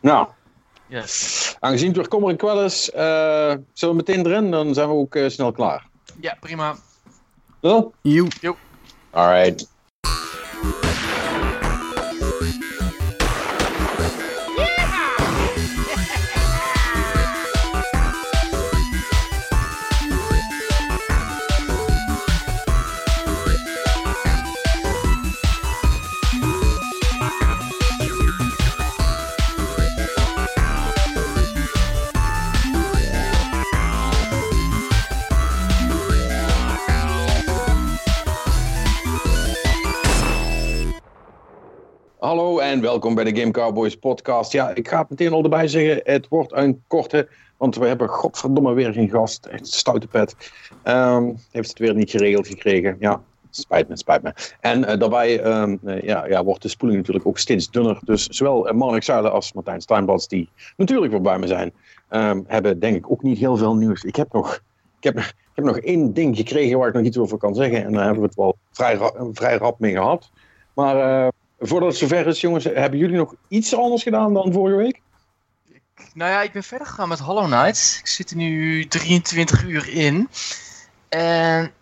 Nou, Yes. aangezien het weer kommer en kwel is, eh, zullen we meteen erin? Dan zijn we ook eh, snel klaar. Ja, prima. Wel? Joe. Alright. Welkom bij de Game Cowboys podcast. Ja, ik ga het meteen al erbij zeggen. Het wordt een korte, want we hebben godverdomme weer geen gast. Echt stoute pet. Ehm, heeft het weer niet geregeld gekregen. Ja, spijt me, spijt me. En eh, daarbij ehm, eh, ja, ja, wordt de spoeling natuurlijk ook steeds dunner. Dus zowel uh, Marnik Zuilen als Martijn Steinbats, die natuurlijk weer bij me zijn, ehm, hebben denk ik ook niet heel veel nieuws. Ik heb nog... Ik heb, ik heb nog één ding gekregen waar ik nog iets over kan zeggen. En daar hebben we het wel vrij, vrij rap mee gehad. Maar eh, voordat het zover is, jongens, hebben jullie nog iets anders gedaan dan vorige week? Nou ja, ik ben verder gegaan met Hollow Knight. Ik zit er nu 23 uur in. En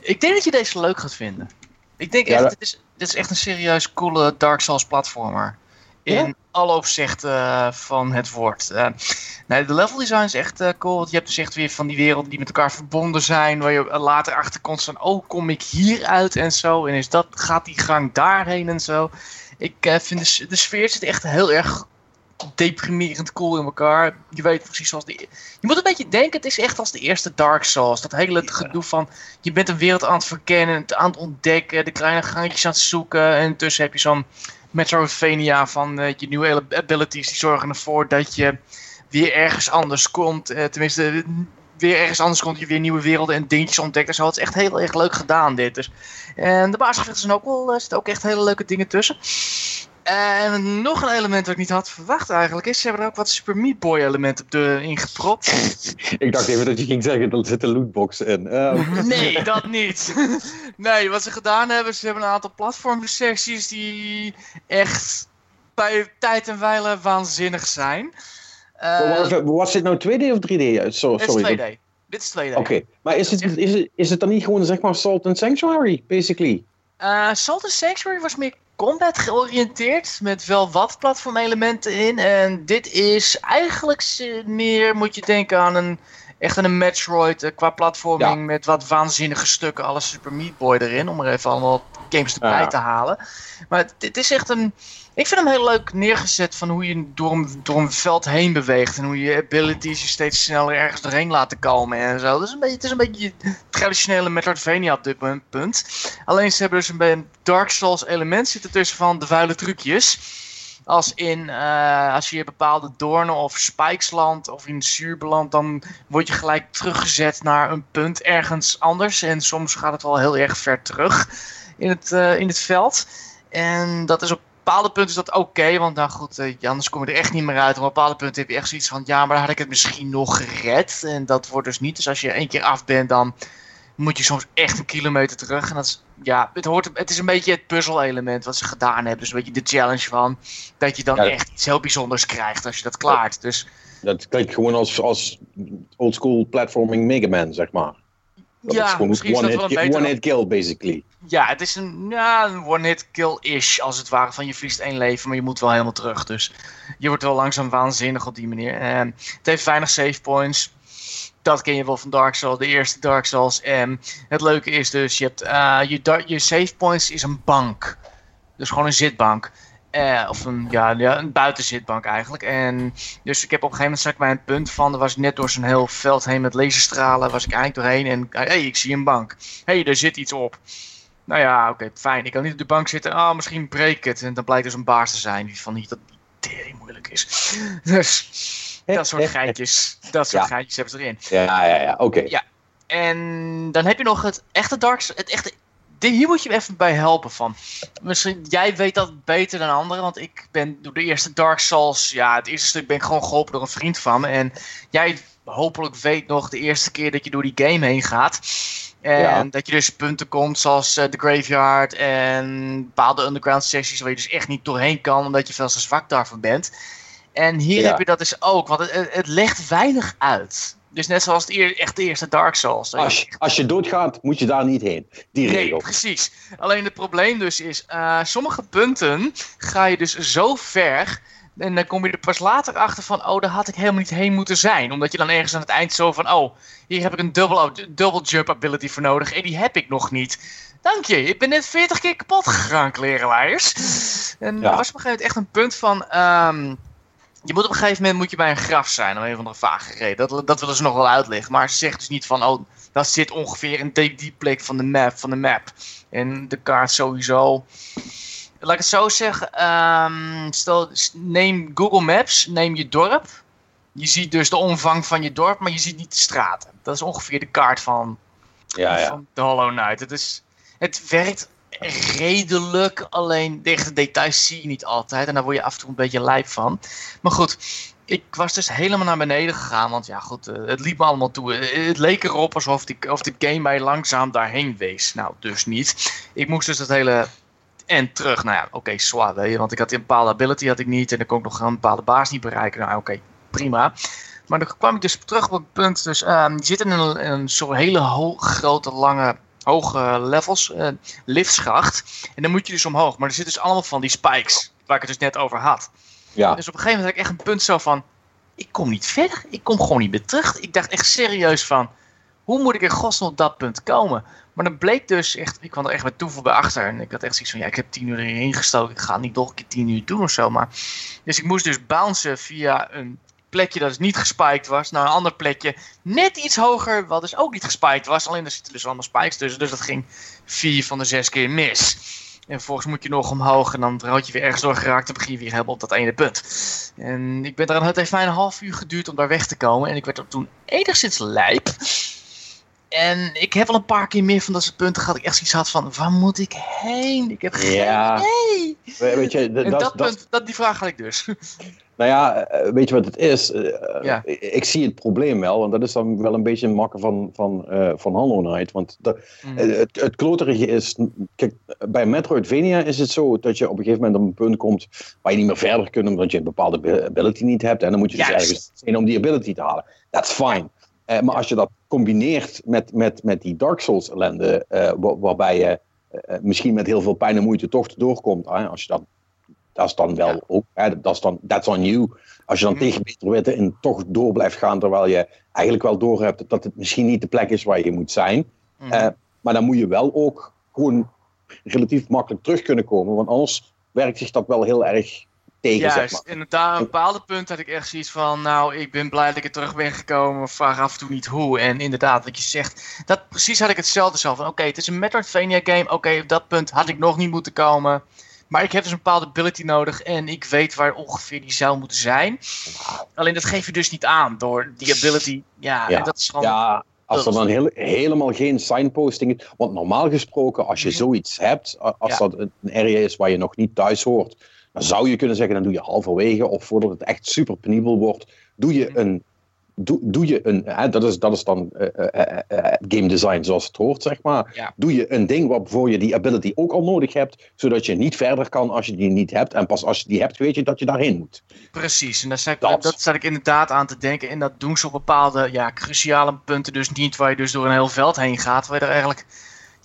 ik denk dat je deze leuk gaat vinden. Ik denk Ja, echt, dat- dit, is, dit is echt een serieus coole Dark Souls platformer. In Ja? alle opzichten eh, van het woord. Eh, nee, de level design is echt eh, cool. Want je hebt dus echt weer van die werelden die met elkaar verbonden zijn. Waar je later achter komt van, oh, kom ik hieruit en zo. En is dat, gaat die gang daarheen en zo. Ik vind de, sfeer zit echt heel erg deprimerend cool in elkaar. Je weet precies zoals de. e- Je moet een beetje denken, het is echt als de eerste Dark Souls. Dat hele gedoe van. Je bent een wereld aan het verkennen, aan het ontdekken, de kleine gangetjes aan het zoeken. En tussen heb je zo'n Metroidvania van eh, je nieuwe abilities. Die zorgen ervoor dat je weer ergens anders komt. Eh, tenminste, weer ergens anders komt. Je weer nieuwe werelden en dingetjes ontdekt. zo. Het is echt heel erg leuk gedaan, dit. Dus. En de basisgevechten zijn ook wel. Er zitten ook echt hele leuke dingen tussen. En nog een element dat ik niet had verwacht eigenlijk is, ze hebben er ook wat Super Meat Boy elementen op de ingepropt. Ik dacht even dat je ging zeggen, er zit een lootbox in. Eh, Nee, dat niet. Nee, wat ze gedaan hebben, ze hebben een aantal platformsecties die echt bij tijd en wijle waanzinnig zijn. Eh, was, dit nou 2D of 3D? Zo, dit is sorry. 2D. Dit is 2D. Oké, maar is het, is, het, is het dan niet gewoon zeg maar Salt and Sanctuary, basically? Eh, Salt and Sanctuary was meer combat georiënteerd, met wel wat platformelementen in. En dit is eigenlijk meer, moet je denken aan een, echt een Metroid eh, qua platforming Ja. met wat waanzinnige stukken, alles Super Meat Boy erin, om er even allemaal games erbij Ja. te halen. Maar het is echt een, ik vind hem heel leuk neergezet van hoe je door een, door een veld heen beweegt en hoe je abilities je steeds sneller ergens doorheen laten komen en zo. Dus een beetje, het is een beetje traditionele Metroidvania op dit punt. Alleen ze hebben dus een Dark Souls element zitten tussen van de vuile trucjes. Als in, eh, als je bepaalde doornen of spikes landt of in zuur belandt, dan word je gelijk teruggezet naar een punt ergens anders. En soms gaat het wel heel erg ver terug in het, eh, in het veld. En dat is op bepaalde punten is dat oké, want nou goed, eh, anders kom je er echt niet meer uit. Op bepaalde punten heb je echt zoiets van, ja, maar dan had ik het misschien nog gered. En dat wordt dus niet. Dus als je één keer af bent, dan moet je soms echt een kilometer terug. En dat is, ja, het, hoort, het is een beetje het puzzelelement wat ze gedaan hebben. Dus een beetje de challenge van dat je dan Ja. echt iets heel bijzonders krijgt als je dat klaart. Dus Dat klinkt gewoon als, als oldschool platforming Mega Man, zeg maar. Dat is ja, misschien is one, dat wel hit, een one hit kill, basically. Ja, het is een, ja, een one-hit kill-ish, als het ware. Van je verliest één leven, maar je moet wel helemaal terug. Dus je wordt wel langzaam waanzinnig op die manier. En het heeft weinig save points. Dat ken je wel van Dark Souls, de eerste Dark Souls. En het leuke is dus, je, hebt, eh, je save points is een bank. Dus gewoon een zitbank. Eh, of een, ja, ja, een buitenzitbank eigenlijk. En dus ik heb op een gegeven moment zat ik bij een punt van, er was ik net door zo'n heel veld heen met laserstralen, was ik eigenlijk doorheen en hé, hey, ik zie een bank. Hé, hey, er zit iets op. Nou ja, oké, fijn. Ik kan niet op de bank zitten. Ah, misschien breek ik het. En dan blijkt dus een baas te zijn die van niet dat tering moeilijk is. Dus dat soort geitjes, dat soort Ja. geitjes hebben ze erin. Ja, ja, ja, oké. Ja. En dan heb je nog het echte Dark Souls- het echte hier moet je me even bij helpen van. Misschien, jij weet dat beter dan anderen, want ik ben door de eerste Dark Souls, ja, het eerste stuk ben ik gewoon geholpen door een vriend van me. En jij hopelijk weet nog de eerste keer dat je door die game heen gaat. En Ja. dat je dus punten komt zoals eh, de Graveyard en bepaalde underground sessies waar je dus echt niet doorheen kan, omdat je veel te zwak daarvoor bent. En hier Ja. heb je dat dus ook, want het legt weinig uit. Dus net zoals het eer, echt de eerste Dark Souls. dat Als, je- als je doodgaat, moet je daar niet heen. Die Nee, regel. precies. Alleen het probleem dus is, eh, sommige punten ga je dus zo ver. En dan kom je er pas later achter van, oh, daar had ik helemaal niet heen moeten zijn. Omdat je dan ergens aan het eind zo van, oh, hier heb ik een double, double jump ability voor nodig. En die heb ik nog niet. Dank je, ik ben net 40 keer kapot gegaan, klerenwaaiers. En Ja. er was op een gegeven moment echt een punt van, ehm, je moet op een gegeven moment moet je bij een graf zijn, om een of andere vage reden. Dat, dat willen ze nog wel uitleggen. Maar ze zegt dus niet van, oh, dat zit ongeveer in die, die plek van de map. Van de map. En de kaart sowieso. Laat ik het zo zeggen. ehm, stel, neem Google Maps, neem je dorp. Je ziet dus de omvang van je dorp, maar je ziet niet de straten. Dat is ongeveer de kaart van, Ja, ja. van de Hollow Knight. Het, is, het werkt redelijk, alleen de details zie je niet altijd. En daar word je af en toe een beetje lijp van. Maar goed, ik was dus helemaal naar beneden gegaan. Want ja, goed, eh, het liep me allemaal toe. Eh, Het leek erop alsof de, of de game mij langzaam daarheen wees. Nou, dus niet. Ik moest dus het hele en terug. Nou ja, oké, zwaar, weet je. Want ik had een bepaalde ability had ik niet. En dan kon ik nog een bepaalde baas niet bereiken. Nou, oké, prima. Maar dan kwam ik dus terug op het punt. Dus ehm, je zit in een, een soort hele ho- grote, lange, hoge levels. eh liftschacht. En dan moet je dus omhoog. Maar er zitten dus allemaal van die spikes. Waar ik het dus net over had. ja. Dus op een gegeven moment had ik echt een punt zo van... Ik kom niet verder. Ik kom gewoon niet meer terug. Ik dacht echt serieus van... Hoe moet ik in godsnaam op dat punt komen? Maar dan bleek dus echt... Ik kwam er echt met toeval bij achter. En ik had echt zoiets van... Ja, ik heb tien uur erin gestoken. Ik ga het niet nog een keer tien uur doen of zo. Maar... Dus ik moest dus bouncen via een plekje dat dus niet gespiked was. Naar een ander plekje. Net iets hoger. Wat dus ook niet gespiked was. Alleen er zitten dus allemaal spikes tussen. Dus dat ging vier van de zes keer mis. En vervolgens moet je nog omhoog en dan had je weer ergens door geraakt. Dan begin je weer helemaal op dat ene punt. En ik ben er, het heeft mij een half uur geduurd om daar weg te komen. En ik werd er toen enigszins lijp. En ik heb al een paar keer meer van dat soort punten gehad. Ik echt zoiets had van, waar moet ik heen? Ik heb geen Ja. idee. We- Weet je, En dat, dat- punt, dat, die vraag had ik dus. Nou ja, eh, weet je wat het is? Eh, Ja. ik, ik zie het probleem wel, want dat is dan wel een beetje een makker van, van, eh, van Hollow Knight. Want de, Mm. Eh, Het, het kloterige is, kijk, bij Metroidvania is het zo dat je op een gegeven moment op een punt komt waar je niet meer verder kunt omdat je een bepaalde ability niet hebt. En dan moet je dus Juist. ergens heen om die ability te halen. That's fine. Eh, maar als je dat combineert met, met, met die Dark Souls ellende, eh, wa- waarbij je eh, misschien met heel veel pijn en moeite toch doorkomt, als je dat, dat is dan wel Ja. ook, hè, dat is dan, that's on you. Als je dan Mhm. tegen beter weten en toch door blijft gaan, terwijl je eigenlijk wel door hebt dat het misschien niet de plek is waar je moet zijn. Mm. Eh, maar dan moet je wel ook gewoon relatief makkelijk terug kunnen komen. Want anders werkt zich dat wel heel erg tegen, Juist, zeg maar. inderdaad, op een bepaalde punt had ik echt zoiets van, nou, ik ben blij dat ik er terug ben gekomen, vraag af en toe niet hoe. En inderdaad, wat je zegt, dat precies had ik hetzelfde zo van, oké, het is een Metroidvania game, oké, op dat punt had ik nog niet moeten komen. Maar ik heb dus een bepaalde ability nodig en ik weet waar ongeveer die zou moeten zijn. Alleen dat geef je dus niet aan door die ability, ja, Ja. en dat is gewoon... Ja, als er dan heel, helemaal geen signposting is. Want normaal gesproken, als je Mhm. zoiets hebt, als Ja. dat een area is waar je nog niet thuis hoort, dan zou je kunnen zeggen, dan doe je halverwege of voordat het echt super penibel wordt, doe je Mhm. een. Doe, doe je een, hè, dat, is, dat is dan eh, eh, eh, game design zoals het hoort, zeg maar. Ja. Doe je een ding waarvoor je die ability ook al nodig hebt, zodat je niet verder kan als je die niet hebt. En pas als je die hebt, weet je dat je daarheen moet. Precies, en daar zat ik, Dat. dat zat ik inderdaad aan te denken. En dat doen ze op bepaalde ja, cruciale punten dus niet, waar je dus door een heel veld heen gaat. Waar je er eigenlijk,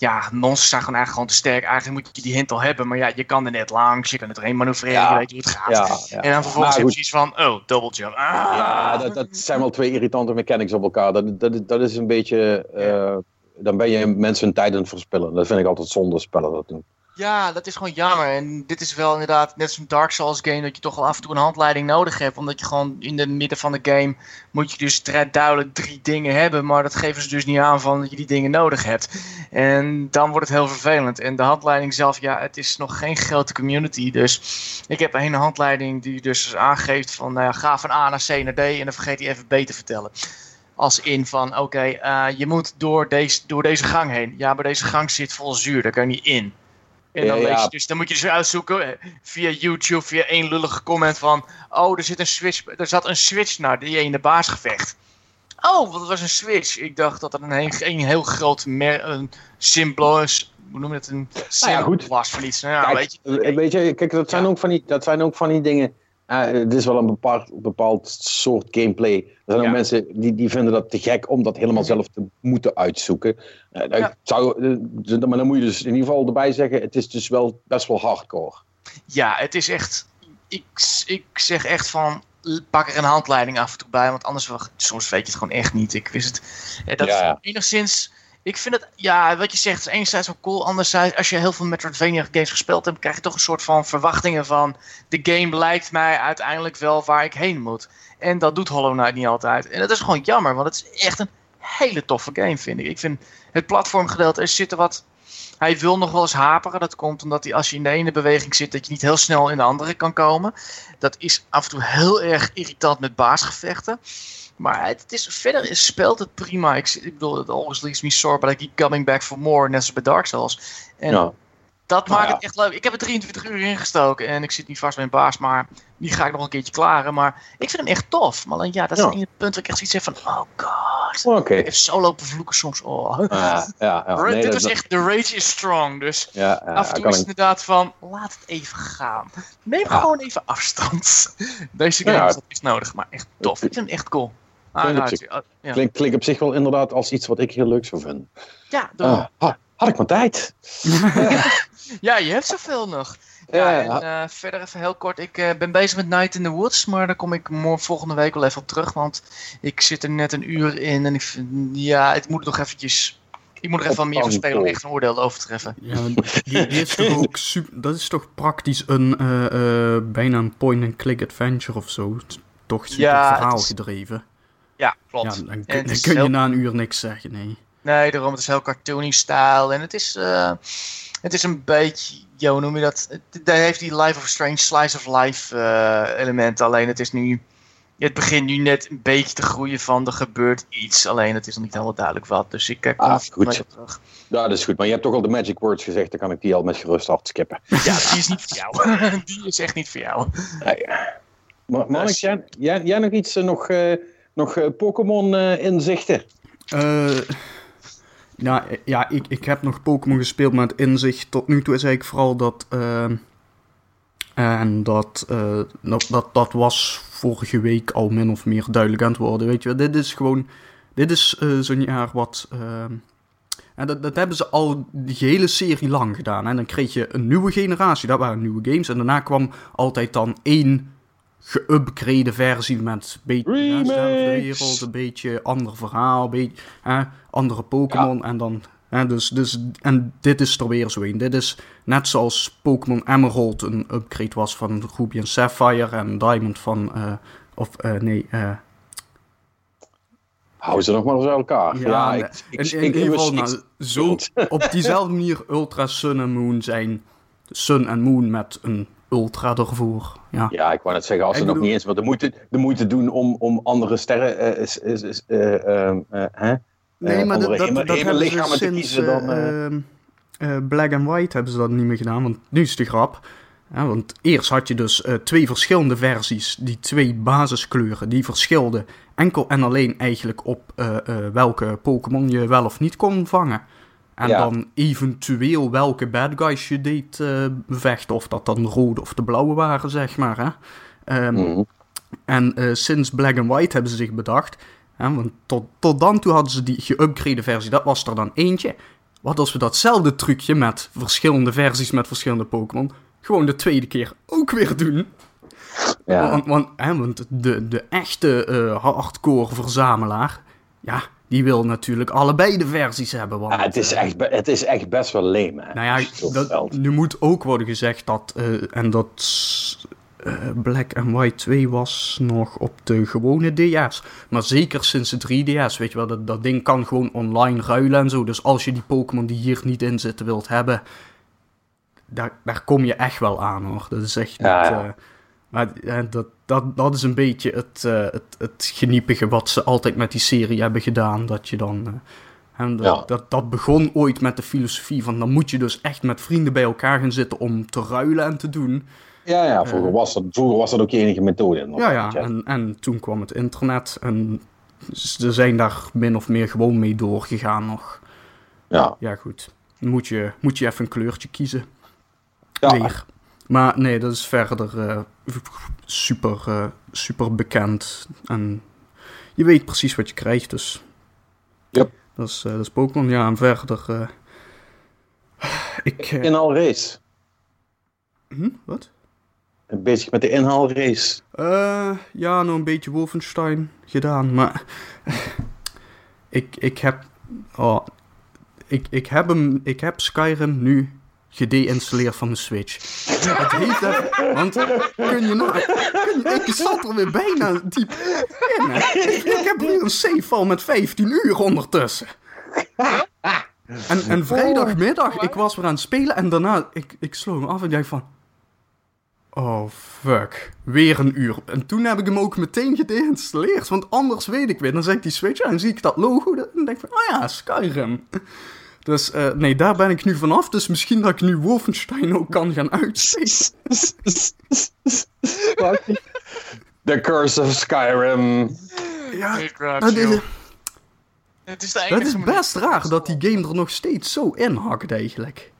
ja, monsters zijn gewoon eigenlijk gewoon te sterk. Eigenlijk moet je die hint al hebben, maar ja, je kan er net langs, je kan er doorheen manoeuvreren, Ja. je weet hoe het gaat. Ja. En dan vervolgens heb je zoiets van, oh, double jump. Ah. Ja, dat, dat zijn wel twee irritante mechanics op elkaar. Dat, dat, dat is een beetje. eh, dan ben je mensen hun tijd aan het verspillen. Dat vind ik altijd zonde spellen dat doen. Ja, dat is gewoon jammer. En dit is wel inderdaad net zo'n Dark Souls game dat je toch wel af en toe een handleiding nodig hebt. Omdat je gewoon in het midden van de game moet je dus duidelijk drie dingen hebben. Maar dat geven ze dus niet aan van dat je die dingen nodig hebt. En dan wordt het heel vervelend. En de handleiding zelf, ja, het is nog geen grote community. Dus ik heb een handleiding die dus aangeeft van nou ja, ga van A naar C naar D. En dan vergeet hij even B te vertellen. Als in van, oké, eh, je moet door deze, door deze gang heen. Ja, maar deze gang zit vol zuur, daar kan je niet in. En dan, Ja, lees ja. je, dus dan moet je dus weer uitzoeken eh, via YouTube, via één lullige comment van... Oh, er, zit een switch, er zat een switch naar die ene baasgevecht. Oh, wat was een switch? Ik dacht dat er een, heel- een heel groot mer een symbool is. Hoe noem je het? Een symbool Nou was van iets. Nou, Kijk, weet je. eh, weet je, kijk, dat zijn, ook van die, dat zijn ook van die dingen. Het is wel een bepaald, bepaald soort gameplay. Er zijn ook Ja. mensen die, die vinden dat te gek om dat helemaal zelf te moeten uitzoeken. Eh, dat Ja. zou, eh, maar dan moet je dus in ieder geval erbij zeggen, het is dus wel best wel hardcore. Ja, het is echt. Ik, ik zeg echt van. Pak er een handleiding af en toe bij, want anders soms weet je het gewoon echt niet. Ik wist het. eh, Dat Ja, ja. is enigszins. Ik vind het, ja, wat je zegt, is enerzijds wel cool. Anderzijds, als je heel veel Metroidvania games gespeeld hebt, krijg je toch een soort van verwachtingen van. De game lijkt mij uiteindelijk wel waar ik heen moet. En dat doet Hollow Knight niet altijd. En dat is gewoon jammer, want het is echt een hele toffe game, vind ik. Ik vind het platformgedeelte, er zitten wat hij wil nog wel eens haperen. Dat komt omdat hij als je in de ene beweging zit, dat je niet heel snel in de andere kan komen. Dat is af en toe heel erg irritant met baasgevechten. Maar het, het is, verder is, speelt het prima. Ik, ik bedoel, it always leaves me sore, but I keep coming back for more. Net als bij Dark Souls. En Ja. dat Nou maakt ja. het echt leuk. Ik heb er 23 uur ingestoken en ik zit niet vast bij een baas, maar die ga ik nog een keertje klaren. Maar ik vind hem echt tof. Maar ja, dat is het punt waar ik echt zoiets heb van, oh god. Ik heb zo lopen vloeken soms. Oh. Ja, ja, ja. Nee, Dit was echt, de rage is strong. Dus af en toe is het inderdaad van, laat het even gaan. Neem gewoon even afstand. Deze game is dat is nodig, maar echt tof. Ik vind hem echt cool. Ah, Klinkt op zich- het- ja. Klinkt, klinkt op zich wel inderdaad als iets wat ik heel leuk zou vinden. Ja. Ah, ha- had ik maar tijd. ja, je hebt zoveel nog. Ja, Ja, en eh, verder even heel kort. Ik eh, ben bezig met Night in the Woods, maar daar kom ik morgen volgende week wel even op terug. Want ik zit er net een uur in en ik vind, ja, ik moet nog eventjes... Ik moet er even wat meer van spelen om echt een oordeel over te treffen. Ja, die, die is toch ook super. Dat is toch praktisch een. eh, eh, bijna een point-and-click adventure of zo. Het Toch super Ja, het verhaal is- gedreven. Ja, Ja, klopt. dan, En kun- het dan kun je heel- na een uur niks zeggen, nee. Nee, daarom. Het is heel cartoony stijl. En het is, eh, het is een beetje, ja, hoe noem je dat? Het, daar heeft die Life of Strange slice of life eh, element. Alleen het is nu, het begint nu net een beetje te groeien van er gebeurt iets. Alleen het is nog niet helemaal duidelijk wat. Dus ik kom Ah, goed. op terug. Ja, dat is goed. Maar je hebt toch al de magic words gezegd, dan kan ik die al met gerust hart skippen. Ja, die is niet voor jou. die is echt niet voor jou. Nee. Maar Mannix, jij, jij, jij nog iets, eh, nog, eh, nog eh, Pokémon eh? Eh, eh, ja, ik, ik heb nog Pokémon gespeeld met inzicht. Tot nu toe is eigenlijk vooral dat. en dat, dat, dat, dat was vorige week al min of meer duidelijk aan het worden. Weet je, dit is gewoon. Dit is eh, zo'n jaar wat. en dat, dat hebben ze al die hele serie lang gedaan. En dan kreeg je een nieuwe generatie, dat waren nieuwe games. En daarna kwam altijd dan één geüpgrade versie met een beetje dezelfde wereld, een beetje ander verhaal, een beetje hè, andere Pokémon. En dan, hè, dus, dus, en dit is er weer zo een. Dit is net zoals Pokémon Emerald een upgrade was van Ruby en Sapphire en Diamond van, eh, of eh, nee, eh, Hou ze nog maar eens uit elkaar. Ja, ik, ik, in, ieder geval, nou, zo, op diezelfde manier Ultra Sun en Moon zijn Sun en Moon met een Ultra ervoor. Ja, Ja, ik wou net zeggen, als ze nog niet eens wat de moeite, de moeite doen om, om andere sterren, eh, is, is, is, eh, ehm, eh, hè? Nee, maar dat, dat, hebben ze sinds kiezen dan... eh, eh, eh, Black and White hebben ze dat niet meer gedaan, want nu is de grap. Ja, want eerst had je dus eh, twee verschillende versies, die twee basiskleuren, die verschilden enkel en alleen eigenlijk op eh, eh, welke Pokémon je wel of niet kon vangen. En Ja. dan eventueel welke bad guys je deed eh, bevechten, of dat dan de rode of de blauwe waren, zeg maar. Hè? Ehm, mhm. en eh, sinds Black and White hebben ze zich bedacht. Hè, want tot, tot dan toe hadden ze die geüpgrade versie. Dat was er dan eentje. Wat als we datzelfde trucje met verschillende versies met verschillende Pokémon. gewoon de tweede keer ook weer doen? ja. Want, want, hè, want de, de echte eh, hardcore verzamelaar. ja, die wil natuurlijk allebei de versies hebben. Want, Ja, het, is eh, echt, het is echt best wel leem. Hè, nou ja, dat, nu moet ook worden gezegd dat, eh, en dat eh, Black and White 2 was nog op de gewone DS. Maar zeker sinds de 3DS, weet je wel, dat, dat ding kan gewoon online ruilen en zo. Dus als je die Pokémon die hier niet in zitten wilt hebben, daar, daar kom je echt wel aan hoor. Dat is echt Ja, niet. Eh, maar eh, dat, dat, dat is een beetje het, eh, het, het geniepige wat ze altijd met die serie hebben gedaan. Dat je dan... eh, en dat, Ja. dat, dat begon ooit met de filosofie van dan moet je dus echt met vrienden bij elkaar gaan zitten om te ruilen en te doen. Ja, ja vroeger, was dat, vroeger was dat ook je enige methode. Ja, ja. En, en toen kwam het internet en ze zijn daar min of meer gewoon mee doorgegaan nog. ja. Ja, goed. Moet je, moet je even een kleurtje kiezen. Ja, Weer. Maar nee, dat is verder. eh, super, eh, super bekend. En je weet precies wat je krijgt, dus... Yep. Dat is, dat is Pokémon, ja. En verder... eh, ik... Inhaalrace. hm, wat? Bezig met de inhaalrace. Eh, ja, nog een beetje Wolfenstein gedaan, maar ik, ik heb, oh, ik, ik heb hem, ik heb Skyrim nu gedeinstalleerd van de Switch. Het heeft even, want kun je nou, kun je, ik zat er weer bijna diep in. hè. Ik, ik heb weer een save met 15 uur ondertussen. En, en vrijdagmiddag, ik was weer aan het spelen en daarna, ik, ik sloeg hem af en dacht van, Oh, fuck. Weer een uur. En toen heb ik hem ook meteen gedeinstalleerd. Want anders weet ik weer. Dan zeg ik die Switch aan en zie ik dat logo. Dan denk ik van, oh ja, Skyrim. Dus eh, nee, daar ben ik nu vanaf. Dus misschien dat ik nu Wolfenstein ook kan gaan uitspelen. The Curse of Skyrim. Ja, dat is. Het is de dat enige is best raar dat die game er nog steeds zo in hakt eigenlijk.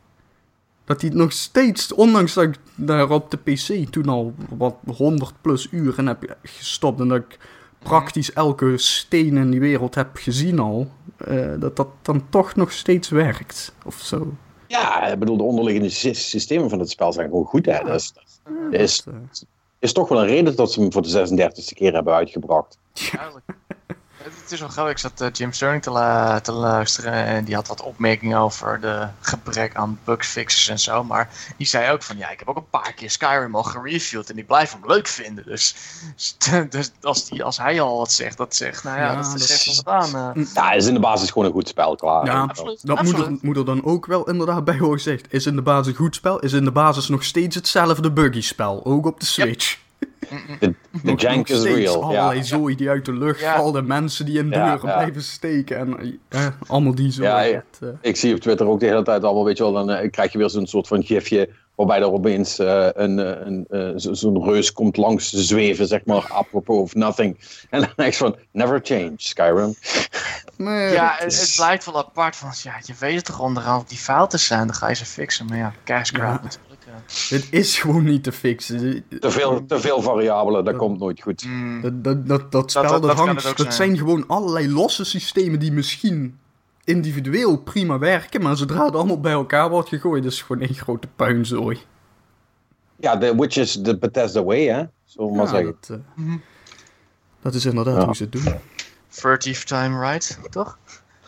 Dat hij nog steeds, ondanks dat ik daar op de PC toen al wat 100 plus uur in heb gestopt en dat ik praktisch elke steen in die wereld heb gezien al, dat dat dan toch nog steeds werkt. Of zo. Ja, ik bedoel, de onderliggende sy- systemen van het spel zijn gewoon goed. Hè? Dat is, dat is, Dat, eh, is toch wel een reden dat ze hem voor de 36e keer hebben uitgebracht. Duidelijk. Het het is wel grappig. Ik zat eh, Jim Sterling te, la- te luisteren en die had wat opmerkingen over de gebrek aan bugfixes en zo. Maar die zei ook van ja, ik heb ook een paar keer Skyrim al gereviewd en ik blijf hem leuk vinden. Dus, dus als, die, als hij al wat zegt, dat zegt, nou ja, Ja, dat, dat zegt is- wel wat aan. eh. Ja, is in de basis gewoon een goed spel, klaar. Ja, absoluut. dat moet er, moet er dan ook wel inderdaad bij worden gezegd. Is in de basis een goed spel, is in de basis nog steeds hetzelfde buggy spel. Ook op de Switch. De, de jank is real. allerlei Ja. zooi die uit de lucht Ja. vallen. Mensen die in deuren ja. blijven steken. En eh, allemaal die zo. Ja, eh, Ik zie op Twitter ook de hele tijd allemaal, weet je wel, dan eh, krijg je weer zo'n soort van gifje waarbij er opeens eh, een, eh, een, eh, zo- zo'n reus komt langs zweven, zeg maar, apropos of nothing. En dan denk je van, never change, Skyrim. nee, Ja, het, het blijkt wel apart van, ja, je weet het toch onderaan dat die fouten zijn, dan ga je ze fixen. Maar ja, cash grab Ja. natuurlijk. Dit is gewoon niet te fixen. Te veel, te veel variabelen, dat komt nooit goed. Mm. Dat, dat, dat, dat spel, dat- dat, dat kan hangt, het dat zijn. zijn gewoon allerlei losse systemen die misschien individueel prima werken. Maar zodra het allemaal bij elkaar wordt gegooid, is het gewoon één grote puinzooi. Ja, de, which is the Bethesda way, hè? We maar Ja, zeggen. dat, eh, dat is inderdaad Ja. hoe ze het doen. Furtive time right, toch?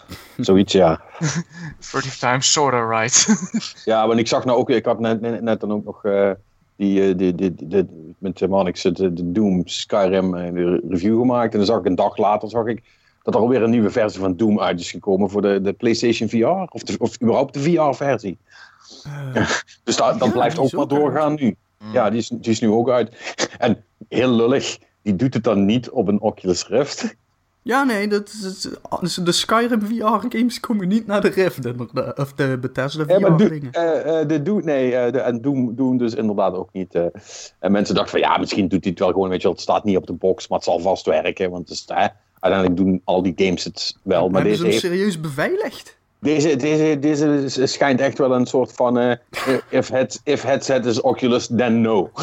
Zoiets, ja. Furtive time sorta right. Ja, want ik zag nou ook, ik had net, net, net dan ook nog eh, die, eh, die, die, die, die- met de Manix de, de Doom Skyrim eh, de review gemaakt. En dan zag ik een dag later zag ik dat er alweer een nieuwe versie van Doom uit is gekomen voor de, de PlayStation VR. Of, de, of überhaupt de VR-versie. Eh, Dus dat, dat Ja, blijft ook maar doorgaan nu. Ja, die is, die is nu ook uit. En heel lullig, die doet het dan niet op een Oculus Rift. Ja, nee, dat is, is- de Skyrim VR-games komen niet naar de Rift, inderdaad. Of de Bethesda Ja, VR-dingen. eh, eh, de Doom, nee, eh, de, en Doom, Doom dus inderdaad ook niet. en mensen dachten van ja, misschien doet hij het wel gewoon, weet je wel, het staat niet op de box, maar het zal vast werken. Want het is, uiteindelijk doen al die games het wel. Maar Hebben ze deze, hem heeft, serieus beveiligd? deze, deze, deze schijnt echt wel een soort van if, head, if headset is Oculus, then no.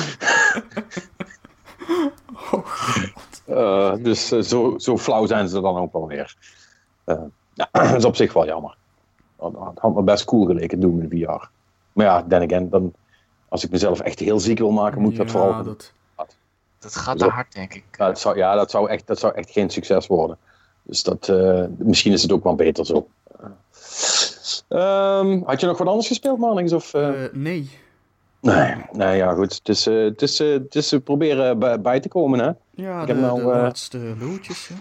Eh, dus eh, zo, zo flauw zijn ze dan ook wel weer. Eh, ja, dat is op zich wel jammer. Het had me best cool geleken doen in VR. Maar ja, then again, dan, als ik mezelf echt heel ziek wil maken, moet ik dat vooral... dat- Dat gaat te hard, denk ik. Ja, dat zou, ja, dat zou, echt, dat zou echt geen succes worden. Dus dat, eh, misschien is het ook wel beter zo. Ehm, had je nog wat anders gespeeld, Marlings? Of, nee. Nee, nee, ja goed. Het is, het is, het is eh, proberen bij, te komen, hè? Ja, Ik de, heb nou, de eh, laatste loodjes. hè.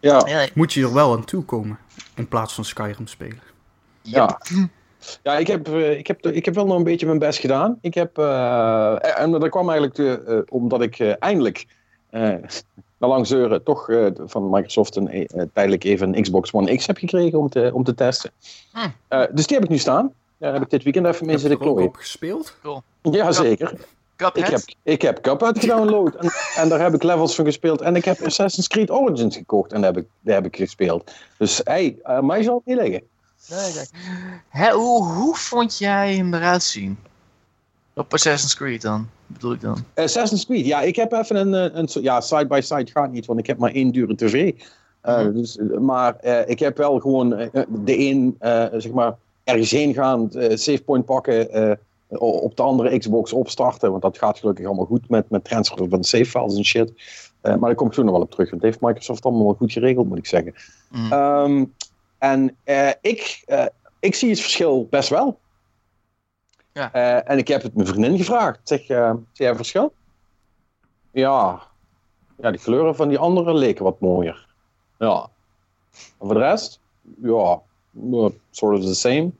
Ja, Ja, Moet je er wel aan toe komen. In plaats van Skyrim spelen. ja. Ja, ik heb, eh, ik, heb, ik heb wel nog een beetje mijn best gedaan. Ik heb, eh, en dat kwam eigenlijk eh, omdat ik eh, eindelijk, eh na lang zeuren, toch eh, van Microsoft een, eh, tijdelijk even een Xbox One X heb gekregen om te, om te testen. Hm. Eh, dus die heb ik nu staan. Daar heb ik dit weekend even mee Heb je zitten er ook klooien. op gespeeld? Jazeker. Cuphead? Ik heb, ik heb Cuphead gedownload en, en daar heb ik levels van gespeeld. En ik heb Assassin's Creed Origins gekocht en daar heb ik, daar heb ik gespeeld. Dus hey, eh, mij zal het niet liggen. Nee, nee. Hè, hoe, hoe vond jij hem eruit zien? Op Assassin's Creed dan, bedoel ik dan. Assassin's Creed, ja, ik heb even een, een, een ja, side-by-side gaat niet, want ik heb maar één dure tv. Uh, mm dus, maar uh, ik heb wel gewoon uh, de een, zeg maar, ergens heen gaan, save point pakken, op de andere Xbox opstarten, want dat gaat gelukkig allemaal goed met, met transfer van save files en shit. maar daar kom ik zo nog wel op terug, want dat heeft Microsoft allemaal wel goed geregeld, moet ik zeggen. Mm um, en ik, ik zie het verschil best wel. Ja. Uh, en ik heb het mijn vriendin gevraagd. Zeg, uh, zie jij verschil? Ja. Ja, de kleuren van die andere leken wat mooier. Ja. En voor de rest? Ja, sort of the same.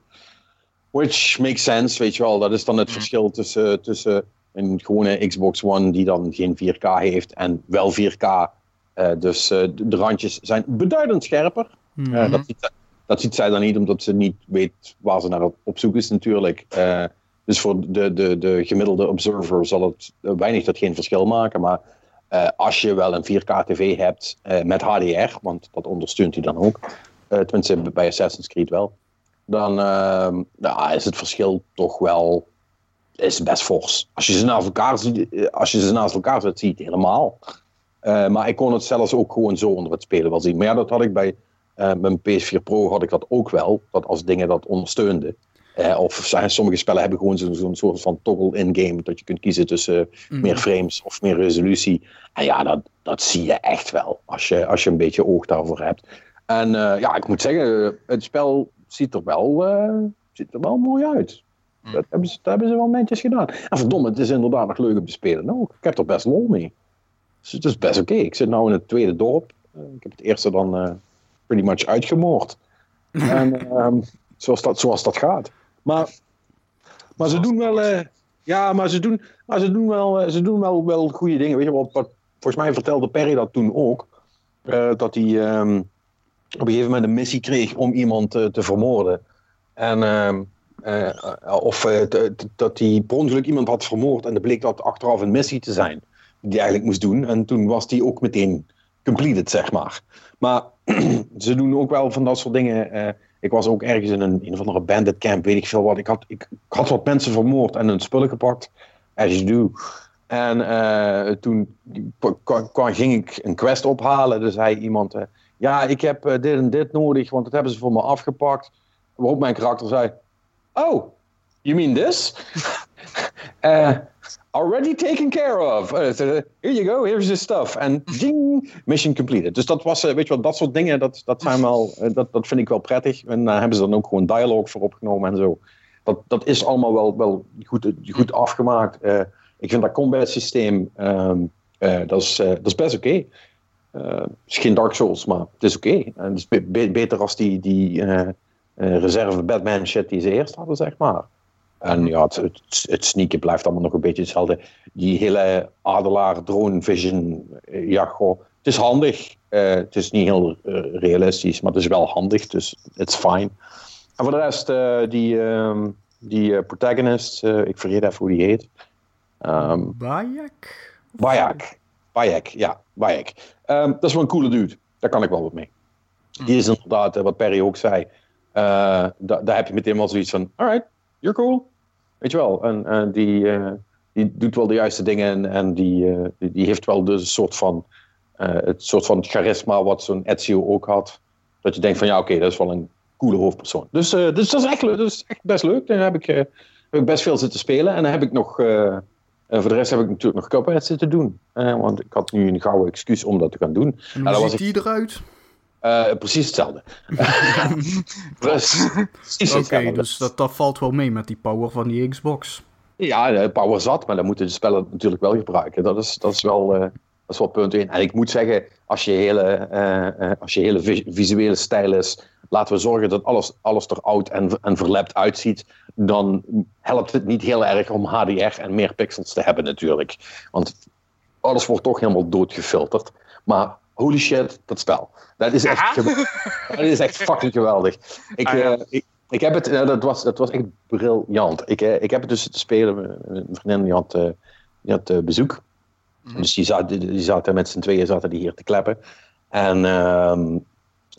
Which makes sense, weet je wel. Dat is dan het mm. verschil tussen, tussen een gewone Xbox One die dan geen 4K heeft en wel 4K. Uh, dus de, de, randjes zijn beduidend scherper. Mm -hmm. dat, ziet, dat ziet zij dan niet, omdat ze niet weet waar ze naar op zoek is natuurlijk. Dus voor de, de, de gemiddelde observer zal het weinig tot geen verschil maken. Maar als je wel een 4K TV hebt met HDR, want dat ondersteunt hij dan ook, tenminste bij Assassin's Creed wel, dan ehm, nou, is het verschil toch wel is best fors. Als je ze naast elkaar, ziet, als je ze naast elkaar zet, zie je het helemaal. maar ik kon het zelfs ook gewoon zo onder het spelen wel zien. Maar ja, dat had ik bij mijn PS4 Pro had ik dat ook wel, dat als dingen dat ondersteunden. Uh, of sommige spellen hebben gewoon zo'n soort van toggle in-game. Dat je kunt kiezen tussen mm. meer frames of meer resolutie. En ja, dat, dat zie je echt wel. Als je, als je een beetje oog daarvoor hebt. En uh, ja, ik moet zeggen, het spel ziet er wel, uh, ziet er wel mooi uit. Mm. Dat, hebben ze, dat hebben ze wel netjes gedaan. En verdomme, het is inderdaad nog leuk om te spelen ook. Ik heb er best lol mee. Dus het is best oké. Ik zit nu in het tweede dorp. ik heb het eerste dan pretty much uitgemoord. en um, zoals, dat, zoals dat gaat. Maar, maar ze doen wel. Ja, maar ze doen, maar ze doen wel, ze doen wel, wel goede dingen. Weet je wat, wat volgens mij vertelde Perry dat toen ook. Dat hij um, op een gegeven moment een missie kreeg om iemand te vermoorden. En, ehm, of dat hij per ongeluk iemand had vermoord. En dat bleek dat achteraf een missie te zijn. Die hij eigenlijk moest doen. En toen was die ook meteen completed, zeg maar. Maar ze doen ook wel van dat soort dingen. Ik was ook ergens in een, een of andere bandit camp, weet ik veel wat. Ik had, ik, had wat mensen vermoord en hun spullen gepakt. As you do. En uh, toen ging ik een quest ophalen. Dus zei iemand: Ja, ik heb uh, dit en dit nodig, want dat hebben ze voor me afgepakt. Waarop mijn karakter zei: Oh, you mean this? already taken care of. Uh, here you go, here's your stuff. En ding, mission completed. Dus dat was, weet je wat, dat soort dingen, dat, dat, zijn wel, dat, dat vind ik wel prettig. En daar hebben ze dan ook gewoon dialoog voor opgenomen en zo. Dat, dat is allemaal wel, wel goed, goed afgemaakt. ik vind dat combat systeem, um, dat, is, dat is best oké. Het is geen Dark Souls, maar het is oké. Okay. En het is be beter als die, die reserve Batman shit die ze eerst hadden, zeg maar. En ja, het, het, het, sneaken blijft allemaal nog een beetje hetzelfde. Die hele adelaar drone vision, eh, ja goh, het is handig. Uh, het is niet heel uh, realistisch, maar het is wel handig, dus it's fine. En voor de rest, uh, die, uh, die protagonist, ik vergeet even hoe die heet. Um, Bayek? Bayek. Bayek, ja, Bayek. Um, dat is wel een coole dude. Daar kan ik wel wat mee. Die is inderdaad, wat Perry ook zei, da daar heb je meteen wel zoiets van, alright, you're cool. Weet je wel, en, en die, uh, die doet wel de juiste dingen en, en die, uh, die, die, heeft wel dus een soort van, het soort van charisma wat zo'n Ezio ook had. Dat je denkt van ja, oké, okay, dat is wel een coole hoofdpersoon. Dus, dus dat, is echt, dat is echt best leuk. Daar heb ik, heb ik best veel zitten spelen. En dan heb ik nog, voor de rest heb ik natuurlijk nog Cuphead zitten doen. want ik had nu een gouden excuus om dat te gaan doen. En hoe ziet was die eruit? Uh, precies hetzelfde. precies Oké, dus dat, dat valt wel mee met die power van die Xbox. Ja, de power zat, maar dan moeten de spellen natuurlijk wel gebruiken. Dat is, dat is, wel, uh, dat is wel punt 1. En ik moet zeggen, als je hele, uh, als je hele visuele stijl is, laten we zorgen dat alles, alles er oud en, en verlept uitziet, dan helpt het niet heel erg om HDR en meer pixels te hebben natuurlijk. Want alles wordt toch helemaal doodgefilterd. Maar holy shit, dat spel. Dat is echt, dat is echt fucking geweldig. Ik, ah, ja. uh, ik, ik, heb het, uh, dat, was, dat was echt briljant. Ik, uh, ik heb het dus te spelen. Mijn vriendin die had, die had bezoek. Mm. Dus die, zat, die, die zaten met z'n tweeën zaten die hier te kleppen. En,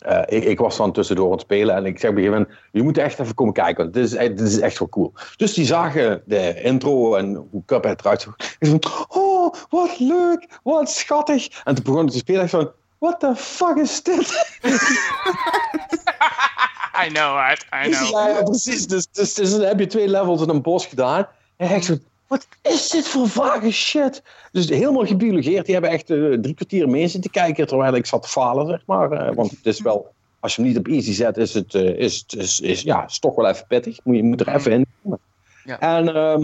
eh, ik, ik, was dan tussendoor aan het spelen en ik zeg op een gegeven moment, je moet echt even komen kijken, want dit is, dit is echt wel cool. Dus die zagen de intro en hoe Cuphead eruit zag. Ze van, oh, wat leuk, wat schattig. En toen begon ik te spelen en van, what the fuck is dit? I know it, I dus know. Ja, ja, precies. Dus, dus, dus dan heb je twee levels in een bos gedaan. En ik zo, wat is dit voor vage shit? Dus helemaal gebiologeerd. Die hebben echt uh, drie kwartier mee zitten kijken terwijl ik zat te falen, zeg maar. Uh, want het is wel, als je hem niet op easy zet, is het, uh, is, is, is, ja, is toch wel even pittig. Moet je moet er even in. Ja. En um,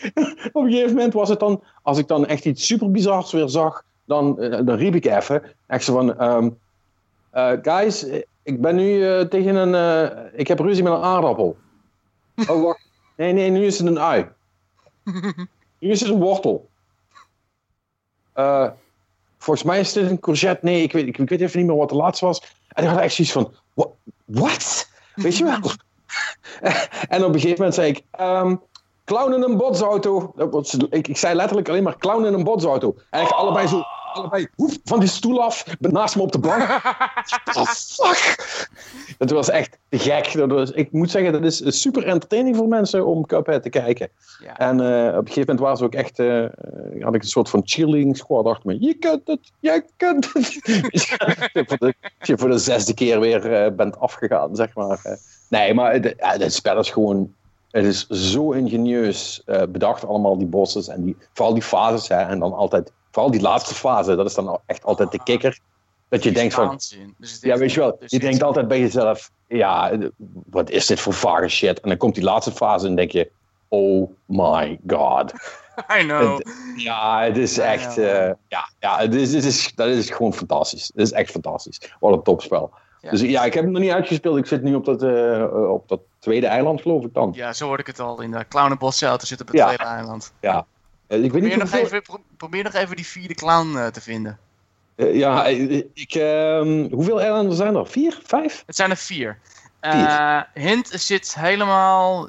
op een gegeven moment was het dan, als ik dan echt iets super bizars weer zag, dan, dan riep ik even, echt zo van, um, guys, ik ben nu tegen een, ik heb ruzie met een aardappel. Oh, wacht. Nee, nee, nu is het een ui. Hier is het een wortel. Uh, volgens mij is dit een courgette. Nee, ik weet, ik, weet even niet meer wat de laatste was. En ik had echt zoiets van: Wat? Weet je wel? en op een gegeven moment zei ik: um, Clown in een botsauto. Ik, ik zei letterlijk alleen maar: Clown in een botsauto. En ik allebei zo. Allebei hoef, van die stoel af, naast me op de bank. The fuck? Dat was echt te gek. Dat was, ik moet zeggen, dat is super entertaining voor mensen om Cuphead te kijken. Ja. En uh, op een gegeven moment waren ze ook echt, uh, had ik een soort van cheerleading squad achter me. Je kunt het, je kunt het. voor de, als je voor de zesde keer weer uh, bent afgegaan, zeg maar. nee, maar het, het spel is gewoon het is zo ingenieus uh, bedacht, allemaal die bosses en die, vooral die fases. Hè, en dan altijd, vooral die laatste fase, dat is dan echt altijd de kikker. Dat je denkt van, dus ja weet je wel, dus je denkt altijd bij jezelf, ja, wat is dit voor vage shit? En dan komt die laatste fase en denk je, oh my god. I know. Het, ja, het is echt, uh, ja, ja het is, het is, dat is gewoon fantastisch. Het is echt fantastisch. Wat een topspel. Ja. Dus ja, ik heb hem nog niet uitgespeeld. Ik zit nu op dat, uh, op dat tweede eiland, geloof ik dan. Ja, zo hoorde ik het al. In de Clownenbos te zitten op het ja. tweede eiland. Ja. Uh, ik probeer, weet niet nog even, pro probeer nog even die vierde clown uh, te vinden. ja, ik, ehm, hoeveel eilanden zijn er? Vier? Vijf? Het zijn er vier. vier. hint zit helemaal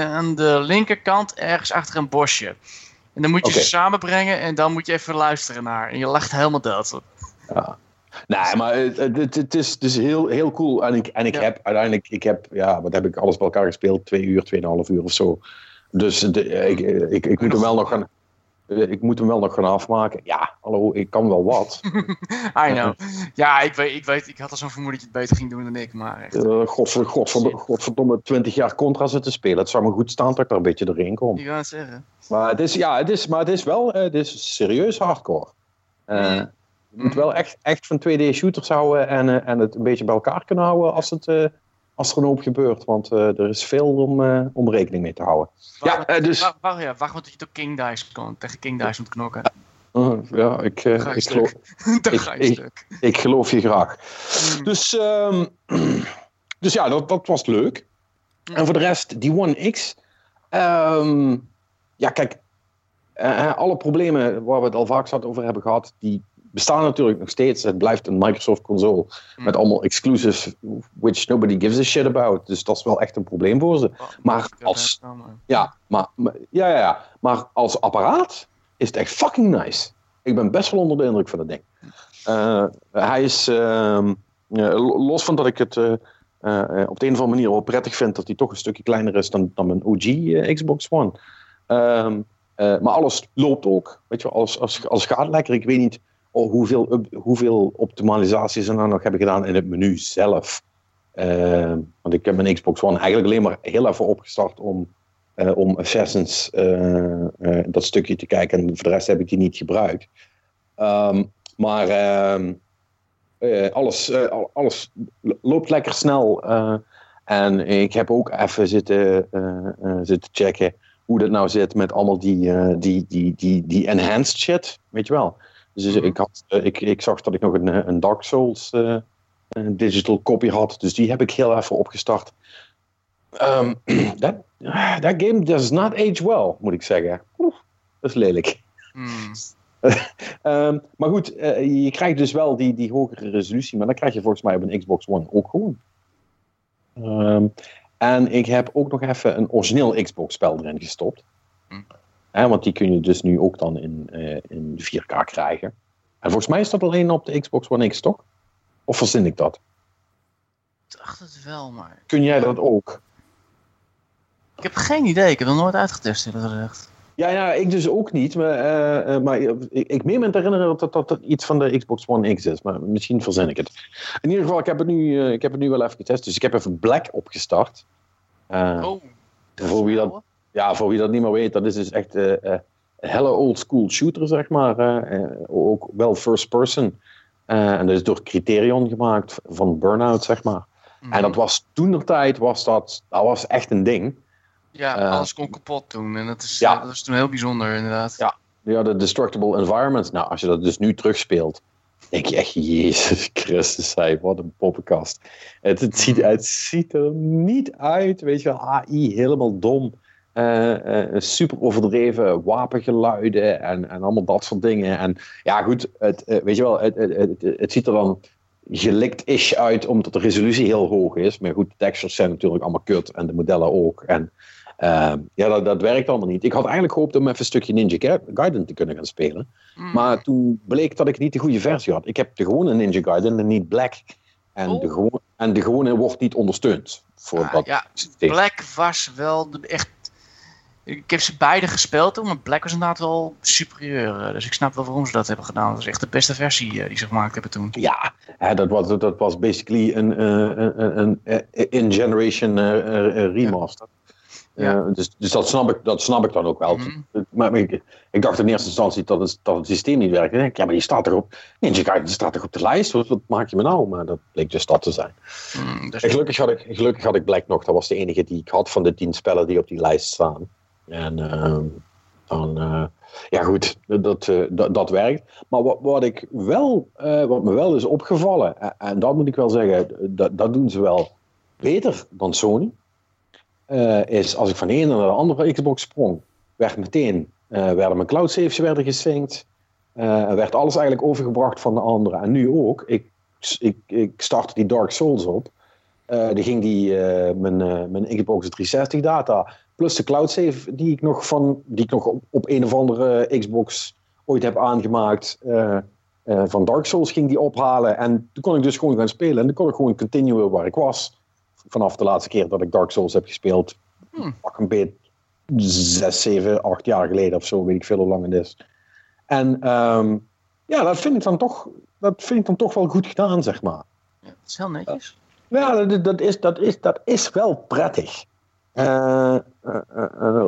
aan de linkerkant, ergens achter een bosje. En dan moet je okay. ze samenbrengen en dan moet je even luisteren naar. En je lacht helemaal dood. Ja. Nee, maar het, het, het, is, het is heel, heel cool. En ik, en ik ja. heb uiteindelijk, ik heb, ja, wat heb ik alles bij elkaar gespeeld? Twee uur, tweeënhalf uur of zo. Dus de, ik, ik, ik, moet hem wel nog gaan. Ik moet hem wel nog gaan afmaken. Ja, hallo, ik kan wel wat. I know. Ja, ik weet, ik, weet, ik had al zo'n vermoeden dat je het beter ging doen dan ik, maar echt. Uh, godverdomme, godverdomme, godverdomme 20 jaar contra zitten spelen. Het zou me goed staan dat ik er een beetje doorheen kom. Gaat het zeggen. Maar het is, ja, het is, maar het is wel, het is serieus hardcore. Uh. Je moet wel echt, echt van 2D-shooters houden en, en het een beetje bij elkaar kunnen houden als, het, uh, als er een hoop gebeurt. Want uh, er is veel om, om rekening mee te houden. Wacht, ja, dus... wacht, wacht, ja, wacht want je toch King Dice kon, tegen King Dice moet knokken. ja, ik, ik, geloof, ik, ik, ik, geloof je graag. Mm. Dus, um, dus ja, dat, dat was leuk. Mm. En voor de rest, die One X. Um, ja, kijk, alle problemen waar we het al vaak zat over hebben gehad, die bestaan natuurlijk nog steeds. Het blijft een Microsoft console mm. met allemaal exclusives, which nobody gives a shit about. Dus dat is wel echt een probleem voor ze. Oh, maar als, ja, maar, maar, ja, ja, ja, maar als apparaat is het echt fucking nice. Ik ben best wel onder de indruk van het ding. Uh, hij is, uh, los van dat ik het uh, op de een of andere manier wel prettig vind dat hij toch een stukje kleiner is dan, dan mijn OG Xbox One. Ehm, maar alles loopt ook. Weet je, alles, alles, alles gaat lekker. Ik weet niet hoeveel, hoeveel optimalisaties ze nou nog hebben gedaan in het menu zelf. Uh, want ik heb mijn Xbox One eigenlijk alleen maar heel even opgestart om, uh, om Assassins uh, dat stukje te kijken. En voor de rest heb ik die niet gebruikt. Um, maar ehm, alles, alles loopt lekker snel. en ik heb ook even zitten, zitten checken hoe dat nou zit met allemaal die, die, die, die, die enhanced shit. Weet je wel? Dus ik, had, ik, ik zag dat ik nog een, een Dark Souls uh, een digital copy had. Dus die heb ik heel even opgestart. Um, that, that game does not age well, moet ik zeggen. Oeh, dat is lelijk. Mm. um, maar goed, uh, je krijgt dus wel die, die hogere resolutie. Maar dan krijg je volgens mij op een Xbox One ook gewoon. Um, en ik heb ook nog even een origineel Xbox spel erin gestopt. Mm. Hè, want die kun je dus nu ook dan in, uh, in 4K krijgen. En volgens mij is dat alleen op de Xbox One X, toch? Of verzin ik dat? dacht het wel, maar... Kun jij dat ook? Ik heb geen idee. Ik heb nog nooit uitgetest, eerlijk gezegd. Ja, ja, ik dus ook niet. Maar, eh, eh, maar ik, ik meen me te herinneren dat dat, dat iets van de Xbox One X is. Maar misschien verzin ik het. In ieder geval, ik heb het nu, ik heb het nu wel even getest. Dus ik heb even Black opgestart. Eh, Oh. voor wie dat, ja, voor wie dat niet meer weet, dat is dus echt eh, eh, een hele old school shooter, zeg maar. ook wel first person. Eh, en dat is door Criterion gemaakt van Burnout, zeg maar. Mhm. En dat was toen de tijd, was dat, dat was echt een ding. Ja, alles kon kapot doen. En dat, is, ja. dat was toen heel bijzonder, inderdaad. Ja. Ja, de Destructible Environment. Nou, als je dat dus nu terugspeelt, denk je echt, Jezus Christus, zei, wat een poppenkast. Het, het, ziet, het ziet er niet uit, weet je wel, AI, helemaal dom. Eh, super overdreven wapengeluiden en, en allemaal dat soort dingen. En ja, goed, het, eh, weet je wel, het, het, het, het ziet er dan gelikt-ish uit, omdat de resolutie heel hoog is. Maar goed, de textures zijn natuurlijk allemaal kut en de modellen ook. En Ehm, ja, dat, dat werkt allemaal niet. Ik had eigenlijk gehoopt om even een stukje Ninja Ga- Gaiden te kunnen gaan spelen. Mm. Maar toen bleek dat ik niet de goede versie had. Ik heb de gewone Ninja Gaiden en niet Black. En, Oh. de, gewone, en de gewone wordt niet ondersteund. Voor Ah, dat ja, systeem. Black was wel de, echt... Ik heb ze beide gespeeld toen, maar Black was inderdaad wel superieur. eh, Dus ik snap wel waarom ze dat hebben gedaan. Dat was echt de beste versie eh, die ze gemaakt hebben toen. Ja, dat, was, dat was basically een, eh, een, een, een in-generation remaster. Ja. Dus dus dat, snap ik, dat snap ik dan ook wel. Mhm. Maar, maar ik, ik dacht in eerste instantie dat het, dat het systeem niet werkte. Ik denk, ja, maar die staat erop. Ninja Gaiden staat toch op de lijst? Wat, wat maak je me nou? Maar dat bleek dus dat te zijn. Mm, dus En gelukkig, had ik, gelukkig had ik Black nog. Dat was de enige die ik had van de tien spellen die op die lijst staan. En ehm, dan, eh, ja goed, dat, eh, dat, dat werkt. Maar wat, wat, ik wel, eh, wat me wel is opgevallen, en, en dat moet ik wel zeggen, dat, dat doen ze wel beter dan Sony. is als ik van de ene naar de andere Xbox sprong, werd meteen, werden mijn cloud saves werden gesynct. werd alles eigenlijk overgebracht van de andere. En nu ook. Ik, ik, ik startte die Dark Souls op. Die ging die, mijn, mijn Xbox 360 data. Plus de cloud save die ik nog, van, die ik nog op, op een of andere Xbox ooit heb aangemaakt. eh, eh, van Dark Souls ging die ophalen. En toen kon ik dus gewoon gaan spelen. En dan kon ik gewoon continuen waar ik was. Vanaf de laatste keer dat ik Dark Souls heb gespeeld. Hmm. Pak een beet zes, zeven, acht jaar geleden of zo. Weet ik veel hoe lang het is. En ehm, ja, dat vind ik dan toch, dat vind ik dan toch wel goed gedaan, zeg maar. ja, dat is heel netjes. Ja, dat, dat, is, dat, is, dat is wel prettig. Eh, eh, eh, eh,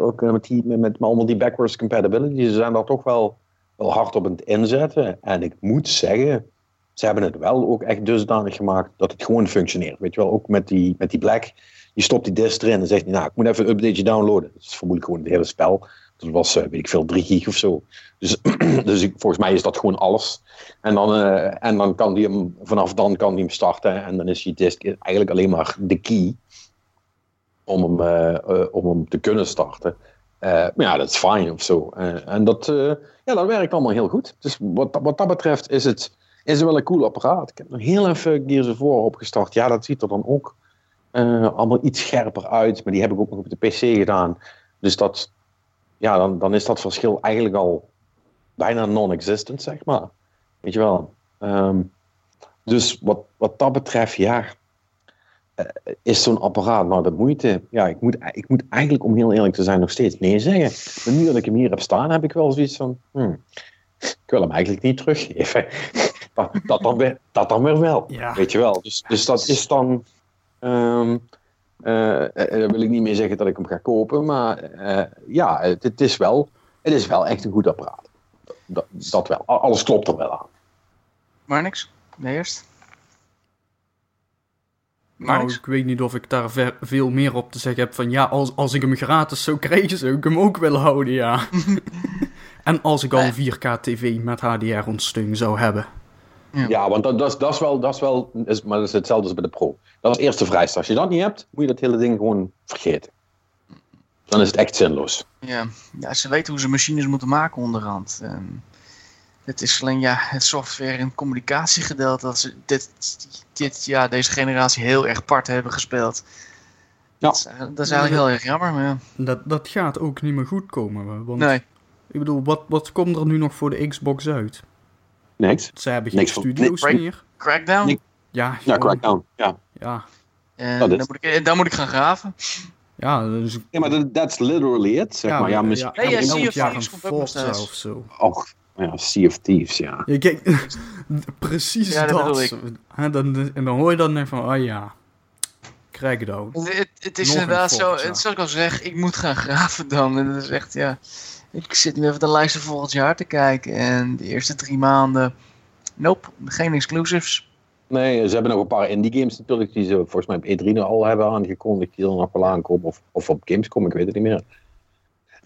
ook met, die, met, met allemaal die backwards compatibility, ze zijn daar toch wel, wel hard op aan het inzetten. En ik moet zeggen, ze hebben het wel ook echt dusdanig gemaakt dat het gewoon functioneert. Weet je wel, ook met die, met die Black. Je stopt die disc erin en zegt, hij, nou, ik moet even een updateje downloaden. Dat is vermoedelijk gewoon het hele spel. Dat was, eh, weet ik veel, 3 gig of zo. Dus, dus ik, volgens mij is dat gewoon alles. En dan, eh, en dan kan die hem, vanaf dan kan die hem starten. En dan is die disk eigenlijk alleen maar de key om hem, eh, eh, om hem te kunnen starten. Eh, maar ja, dat is fijn of zo. En dat, ja, dat werkt allemaal heel goed. Dus wat, wat dat betreft is het, is wel een cool apparaat. Ik heb nog heel even Gears of War opgestart. Ja, dat ziet er dan ook allemaal iets scherper uit. Maar die heb ik ook nog op de PC gedaan. Dus dat, ja, dan, dan is dat verschil eigenlijk al bijna non-existent, zeg maar. Weet je wel. Ehm, dus wat, wat dat betreft, ja, is zo'n apparaat nou de moeite? Ja, ik moet, ik moet eigenlijk, om heel eerlijk te zijn, nog steeds nee zeggen. Maar nu dat ik hem hier heb staan, heb ik wel zoiets van, hmm, ik wil hem eigenlijk niet teruggeven. dat, dat, dan weer, dat dan weer wel, Ja. weet je wel. Dus, dus dat is dan... eh, eh, daar wil ik niet meer zeggen dat ik hem ga kopen, maar eh, ja, het, het is wel, het is wel echt een goed apparaat. Dat, dat wel. Al- Alles klopt er wel aan. Maar niks. Nee, eerst. Maar Nou, ik weet niet of ik daar ver- veel meer op te zeggen heb van ja, als, als ik hem gratis zou krijgen, zou ik hem ook willen houden, ja. en als ik al een 4K TV met HDR-ondersteuning zou hebben. Ja, want dat, dat, is, dat is wel, dat is wel is, maar dat is hetzelfde als bij de Pro. Dat is de eerste vereiste. Als je dat niet hebt, moet je dat hele ding gewoon vergeten. Dan is het echt zinloos. Ja. ja, ze weten hoe ze machines moeten maken onderhand. En het is alleen ja, het software- en communicatiegedeelte dat ze dit, dit, ja, deze generatie heel erg part hebben gespeeld. Ja. Dat, is, eigenlijk- dat is eigenlijk heel erg jammer, maar ja. Dat, dat gaat ook niet meer goed komen. Want Nee. ik bedoel, wat, wat komt er nu nog voor de Xbox uit? Niks. Ze hebben geen Niks studio's nee, meer. Crackdown? Nee. Ja, Ja, Crackdown. Ja. Ja, En is- dan, moet ik, en dan moet ik gaan graven. Ja, dus Ja, maar dat that's literally it, zeg maar. Ja, misschien... Nee, ja, Sea of Thieves komt ook nog Forza steeds. of zo. Och, ja, Sea of Thieves, ja. Ja, kijk, precies Ja, dat dat. Hè, dan, en dan hoor je dan net van, oh ja, krijg het dan. Het, is Nog inderdaad zo, het, zoals ik al zeg, ik moet gaan graven dan. En dat is echt, ja. Ik zit nu even de lijst van volgend jaar te kijken. En de eerste drie maanden, nope, geen exclusives. Nee, ze hebben nog een paar indie games natuurlijk die ze volgens mij op E3 nu al hebben aangekondigd die er nog wel aankomen. Of, of op Gamescom, ik weet het niet meer.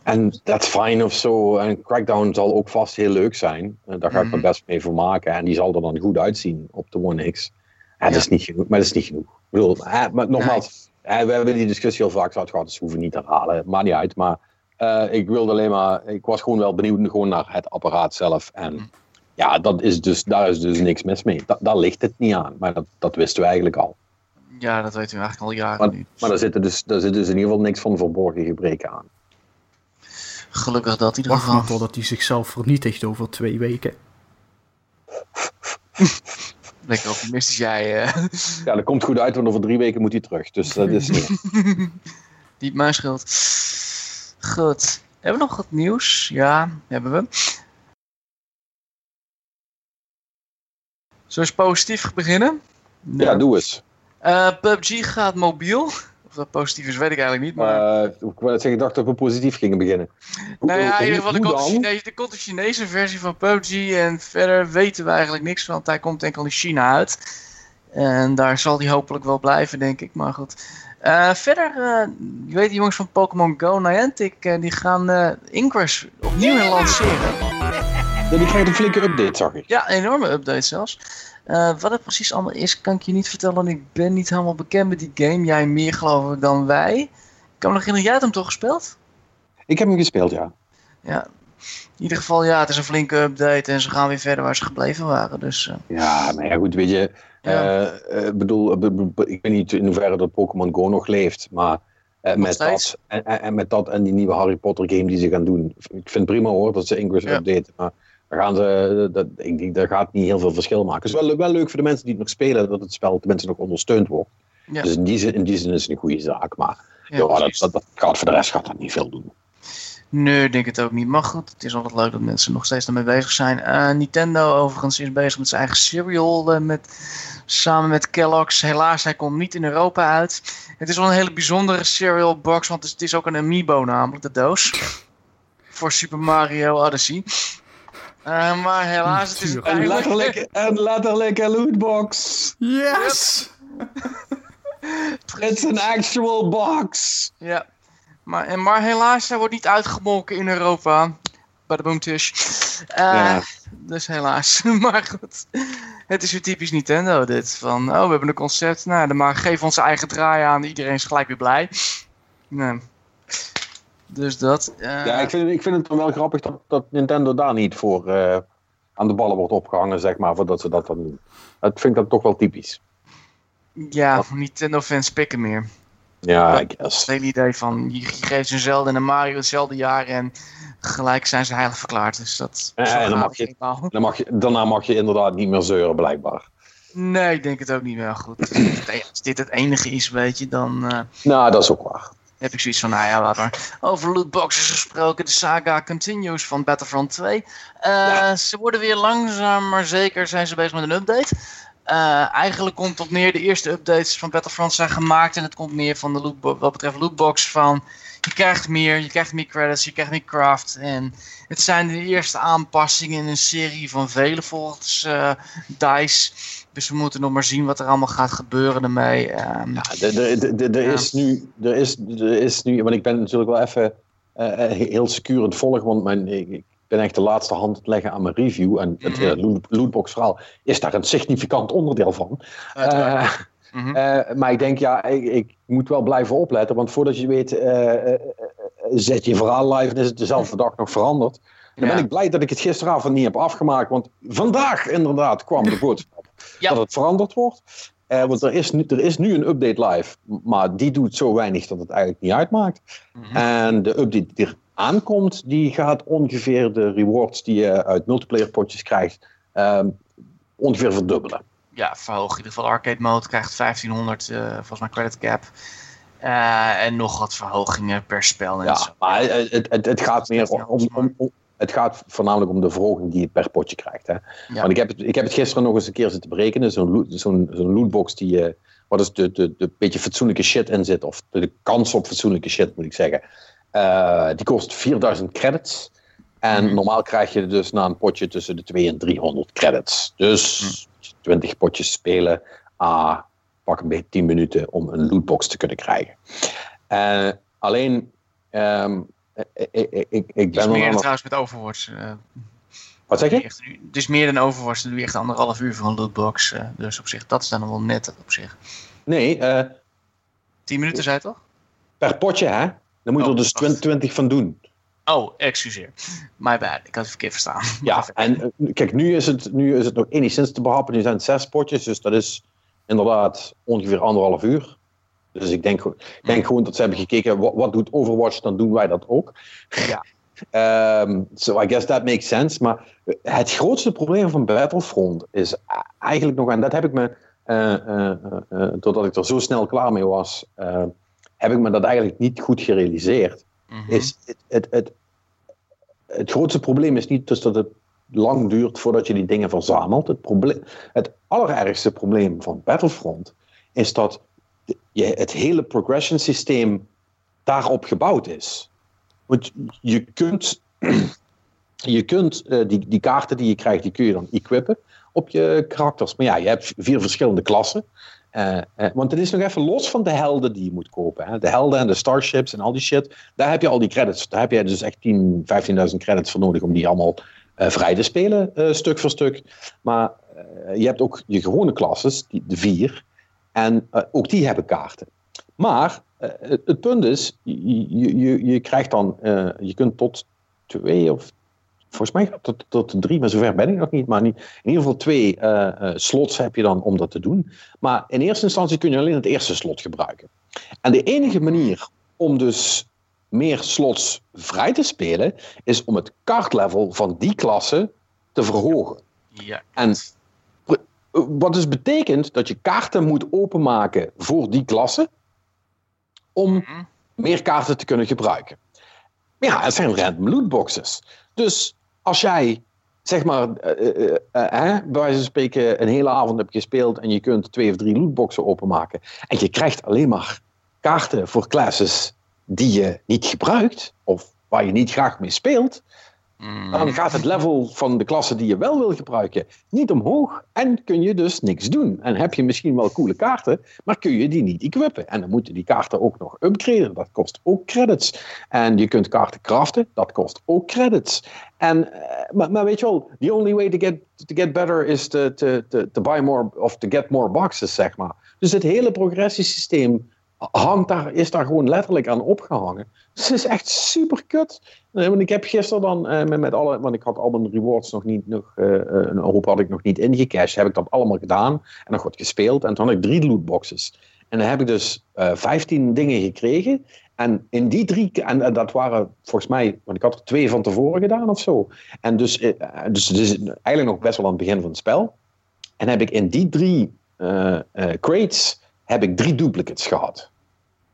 En that's fine of zo. En Crackdown zal ook vast heel leuk zijn. En daar ga ik me Mhm. best mee vermaken. En die zal er dan goed uitzien op de One X. Ja, dat is niet genoeg, maar dat is niet genoeg. Ik bedoel, hè, maar nogmaals, hè, we hebben die discussie al vaak gehad, dus we hoeven niet te herhalen. Maakt niet uit, maar eh, ik wilde alleen maar, ik was gewoon wel benieuwd gewoon naar het apparaat zelf. En Mhm. ja, dat is dus, daar is dus niks mis mee. Da- daar ligt het niet aan, maar dat, dat wisten we eigenlijk al. Ja, dat weten we eigenlijk al jaren Maar, nu. maar daar zit dus, daar zit dus in ieder geval niks van verborgen gebreken aan. Gelukkig dat in ieder Wacht maar geval. totdat hij zichzelf vernietigt over twee weken. Lekker optimistisch jij. eh Ja, dat komt goed uit, want over drie weken moet hij terug. Dus dat is niet. Mijn schuld. Goed. Hebben we nog wat nieuws? Ja, hebben we. Zullen we eens positief beginnen? Ja, doe eens. Eh, PUBG gaat mobiel. Of dat positief is, weet ik eigenlijk niet. Maar... Eh, ik wou net zeggen, ik dacht dat we positief gingen beginnen. nou ja, in ieder geval, er komt? Chinees, er komt een Chinese versie van PUBG. En verder weten we eigenlijk niks van. Want hij komt enkel in China uit. En daar zal hij hopelijk wel blijven, denk ik. Maar goed. Eh, verder, eh, je weet die jongens van Pokémon Go, Niantic, eh, die gaan eh Ingress opnieuw lanceren. Ja, die krijgt een flinke update, zag ik. Ja, een enorme update zelfs. Eh, wat het precies allemaal is, kan ik je niet vertellen. want Ik ben niet helemaal bekend met die game. Jij meer geloof ik dan wij. Ik kan me nog herinneren, jij hebt hem toch gespeeld? Ik heb hem gespeeld, ja. Ja. In ieder geval, ja, het is een flinke update en ze gaan weer verder waar ze gebleven waren. Dus eh, Ja, maar ja, goed, weet je. Ja. eh, bedoel, be- be- ik weet niet in hoeverre dat Pokémon Go nog leeft, maar met, steeds. dat, en, met dat en die nieuwe Harry Potter game die ze gaan doen. Ik vind het prima hoor dat ze Ingress Ja. updaten, maar daar gaan ze, dat, ik denk, dat gaat niet heel veel verschil maken. Het is wel, wel leuk voor de mensen die het nog spelen, dat het spel tenminste nog ondersteund wordt. Ja. Dus in die, zin, in die zin is het een goede zaak, maar ja, ja, dat, precies. dat, dat gaat voor de rest gaat dat niet veel doen. Nee, ik denk het ook niet. Maar goed, het is altijd leuk dat mensen nog steeds ermee bezig zijn. Eh, Nintendo overigens is bezig met zijn eigen cereal eh, met, samen met Kellogg's. Helaas, hij komt niet in Europa uit. Het is wel een hele bijzondere cereal box, want het is, het is ook een amiibo namelijk, de doos. Voor Super Mario Odyssey. Eh, maar helaas, het is letterlijk, letterlijk een lootbox. Yes! It's an actual box. Ja, maar, en, maar helaas, hij wordt niet uitgemolken in Europa. Bij de boomtish. Eh Ja. Dus helaas. maar goed. Het is weer typisch Nintendo dit. Van, oh, we hebben een concept. Nou, dan maar geef onze eigen draai aan. Iedereen is gelijk weer blij. Nee. Dus dat. eh, Ja, ik vind, ik vind het dan wel grappig dat, dat Nintendo daar niet voor eh, aan de ballen wordt opgehangen, zeg maar, voordat ze dat dan doen. Dat vind ik dan toch wel typisch. ja, Nintendo fans pikken meer. Ja, Ja. I Het guess. hele idee van, je je geeft een Zelda en een Mario hetzelfde jaar. En gelijk zijn ze heilig verklaard. Dus dat Ja, en dan mag je-. Dan mag je, daarna mag je inderdaad niet meer zeuren, blijkbaar. Nee, ik denk het ook niet meer. Goed. Als dit het enige is, weet je, dan eh, Nou, dat is ook waar. Heb ik zoiets van, nou ja, laat maar. Over lootboxes gesproken, de saga continues van Battlefront 2. Eh, Ja. Ze worden weer langzaam, maar zeker zijn ze bezig met een update. Eh, eigenlijk komt het op neer, de eerste updates van Battlefront zijn gemaakt. En het komt meer van de lootbo- wat betreft lootbox van... Je krijgt meer, je krijgt meer credits, je krijgt meer craft. En het zijn de eerste aanpassingen in een serie van vele volgens eh, DICE. Dus we moeten nog maar zien wat er allemaal gaat gebeuren ermee. Ehm, Ja, er- is nu, er is, er is nu, want ik ben natuurlijk wel even eh, eh, heel secuur het volgen, want mijn, ik, ben echt de laatste hand leggen aan mijn review. En het Mhm. eh, loot- lootbox verhaal is daar een significant onderdeel van. Mhm. Maar ik denk, ja, ik, ik moet wel blijven opletten. Want voordat je weet, zet je verhaal live en is het dezelfde dag nog veranderd. Dan ben ik blij dat ik het gisteravond niet heb afgemaakt. Want vandaag inderdaad kwam de boodschap dat het veranderd wordt. Eh, want er is, nu, er is nu een update live. Maar die doet zo weinig dat het eigenlijk niet uitmaakt. Mhm. En de update die er aankomt, die gaat ongeveer de rewards die je uit multiplayer potjes krijgt, ehm, ongeveer verdubbelen. ja, verhoog in ieder geval arcade mode. Krijgt 1500 uh, volgens mij credit cap. Uh, en nog wat verhogingen per spel. En ja, zo. maar het, het, het gaat meer om, om, om, Het gaat voornamelijk om de verhoging die je per potje krijgt. Hè? Ja. Want ik heb, het, ik heb het gisteren nog eens een keer zitten berekenen. Zo'n zo'n zo'n lootbox die. Uh, wat is de, de, de beetje fatsoenlijke shit in zit. Of de, de kans op fatsoenlijke shit, moet ik zeggen. Uh, die kost 4000 credits. En mm. normaal krijg je dus na een potje tussen de 200 en 300 credits. Dus mm. 20 potjes spelen. Ah, pak een beetje 10 minuten om een lootbox te kunnen krijgen. Uh, alleen, um, ik, ik, ik, ik ben is meer trouwens met Overwatch. Wat zeg je? Echt, het is meer dan Overwatch. Dan doe je echt anderhalf uur voor een lootbox. Dus op zich, dat is dan wel net op zich. Nee. 10 minuten zei je toch? Per potje, hè? Dan moet je oh, er dus 20, 20 van doen. Oh, excuseer. My bad. Ik had het verkeerd verstaan. Ja, en kijk, nu is, het, nu is het nog enigszins te behappen. Nu zijn het zes potjes, dus dat is inderdaad ongeveer anderhalf uur. Dus ik denk, ik denk gewoon dat ze hebben gekeken, wat, wat doet Overwatch, dan doen wij dat ook. Ja. um, so I guess that makes sense. Maar het grootste probleem van Battlefront is eigenlijk nog, en dat heb ik me, uh, uh, uh, doordat ik er zo snel klaar mee was, heb ik me dat eigenlijk niet goed gerealiseerd. Mhm. Mm -hmm. is het, het, het, het grootste probleem is niet dus dat het lang duurt voordat je die dingen verzamelt. Het, probleem, het allerergste probleem van Battlefront is dat je, het hele progression systeem daarop gebouwd is. Want je kunt, je kunt uh, die, die kaarten die je krijgt, die kun je dan equippen op je karakters. Maar ja, je hebt vier verschillende klassen. Uh, uh, want het is nog even los van de helden die je moet kopen. Hè? De helden en de starships en al die shit. Daar heb je al die credits. Daar heb je dus echt 10, 15.000 credits voor nodig om die allemaal vrij te spelen, stuk voor stuk. Maar je hebt ook je gewone klasses, de vier. En ook die hebben kaarten. Maar het, het, punt is, je, je, je krijgt dan, je kunt tot twee of volgens mij tot, tot drie, maar zover ben ik nog niet. Maar niet, in ieder geval twee slots heb je dan om dat te doen. Maar in eerste instantie kun je alleen het eerste slot gebruiken. En de enige manier om dus meer slots vrij te spelen, is om het kaartlevel van die klasse te verhogen. Ja. En wat dus betekent dat je kaarten moet openmaken voor die klasse, om mm -hmm. meer kaarten te kunnen gebruiken. Maar ja, het zijn random lootboxes. Dus als jij, zeg maar, uh, uh, uh, bij wijze van spreken, een hele avond hebt gespeeld en je kunt twee of drie lootboxen openmaken, en je krijgt alleen maar kaarten voor classes die je niet gebruikt, of waar je niet graag mee speelt, mm. dan gaat het level van de klasse die je wel wil gebruiken niet omhoog en kun je dus niks doen. En heb je misschien wel coole kaarten, maar kun je die niet equippen. En dan moeten die kaarten ook nog upgraden, dat kost ook credits. En je kunt kaarten craften, dat kost ook credits. En, uh, maar, maar, weet je wel, the only way to get, to get better is to, to, to, to buy more, of to get more boxes, zeg maar. Dus het hele progressiesysteem hangt daar, is daar gewoon letterlijk aan opgehangen. Het is echt super kut. Want ik heb gisteren dan uh, met, alle, want ik had al mijn rewards nog niet, nog, uh, een hoop had ik nog niet ingecashed. Heb ik dat allemaal gedaan en nog wat gespeeld. En toen had ik drie lootboxes. En dan heb ik dus uh, 15 dingen gekregen. En in die drie, en, en, dat waren volgens mij, want ik had er twee van tevoren gedaan of zo. En dus, dus, dus eigenlijk nog best wel aan het begin van het spel. En heb ik in die drie crates heb ik drie duplicates gehad.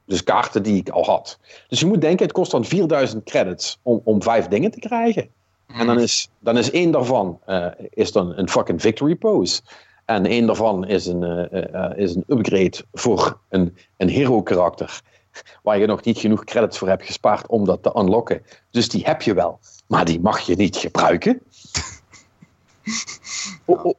Dus kaarten die ik al had. Dus je moet denken, het kost dan 4000 credits om, om vijf dingen te krijgen. En dan is, dan is één daarvan uh, is dan een fucking victory pose. En één daarvan is een, uh, uh, is een upgrade voor een, een hero karakter. Waar je nog niet genoeg credits voor hebt gespaard om dat te unlocken. Dus die heb je wel. Maar die mag je niet gebruiken.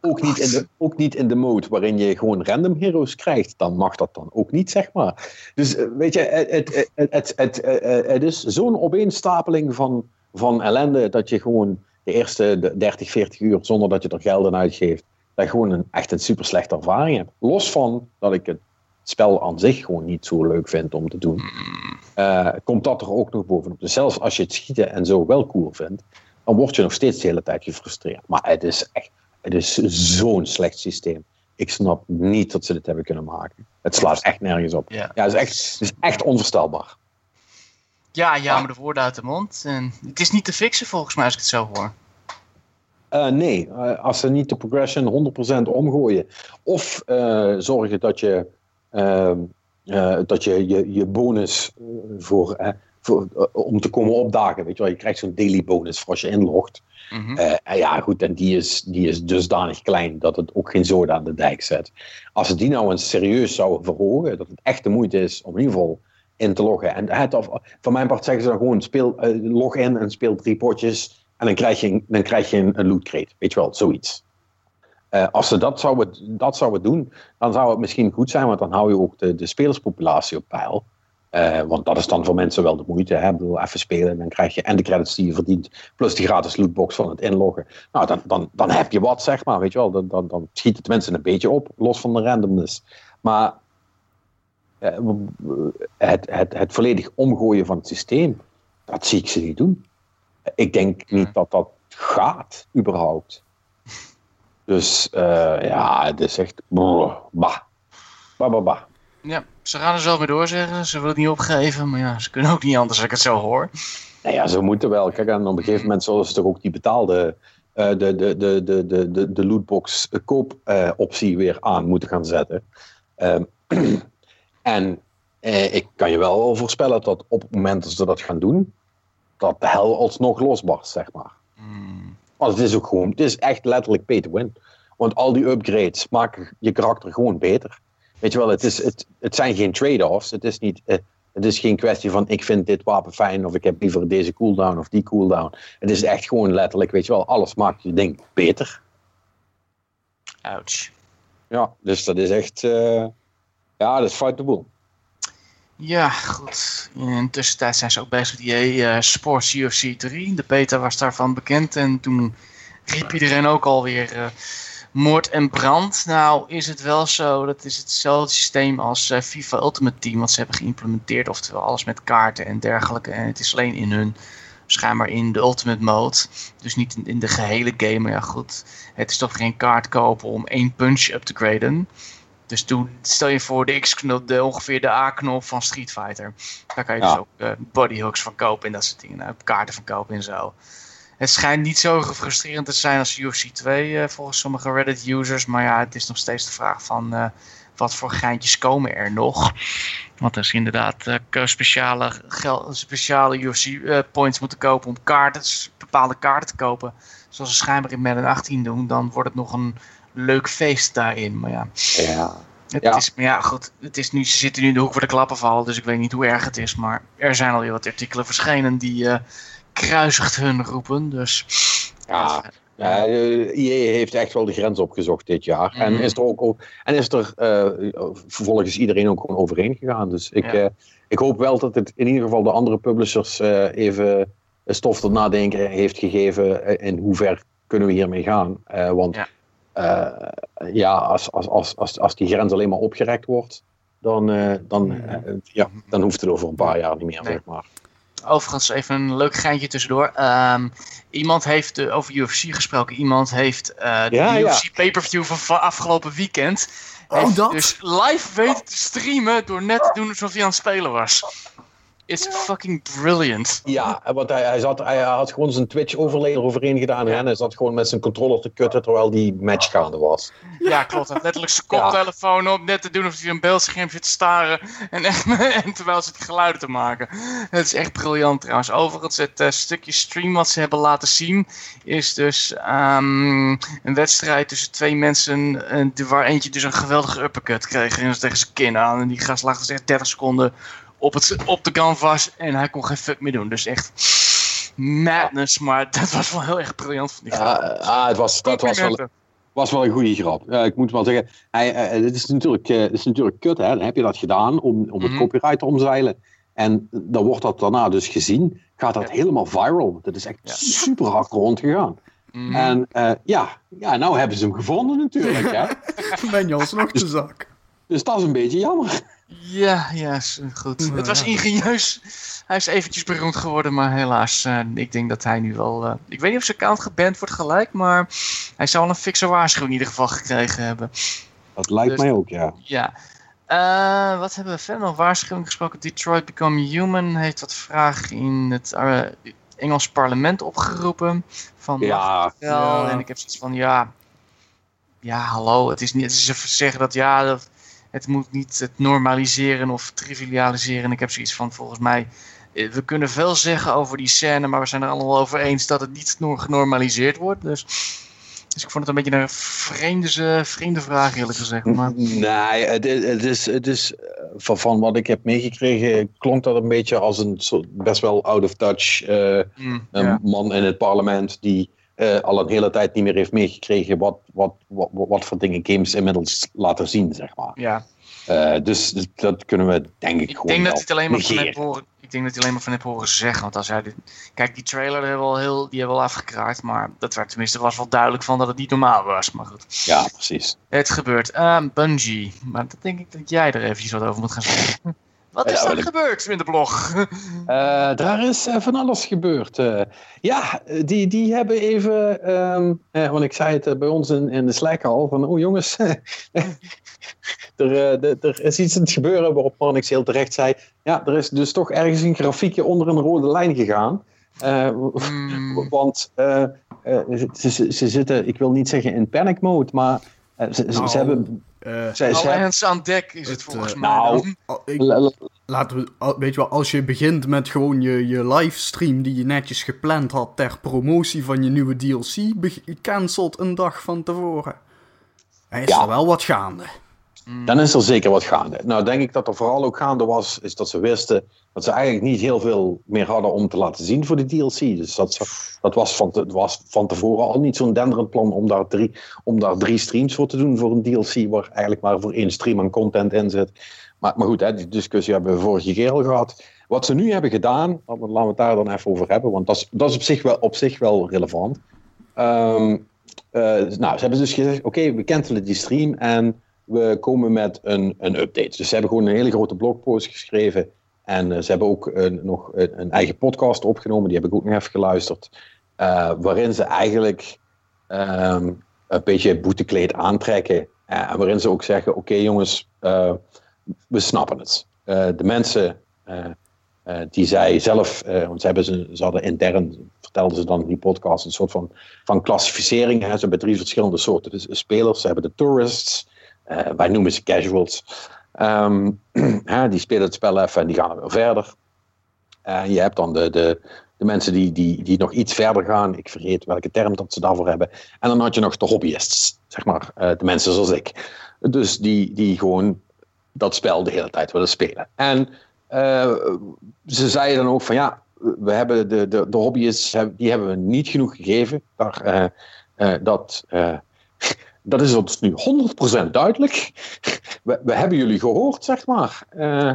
Ook, niet in de, ook niet in de mode waarin je gewoon random heroes krijgt. Dan mag dat dan ook niet, zeg maar. Dus weet je, het, het, het, het, het is zo'n opeenstapeling van, van ellende dat je gewoon de eerste 30, 40 uur zonder dat je er geld aan uitgeeft, dat je gewoon een, echt een super slechte ervaring hebt. Los van dat ik het spel aan zich gewoon niet zo leuk vind om te doen, uh, komt dat er ook nog bovenop. Dus zelfs als je het schieten en zo wel cool vindt, dan word je nog steeds de hele tijd gefrustreerd. Maar het is echt, het is zo'n slecht systeem. Ik snap niet dat ze dit hebben kunnen maken. Het slaat echt nergens op. Ja, ja het, is echt, het is echt onvoorstelbaar. Ja, ja, maar de woorden uit de mond. En het is niet te fixen volgens mij als ik het zo hoor. Uh, nee, uh, als ze niet de progression 100% omgooien. Of uh, zorgen dat je, ehm, dat je je, je bonus voor, voor om te komen opdagen. Weet je wel, je krijgt zo'n daily bonus voor als je inlogt. Mm -hmm. ja, goed, en die is, die is dusdanig klein dat het ook geen zoden aan de dijk zet. Als ze die nou eens serieus zouden verhogen, dat het echt de moeite is om in ieder geval in te loggen. En het, of, van mijn part zeggen ze dan gewoon: speel, log in en speel drie potjes. En dan krijg je, dan krijg je een, een loot crate. Weet je wel, zoiets. Uh, als ze dat zouden, dat zouden doen, dan zou het misschien goed zijn, want dan hou je ook de, de spelerspopulatie op peil. Uh, want dat is dan voor mensen wel de moeite. Hè? Ik bedoel, even spelen en dan krijg je en de credits die je verdient, plus die gratis lootbox van het inloggen. Nou, dan, dan, dan heb je wat, zeg maar. Weet je wel, dan, dan, dan schiet het mensen een beetje op, los van de randomness. Maar uh, het, het, het volledig omgooien van het systeem, dat zie ik ze niet doen ik denk niet dat dat gaat, überhaupt. Dus uh, ja, het is echt. Bah. Bah, bah, bah. Ja, ze gaan er zo mee doorzeggen. Ze willen het niet opgeven, maar ja, ze kunnen ook niet anders als ik het zo hoor. Nou ja, ze moeten wel. Kijk, en op een gegeven moment zullen ze toch ook die betaalde. Uh, de, de, de, de, de, de, de lootbox koopoptie uh, weer aan moeten gaan zetten. Uh, en ik kan je wel voorspellen dat op het moment dat ze dat gaan doen, dat de hel alsnog losbarst, zeg maar. Mm. Want het is ook gewoon, het is echt letterlijk pay to win. Want al die upgrades maken je karakter gewoon beter. Weet je wel, het, is, het, het zijn geen trade-offs. Het is, niet, eh, het is geen kwestie van ik vind dit wapen fijn of ik heb liever deze cooldown of die cooldown. Het is echt gewoon letterlijk, weet je wel, alles maakt je ding beter. Ouch. Ja, dus dat is echt, uh, ja, dat is fight the bull. Ja, goed. In tussentijd zijn ze ook bezig met die uh, Sports UFC 3. De beta was daarvan bekend en toen riep iedereen ook alweer uh, moord en brand. Nou is het wel zo, dat is hetzelfde systeem als uh, FIFA Ultimate Team wat ze hebben geïmplementeerd. Oftewel alles met kaarten en dergelijke. En het is alleen in hun, schijnbaar in de Ultimate Mode. Dus niet in, in de gehele game, maar ja goed. Het is toch geen kaart kopen om één punch up te graden. Dus toen stel je voor de X-knop, de, ongeveer de A-knop van Street Fighter. Daar kan je dus ook uh, bodyhooks van kopen en dat soort dingen. Nou, kaarten van kopen en zo. Het schijnt niet zo frustrerend te zijn als UFC 2 uh, volgens sommige Reddit-users. Maar ja, het is nog steeds de vraag van uh, wat voor geintjes komen er nog. Want er is inderdaad speciale, speciale UFC-points moeten kopen om kaarten, bepaalde kaarten te kopen. Zoals ze schijnbaar in Madden 18 doen. Dan wordt het nog een leuk feest daarin. Maar ja. Ja. Het ja. Is, maar ja, goed. Het is nu, ze zitten nu in de hoek voor de klappenval, dus ik weet niet hoe erg het is. Maar er zijn alweer wat artikelen verschenen die uh, kruisigt hun roepen. Dus. Ja. Ja, IE heeft echt wel de grens opgezocht dit jaar. Mm. En is er ook en is er uh, vervolgens iedereen ook gewoon overheen gegaan. Dus ik, ja. uh, ik hoop wel dat het in ieder geval de andere publishers uh, even stof tot nadenken heeft gegeven. in hoe ver kunnen we hiermee gaan. want ja. Ja, als, als, als, als, als die grens alleen maar opgerekt wordt, dan, dan, uh, ja, dan hoeft het over een paar jaar niet meer, nee. zeg maar. Overigens, even een leuk geintje tussendoor. Um, iemand heeft over UFC gesproken. Iemand heeft de ja, UFC ja. pay-per-view van afgelopen weekend. Oh, dat? Dus live weten te streamen door net te doen alsof hij aan het spelen was. It's fucking brilliant. Ja, want hij, hij, zat, hij had gewoon zijn Twitch-overlay eroverheen gedaan. En hij zat gewoon met zijn controller te kutten terwijl die match gaande was. Ja, klopt. Hij had letterlijk zijn koptelefoon op, net te doen of hij een beeldscherm zit te staren. En, en terwijl ze die geluiden te maken. Het is echt briljant trouwens. Overigens, het uh, stukje stream wat ze hebben laten zien... is dus um, een wedstrijd tussen twee mensen... Uh, waar eentje dus een geweldige uppercut kreeg. En tegen zijn kin aan. En die gast lag dus echt 30 seconden op, het, op de canvas en hij kon geen fuck meer doen. Dus echt madness, maar dat was wel heel erg briljant van die grap. Ja, ah, het was, dat was wel, was wel een goede grap. Ja, ik moet wel zeggen, hij, uh, dit, is natuurlijk, uh, dit is natuurlijk kut, hè. Dan heb je dat gedaan om, om het mm -hmm. copyright te omzeilen. En dan wordt dat daarna dus gezien, gaat dat ja. helemaal viral. Dat is echt ja. super hard rondgegaan. Mm. En uh, ja, ja, nou hebben ze hem gevonden natuurlijk. Hè? ben je alsnog de zak. Dus dat is een beetje jammer. Ja, ja, goed. Ja, het was ingenieus. Hij is eventjes beroemd geworden, maar helaas. Uh, ik denk dat hij nu wel... Uh, ik weet niet of zijn account geband wordt gelijk, maar hij zou al een fikse waarschuwing in ieder geval gekregen hebben. Dat lijkt dus, mij ook, ja. Ja. Uh, wat hebben we verder nog? Waarschuwing gesproken. Detroit Become Human heeft wat vragen in het Engels parlement opgeroepen. Van Ja, wel. Ja. En ik heb zoiets van, ja, ja, hallo. Het is niet, het is even zeggen dat, ja, dat, het moet niet het normaliseren of trivialiseren. En ik heb zoiets van, volgens mij, eh, we kunnen veel zeggen over die scène, maar we zijn er allemaal over eens dat het niet genormaliseerd wordt. Dus, dus ik vond het een beetje een vreemde, vreemde vraag, eerlijk gezegd. Maar, Nee, het is, het is, het is eh, van, van wat ik heb meegekregen, klonk dat een beetje als een soort best wel out of touch eh, mm, ja. man in het parlement die eh, al een hele tijd niet meer heeft meegekregen wat, wat, wat, wat voor dingen games inmiddels laten zien, zeg maar. ja. Eh, dus dus dat kunnen we denk ik, Ik gewoon denk dat wel hij het alleen maar van negeren. heb horen. Ik denk dat hij alleen maar van heb horen zeggen. Want als hij dit, kijk, die trailer die hebben we al heel, die hebben we al afgekraakt. Maar dat werd tenminste was wel duidelijk van dat het niet normaal was. Maar goed, Ja, precies. het gebeurt. Ehm Bungie. Maar dat denk ik dat jij er eventjes wat over moet gaan zeggen. Wat is er gebeurd in de blog? Eh, daar is eh, van alles gebeurd. Eh, ja, die, die hebben even, ehm, eh, want ik zei het bij ons in, in de Slack al, van oh jongens, er, er is iets aan het gebeuren waarop Marnix heel terecht zei, ja, er is dus toch ergens een grafiekje onder een rode lijn gegaan. Hmm, want ze, ze, ze zitten, ik wil niet zeggen in panic mode, maar ze, ze, Nou, ze hebben... Eh, alle hands aan dek is het, Het, volgens eh, mij. nou, ik- laten we, weet je wel, als je begint met gewoon je, je livestream die je netjes gepland had ter promotie van je nieuwe DLC, cancelt een dag van tevoren. Hij is Ja. er wel wat gaande. Dan is er zeker wat gaande. Nou, denk ik dat er vooral ook gaande was, is dat ze wisten dat ze eigenlijk niet heel veel meer hadden om te laten zien voor de DLC. Dus dat, dat was, van was van tevoren al niet zo'n denderend plan om daar, drie, om daar drie streams voor te doen voor een DLC, waar eigenlijk maar voor één stream aan content in zit. Maar, maar goed, hè, die discussie hebben we vorige keer al gehad. Wat ze nu hebben gedaan, laten we het daar dan even over hebben, want dat is, dat is op, zich wel, op zich wel relevant. Ehm, eh, nou, ze hebben dus gezegd, oké, we cancelen die stream en we komen met een, een update. Dus ze hebben gewoon een hele grote blogpost geschreven. En eh, ze hebben ook een- nog een, eigen podcast opgenomen. Die heb ik ook nog even geluisterd. eh, waarin ze eigenlijk ehm, een beetje boetekleed aantrekken. eh, en waarin ze ook zeggen, oké jongens, we snappen het. De mensen die zij zelf, want ze, hebben ze, hadden intern, vertelden ze dan in die podcast, een soort van, van klassificering. Ze hebben drie verschillende soorten dus spelers. Ze hebben de tourists, wij noemen ze casuals. Ehm, die spelen het spel even en die gaan er weer verder. En je hebt dan de, de, de mensen die, die, die nog iets verder gaan. Ik vergeet welke term dat ze daarvoor hebben. En dan had je nog de hobbyists, zeg maar. eh, de mensen zoals ik. Dus die, die gewoon dat spel de hele tijd willen spelen. En eh, ze zeiden dan ook van ja, we hebben de, de, de hobbyists, die hebben we niet genoeg gegeven. Daar, eh, eh, dat, eh, dat is ons nu 100% duidelijk. We, we hebben jullie gehoord, zeg maar. Eh,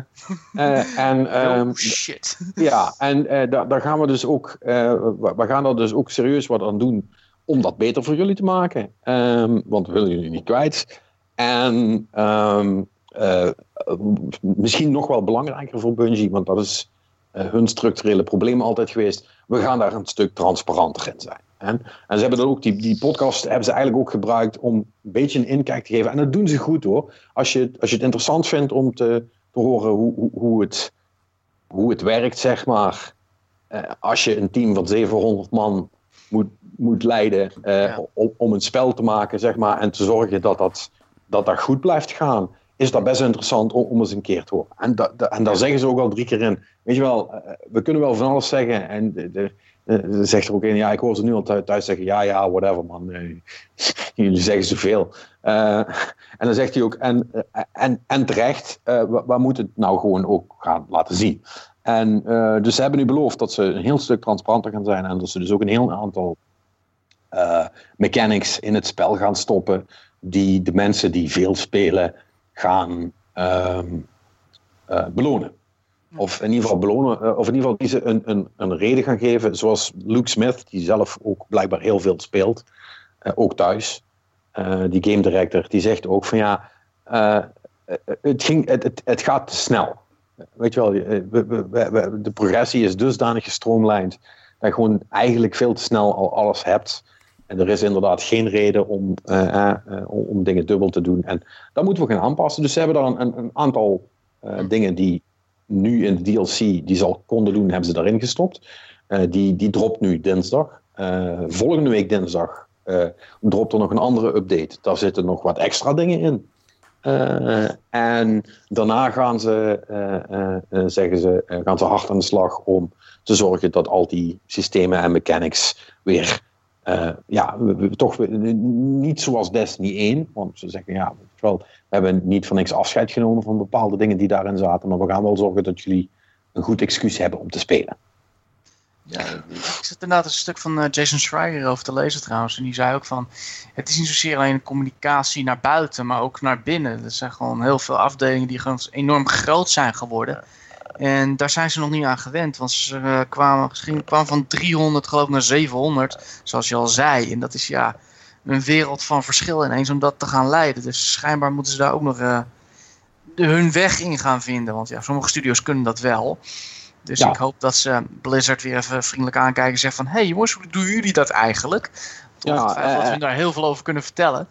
en, ehm, oh shit. ja, en eh, daar, daar gaan we dus ook, we, we gaan er dus ook serieus wat aan doen om dat beter voor jullie te maken. Ehm, want we willen jullie niet kwijt. En ehm, eh, misschien nog wel belangrijker voor Bungie, want dat is hun structurele probleem altijd geweest. We gaan daar een stuk transparanter in zijn. En, en ze hebben dan ook die, die podcast hebben ze eigenlijk ook gebruikt om een beetje een inkijk te geven. En dat doen ze goed hoor. Als je, als je het interessant vindt om te, te horen hoe, hoe, hoe, het, hoe het werkt, zeg maar. Eh, als je een team van 700 man moet, moet leiden eh, Ja. om, om een spel te maken, zeg maar, en te zorgen dat dat, dat, dat goed blijft gaan, is dat best interessant om, om eens een keer te horen. En, da, da- en daar zeggen ze ook al drie keer in. Weet je wel, eh, we kunnen wel van alles zeggen. En de- de zegt er ook in, ja, ik hoor ze nu al thu- thuis zeggen, ja, ja, whatever man. Eh, jullie zeggen zoveel. Eh, en dan zegt hij ook, en, eh, en, terecht, eh, we, we moeten het nou gewoon ook gaan laten zien. En eh, dus ze hebben nu beloofd dat ze een heel stuk transparanter gaan zijn en dat ze dus ook een heel aantal eh, mechanics in het spel gaan stoppen die de mensen die veel spelen gaan ehm, eh, belonen. Of in ieder geval belonen, eh, of in ieder geval die ze een, een, een reden gaan geven, zoals Luke Smith, die zelf ook blijkbaar heel veel speelt, eh, ook thuis. Eh, die game director, die zegt ook van ja, het, ging, het, het, het gaat te snel. Weet je wel, we, we, we- de progressie is dusdanig gestroomlijnd dat je gewoon eigenlijk veel te snel al alles hebt. En er is inderdaad geen reden om, om, dingen dubbel te doen. En dat moeten we gaan aanpassen. Dus ze hebben daar een, een, aantal dingen die nu in de DLC die ze al konden doen, hebben ze daarin gestopt. die, die dropt nu dinsdag. volgende week dinsdag dropt er nog een andere update. Daar zitten nog wat extra dingen in. en daarna gaan ze, zeggen ze, gaan ze hard aan de slag om te zorgen dat al die systemen en mechanics weer uh, ja, we, toch niet zoals Destiny 1. Want ze zeggen, ja, wel, we hebben niet van niks afscheid genomen van bepaalde dingen die daarin zaten. Maar we gaan wel zorgen dat jullie een goed excuus hebben om te spelen. Ja, ik zit inderdaad een stuk van uh, Jason Schreier over te lezen trouwens. En die zei ook van, het is niet zozeer alleen communicatie naar buiten, maar ook naar binnen. Er zijn gewoon heel veel afdelingen die gewoon enorm groot zijn geworden. En daar zijn ze nog niet aan gewend, want ze uh, kwamen, kwamen van 300 geloof ik naar 700, zoals je al zei. En dat is ja een wereld van verschil ineens om dat te gaan leiden. Dus schijnbaar moeten ze daar ook nog uh, hun weg in gaan vinden. Want ja, sommige studio's kunnen dat wel. Dus ik hoop dat ze Blizzard weer even vriendelijk aankijken en zeggen van... Hé hey jongens, hoe doen jullie dat eigenlijk? ja, het feit dat we daar heel veel over kunnen vertellen.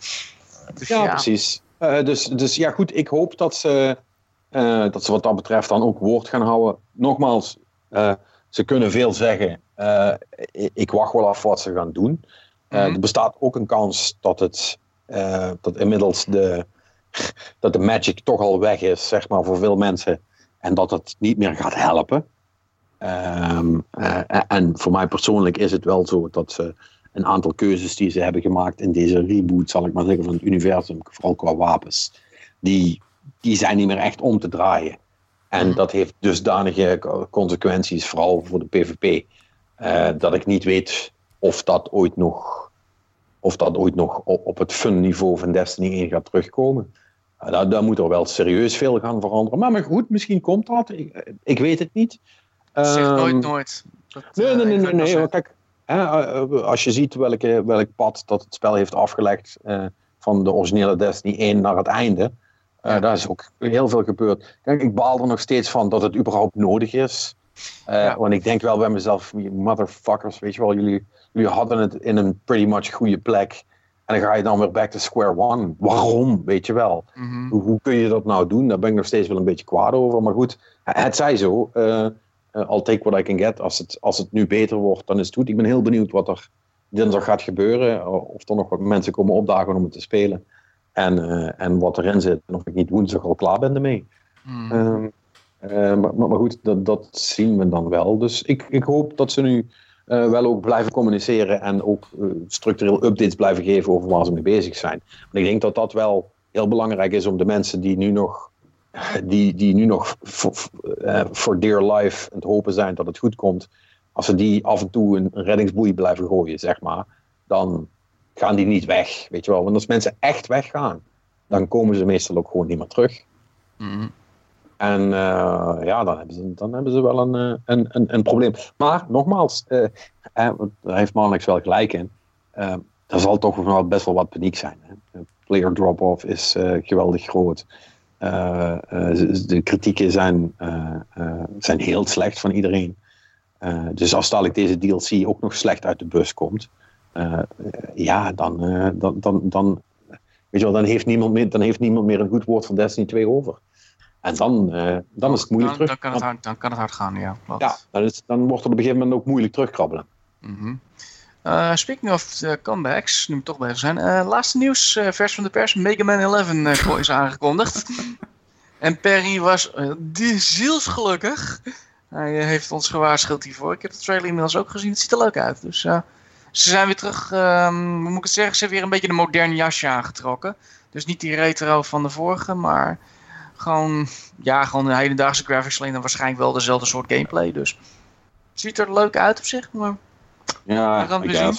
Dus, ja, precies. Uh, dus, dus ja, goed, ik hoop dat ze uh, dat ze wat dat betreft dan ook woord gaan houden. Nogmaals, uh, ze kunnen veel zeggen. Uh, ik wacht wel af wat ze gaan doen. Mm -hmm. Er bestaat ook een kans dat het dat inmiddels de, dat de magic toch al weg is, zeg maar, voor veel mensen. En dat het niet meer gaat helpen. Um, en voor mij persoonlijk is het wel zo dat ze een aantal keuzes die ze hebben gemaakt in deze reboot, zal ik maar zeggen, van het universum, vooral qua wapens, die die zijn niet meer echt om te draaien. En mhm. dat heeft dusdanige consequenties, vooral voor de PvP, uh, dat ik niet weet of dat ooit nog, of dat ooit nog op, op het fun niveau van Destiny 1 gaat terugkomen. Uh, daar, daar, moet er wel serieus veel gaan veranderen. Maar, maar goed, misschien komt dat. Ik, ik weet het niet. Zeg nooit, ehm, nooit. Dat, nee, nee, nee. nee, nee kijk, als je ziet welke, welk pad dat het spel heeft afgelegd uh, van de originele Destiny 1 naar het einde, uh, daar is ook heel veel gebeurd. Kijk, ik baal er nog steeds van dat het überhaupt nodig is. Uh, Want ik denk wel bij mezelf, motherfuckers, weet je wel, jullie, jullie hadden het in een pretty much goede plek. En dan ga je dan weer back to square one. Waarom, weet je wel? Mhm. hoe, hoe, kun je dat nou doen? Daar ben ik nog steeds wel een beetje kwaad over. Maar goed, het zij zo. Uh, I'll take what I can get. Als het, als het nu beter wordt, dan is het goed. Ik ben heel benieuwd wat er dinsdag gaat gebeuren. Of er nog wat mensen komen opdagen om het te spelen. En, uh, en wat erin zit, en of ik niet woensdag al klaar ben ermee. Mm. Uh, uh, maar, maar, goed, dat, dat zien we dan wel. Dus ik, ik hoop dat ze nu uh, wel ook blijven communiceren en ook structureel updates blijven geven over waar ze mee bezig zijn. Want ik denk dat dat wel heel belangrijk is om de mensen die nu nog, die, die nu nog voor dear life aan het hopen zijn dat het goed komt, als ze die af en toe een reddingsboei blijven gooien, zeg maar, dan, gaan die niet weg. Weet je wel? Want als mensen echt weggaan, dan komen ze meestal ook gewoon niet meer terug. Mhm. En uh, ja, dan hebben, ze, dan hebben ze wel een, eh, een, een, een probleem. Maar nogmaals, uh, daar heeft Marnix wel gelijk in. Uh, er zal toch wel best wel wat paniek zijn. Hè? Player drop-off is geweldig groot. de kritieken zijn, zijn heel slecht van iedereen. dus als dadelijk deze DLC ook nog slecht uit de bus komt, uh, ja, dan, uh, dan, dan, dan, weet je wel, dan, heeft niemand meer, dan heeft niemand meer een goed woord van Destiny 2 over. En dan, uh, dan is het moeilijk dan, terug. Dan kan het, hard, dan kan het hard gaan, ja. Klopt. Ja, dan, is, dan wordt het op een gegeven moment ook moeilijk terugkrabbelen. Mm -hmm. speaking of comebacks, nu we toch bezig zijn. laatste nieuws, vers van de pers, Mega Man 11 is aangekondigd. en Perry was die zielsgelukkig. Hij heeft ons gewaarschuwd hiervoor. Ik heb de trailer inmiddels ook gezien. Het ziet er leuk uit. Dus ze zijn weer terug, um, hoe moet ik het zeggen, ze hebben weer een beetje een modern jasje aangetrokken. Dus niet die retro van de vorige, maar gewoon, ja, gewoon een hedendaagse graphics alleen dan waarschijnlijk wel dezelfde soort gameplay. Dus het ziet er leuk uit op zich, maar ja, gaan het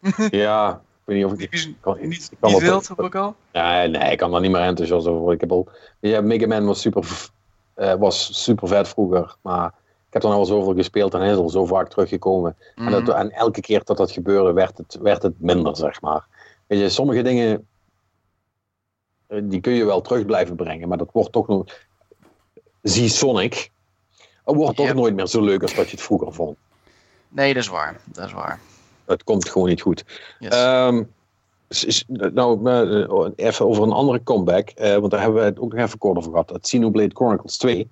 zien. ja, ik weet niet of ik... Niet, kan, niet, ik kan niet wild, heb ik al? Nee, nee, ik kan daar niet meer enthousiast over. Ik heb al... Ja, Mega Man was super, uh, was super vet vroeger, maar heb er al zoveel gespeeld en hij is al zo vaak teruggekomen. en, dat, mhm. en, elke keer dat dat gebeurde, werd het, werd het minder, zeg maar. Weet je, sommige dingen, eh, die kun je wel terug blijven brengen, maar dat wordt toch nog... Zie Sonic, het wordt toch nooit meer zo leuk als dat je het vroeger vond. Nee, dat is waar. Dat is waar. Het komt gewoon niet goed. Yes. Um, nou, uh, even over een andere comeback, want daar hebben we het ook nog even kort over gehad. Het Xenoblade Chronicles 2.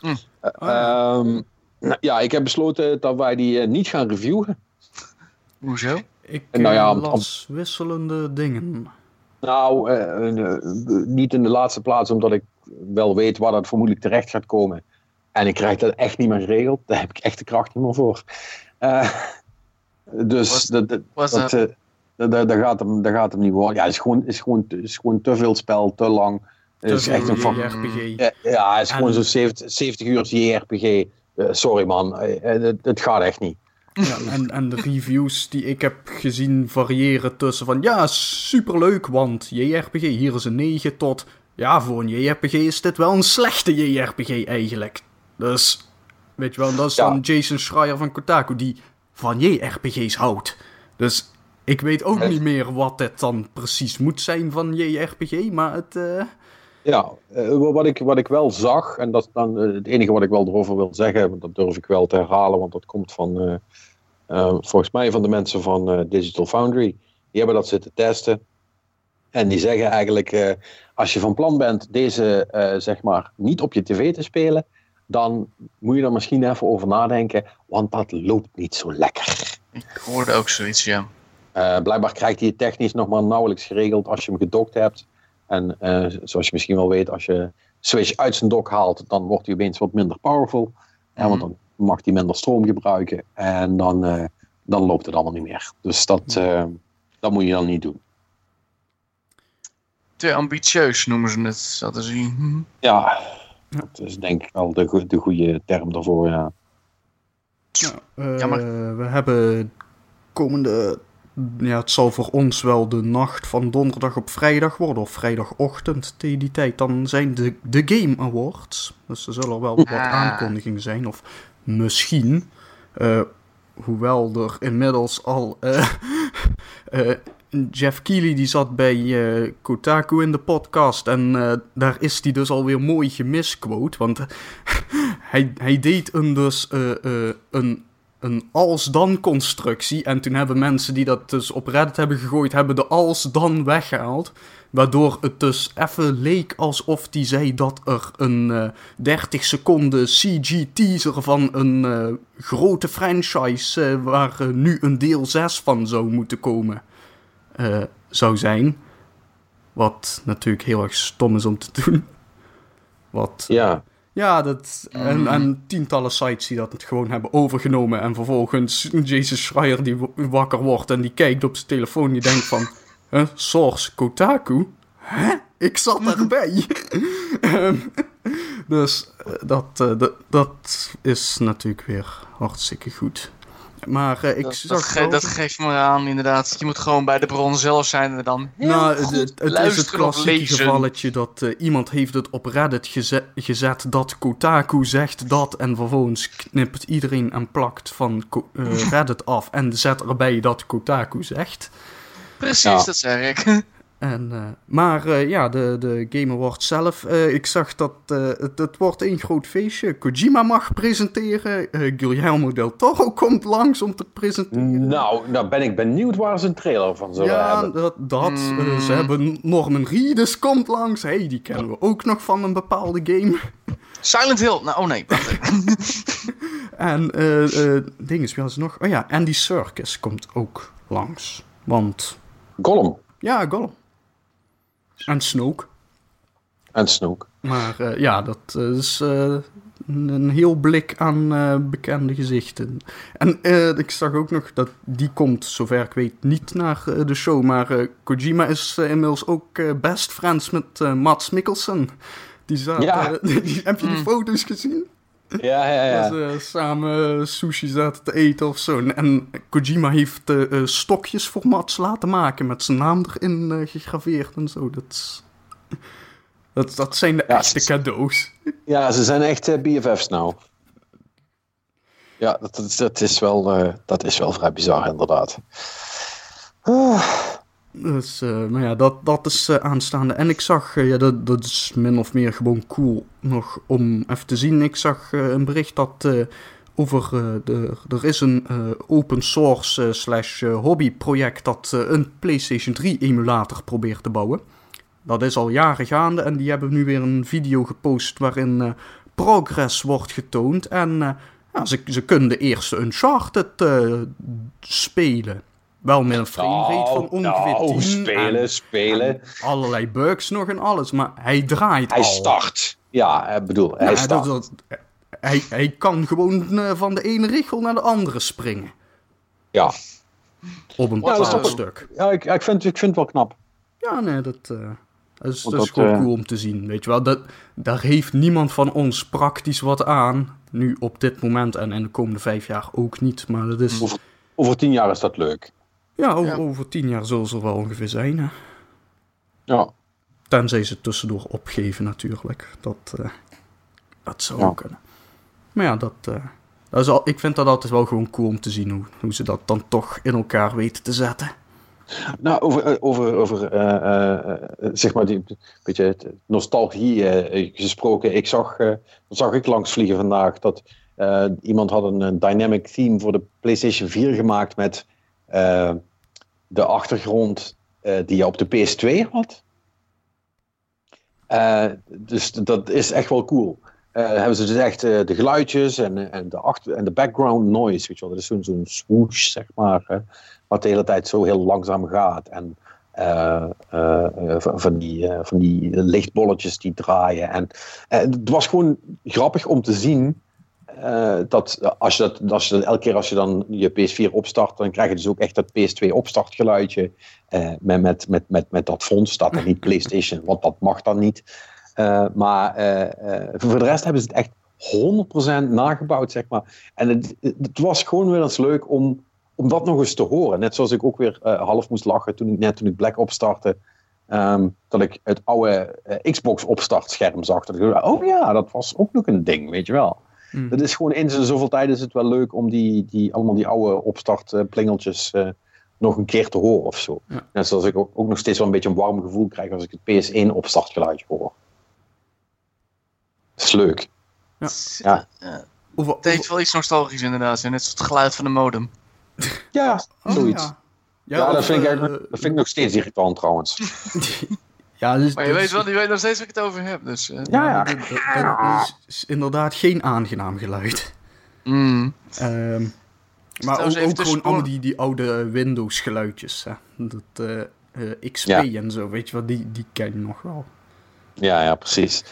Mm. Oh, ja. um, Nou, ja, ik heb besloten dat wij die niet gaan reviewen. Hoezo? Ik Nou ja, eh, om- las wisselende dingen. Nou, eh, eh, niet in de laatste plaats omdat ik wel weet waar dat vermoedelijk terecht gaat komen. En ik krijg dat echt niet meer geregeld. Daar heb ik echt de kracht niet meer voor. Eh, dus Was- dat, dat, Was dat, dat? eh, dat, dat, dat gaat hem, dat gaat hem niet worden. Ja, het is gewoon, is gewoon, is gewoon te veel spel, te lang. Het is echt een JRPG. Ja, ja, het is En- gewoon zo'n 70, 70 uur JRPG. Eh, sorry man, Eh, eh, het, het gaat echt niet. Ja, en, en de reviews die ik heb gezien variëren tussen van ja, superleuk, want JRPG, hier is een 9 tot ja, voor een JRPG is dit wel een slechte JRPG eigenlijk. Dus, weet je wel, dat is Ja. dan Jason Schreier van Kotaku die van JRPG's houdt. Dus ik weet ook niet meer wat dit dan precies moet zijn van JRPG, maar het... eh, Ja, eh, wat, ik, wat ik wel zag, en dat is dan eh, het enige wat ik wel erover wil zeggen, want dat durf ik wel te herhalen, want dat komt van, eh, volgens mij van de mensen van Digital Foundry. Die hebben dat zitten testen. En die zeggen eigenlijk, als je van plan bent deze zeg maar niet op je tv te spelen, dan moet je er misschien even over nadenken, want dat loopt niet zo lekker. Ik hoorde ook zoiets, ja. Blijkbaar krijgt hij het technisch nog maar nauwelijks geregeld als je hem gedokt hebt. En eh, zoals je misschien wel weet, als je Switch uit zijn dock haalt, dan wordt hij opeens wat minder powerful. Ja, want dan mag hij minder stroom gebruiken. En dan, eh, dan loopt het allemaal niet meer. Dus dat, eh, dat moet je dan niet doen. Te ambitieus noemen ze het. Dat is hm. Ja, dat is denk ik wel de, go- de goede term daarvoor. Ja. Ja, eh, Ja, maar- we hebben komende. Ja, het zal voor ons wel de nacht van donderdag op vrijdag worden, of vrijdagochtend tegen die tijd. Dan zijn de, de Game Awards. Dus er zullen wel wat Ah. aankondigingen zijn, of misschien. eh, hoewel er inmiddels al. eh, eh, Jeff Keighley die zat bij Kotaku in de podcast. En daar is hij dus alweer mooi gemisquote. Want hij, hij deed een dus een, een als-dan constructie. En toen hebben mensen die dat dus op Reddit hebben gegooid, hebben de als-dan weggehaald. Waardoor het dus even leek alsof hij zei dat er een eh 30 seconden CG-teaser van een eh, grote franchise, eh, waar nu een deel 6 van zou moeten komen, zou zijn. Wat natuurlijk heel erg stom is om te doen. Wat ja, ja, dat, en, en tientallen sites die dat het gewoon hebben overgenomen. En vervolgens Jason Schreier die wakker wordt en die kijkt op zijn telefoon. Die denkt van, huh, Source Kotaku? Hè? Ik zat erbij. Ehm, dus eh, dat, eh, dat, dat is natuurlijk weer hartstikke goed. Maar eh, ik Dat, zag dat, ge- wel- dat geeft me aan, inderdaad. Je moet gewoon bij de bron zelf zijn en dan heel nou, het, goed het- het is het klassieke gevalletje dat eh, iemand heeft het op Reddit geze- gezet dat Kotaku zegt dat en vervolgens knipt iedereen en plakt van eh, Reddit af en zet erbij dat Kotaku zegt. Precies, Ja. dat zeg ik. En, eh, maar eh, ja, de, de Game Awards zelf, eh, ik zag dat eh, het, het wordt een groot feestje. Kojima mag presenteren, eh, Guillermo del Toro komt langs om te presenteren. nou, nou ben ik benieuwd waar ze een trailer van zullen Ja, hebben. dat. dat Mm. ze hebben Norman Reedus komt langs. hey, die kennen we ook nog van een bepaalde game. Silent Hill. Nou, oh nee, wacht. En eh eh ding is, wie ze nog? Oh ja, Andy Serkis komt ook langs. Want, Gollum ja, Gollum. En Snoke. en Snook. Maar eh, ja, dat eh, is eh, een, een heel blik aan eh, bekende gezichten. En eh, ik zag ook nog dat die komt, zover ik weet, niet naar de show. Maar eh, Kojima is inmiddels ook eh, best friends met eh, Mats Mikkelsen. Die zaten, Ja. die, heb je die Mm. foto's gezien? Ja, ja, ja. Dat ze eh, samen sushi zaten te eten of zo. En Kojima heeft eh, eh, stokjes voor Mats laten maken met zijn naam erin eh, gegraveerd en zo. Dat, is- dat, dat zijn de Ja, echte cadeaus. Ja, ze zijn echt eh, BFF's nou. Ja, dat, dat, dat is wel, eh, dat is wel vrij bizar inderdaad. Ah, Dus, eh, maar ja, dat, dat is eh, aanstaande. En ik zag, eh, ja, dat, dat is min of meer gewoon cool nog om even te zien. Ik zag een bericht dat over, de, er is een open source slash hobby project dat een PlayStation 3 emulator probeert te bouwen. Dat is al jaren gaande en die hebben nu weer een video gepost waarin progress wordt getoond. En ze, ze kunnen de eerste Uncharted spelen. Wel met een framerate van ongeveer nou, 10 spelen, en- spelen. en allerlei bugs nog en alles, maar hij draait Hij al. start. Ja, ik bedoel, hij Ja, start. dat- dat- hij, hij kan gewoon eh, van de ene richel naar de andere springen. Ja, Op een is bepaald stuk. ja ik, ik, vind, ik vind het wel knap. Ja, nee, dat, eh, dat is, dat gewoon eh, cool om te zien. Weet je wel, dat, daar heeft niemand van ons praktisch wat aan. Nu op dit moment en in de komende vijf jaar ook niet. Maar dat is. Over, over tien jaar is dat leuk. Ja, over, Ja. over tien jaar zullen ze er wel ongeveer zijn. Hè? Ja, Tenzij ze tussendoor opgeven, natuurlijk. Dat, eh, dat zou Ja. ook kunnen. Maar ja, dat, eh, dat is al, ik vind dat altijd wel gewoon cool om te zien hoe, hoe ze dat dan toch in elkaar weten te zetten. nou, over, eh, over, over zeg maar, die beetje nostalgie gesproken. Ik zag, dat zag ik langs vliegen vandaag, dat iemand had een, een dynamic theme voor de PlayStation 4 gemaakt met de achtergrond eh, die je op de PS2 had. Eh, dus dat is echt wel cool. Eh, hebben ze dus echt de geluidjes en, en, de achter, en de background noise, weet je wel. Dat is zo'n swoosh, zeg maar. wat de hele tijd zo heel langzaam gaat. En van, die, van die lichtbolletjes die draaien. En het was gewoon grappig om te zien. Eh, dat als je dat, als je elke keer als je dan je PS4 opstart, dan krijg je dus ook echt dat PS2 opstartgeluidje. eh met, met, met, met, met dat fonds staat er niet PlayStation, want dat mag dan niet. Eh, maar eh, eh, voor de rest hebben ze het echt 100% nagebouwd, zeg maar. En het, het was gewoon weer eens leuk om, om dat nog eens te horen. Net zoals ik ook weer eh, half moest lachen toen ik net toen ik Black opstartte. ehm, dat ik het oude eh, Xbox opstartscherm zag. Dat ik dacht, oh ja, dat was ook nog een ding, weet je wel. Mm. Dat is gewoon eens in zoveel tijd is het wel leuk om die, die, allemaal die oude opstartplingeltjes eh nog een keer te horen of zo. Ja. Net zoals ik ook, ook nog steeds wel een beetje een warm gevoel krijg als ik het PS1 opstartgeluidje hoor. Dat is leuk. Ja. Ja, het heeft wel iets nostalgisch inderdaad. Net zoals het geluid van de modem. Ja, oh, zoiets. ja. Ja, of, dat, vind ik eh, dat vind ik nog steeds irritant trouwens. ja, dus, Maar je dat weet wel, je weet nog steeds waar ik het over heb. Dus, eh. Ja, ja. dat- dat- dat is, is inderdaad geen aangenaam geluid. Mm. Ehm, maar ook, gewoon allemaal die, die oude Windows geluidjes. Hè. Dat eh, eh, XP Ja. en zo, weet je wat, die, die ken je nog wel. Ja, ja, precies.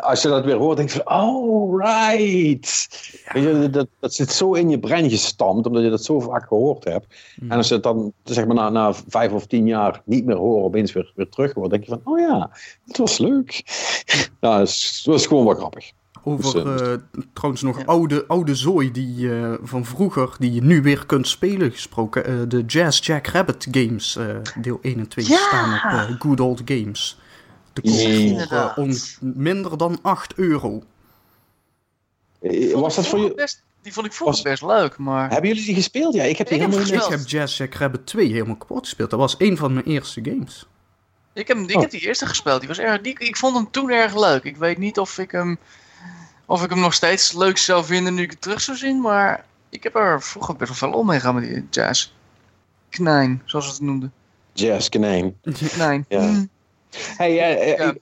Als je dat weer hoort, denk je van, oh, right. Weet je, dat, dat zit zo in je brein gestampt, omdat je dat zo vaak gehoord hebt. Mm. En als je het dan, zeg maar, na, na vijf of tien jaar niet meer hoort, opeens weer, weer terug hoort, denk je van, oh ja, het was leuk. ja, het was gewoon wel grappig. Over Dus, eh, eh, trouwens nog Ja. oude, oude zooi die, eh, van vroeger, die je nu weer kunt spelen gesproken. eh, de Jazz Jack Rabbit games, eh, deel 1 en 2, Ja! staan op eh, Good Old Games. Koop Ja, voor eh, on- minder dan 8 euro. Eh, Was dat voor je... Best, die vond ik vroeger Was- best leuk, maar... Hebben jullie die gespeeld? Ja, ik heb die Ik heb helemaal niet. Ik heb Jazz Jack Rabbit 2 helemaal kapot gespeeld. Dat was een van mijn eerste games. Ik heb, ik Oh. heb die eerste gespeeld. Die was erg, die, ik vond hem toen erg leuk. Ik weet niet of ik hem, of ik hem nog steeds leuk zou vinden nu ik het terug zou zien. Maar ik heb er vroeger best wel veel om mee met die jazz. Knijn, zoals we het noemden. Jazz Knijn. Knijn. Ja. Mm. Hey, eh, eh, Ja.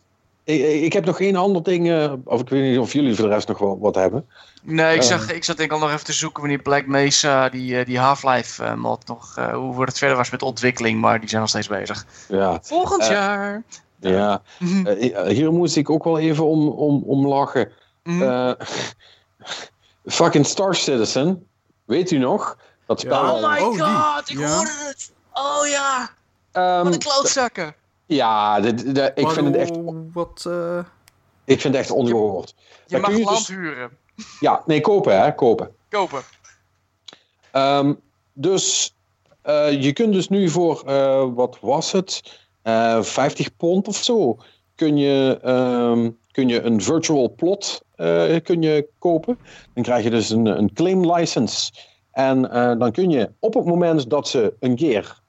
ik, heb nog één ander ding, eh, of ik weet niet of jullie voor de rest nog wel wat hebben. Nee, ik, zag, ik zat denk ik al nog even te zoeken wanneer Black Mesa, die, die Half-Life mod, nog, hoe het verder was met de ontwikkeling. Maar die zijn nog steeds bezig. Ja, Volgend jaar. ja. Hier moest ik ook wel even om, om, om lachen. Eh, fucking Star Citizen. Weet u nog? Dat Ja. spel. oh my oh, die. god, ik Ja. hoorde het. Oh ja, Ehm, wat een klootzakken. Ja, dit, dit- ik, vind het echt, Wat, eh, ik vind het echt ongehoord. Je mag kun je land dus- huren. Ja, nee, kopen hè, kopen. Kopen. Ehm, dus eh, je kunt dus nu voor, eh, wat was het, Eh 50 pond of zo, kun je, ehm, kun je een virtual plot eh, kun je kopen. Dan krijg je dus een, een claim license. En eh, dan kun je op het moment dat ze een keer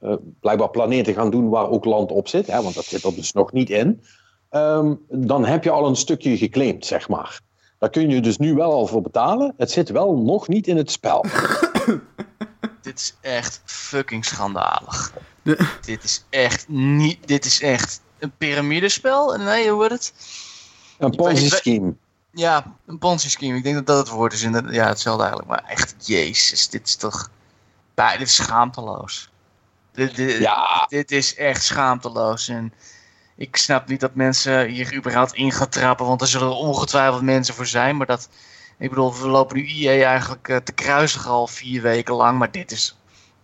eh, eh, blijkbaar planeten gaan doen waar ook land op zit, hè, want dat zit er dus nog niet in, ehm, dan heb je al een stukje geclaimd, zeg maar. Daar kun je dus nu wel al voor betalen. Het zit wel nog niet in het spel. Dit is echt fucking schandalig. De- Dit is echt niet. Dit is echt een piramidespel. Nee, hoe wordt het? Een Ponzi weet- scheme. Ja, een Ponzi scheme. Ik denk dat dat het woord is. In ja, hetzelfde eigenlijk. Maar echt, jezus, dit is toch... Dit is schaamteloos. Dit, dit, Ja. dit is echt schaamteloos. En ik snap niet dat mensen hier überhaupt in gaan trappen. Want er zullen ongetwijfeld mensen voor zijn. Maar dat... Ik bedoel, we lopen nu IE eigenlijk eh, te kruisigen al vier weken lang. Maar dit is...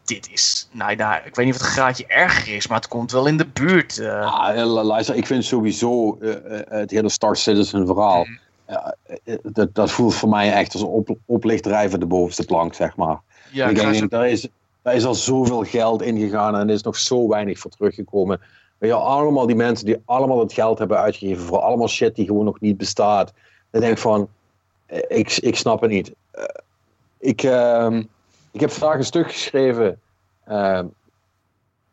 Dit is... Nou ja, ik weet niet of het een graadje erger is. Maar het komt wel in de buurt. Ah, luister, ik vind sowieso het hele Star Citizen verhaal. Mhm. dat, dat voelt voor mij echt als een op, de bovenste plank, zeg maar. ja, ik denk, daar, is, daar is al zoveel geld ingegaan en er is nog zo weinig voor teruggekomen. Je, allemaal die mensen die allemaal het geld hebben uitgegeven voor allemaal shit die gewoon nog niet bestaat. Dan denk van, eh, ik, ik snap het niet. Eh, ik, ehm, ik heb vandaag een stuk geschreven. ehm,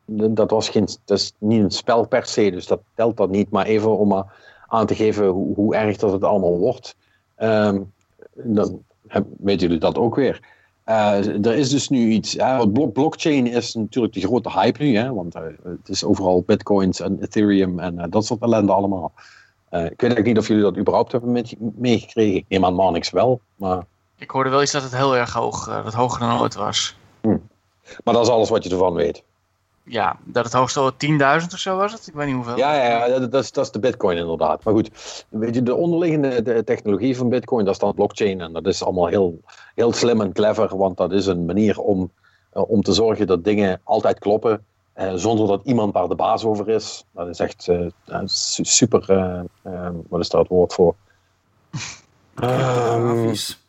dat, was geen, dat is niet een spel per se, dus dat telt dat niet. Maar even om maar aan te geven hoe, hoe erg dat het allemaal wordt. Ehm, dan weten jullie dat ook weer. Eh, er is dus nu iets. Hè, blockchain is natuurlijk de grote hype nu, hè, want eh, het is overal bitcoins en Ethereum en eh, dat soort ellende allemaal. Ik weet eigenlijk niet of jullie dat überhaupt hebben meegekregen. Ik neem aan Manix wel, maar, Ik hoorde wel iets dat het heel erg hoog, dat hoger dan ooit was. maar dat is alles wat je ervan weet. Ja, dat het hoogste wel 10.000 of zo was het? Ik weet niet hoeveel. Ja, ja, ja dat, dat is, dat is de bitcoin inderdaad. Maar goed, weet je, de onderliggende de technologie van bitcoin, dat is dan blockchain. En dat is allemaal heel, heel slim en clever, want dat is een manier om, eh, om te zorgen dat dingen altijd kloppen. eh, zonder dat iemand daar de baas over is. Dat is echt eh, su- super. wat is daar het woord voor? Ehm, Grafisch.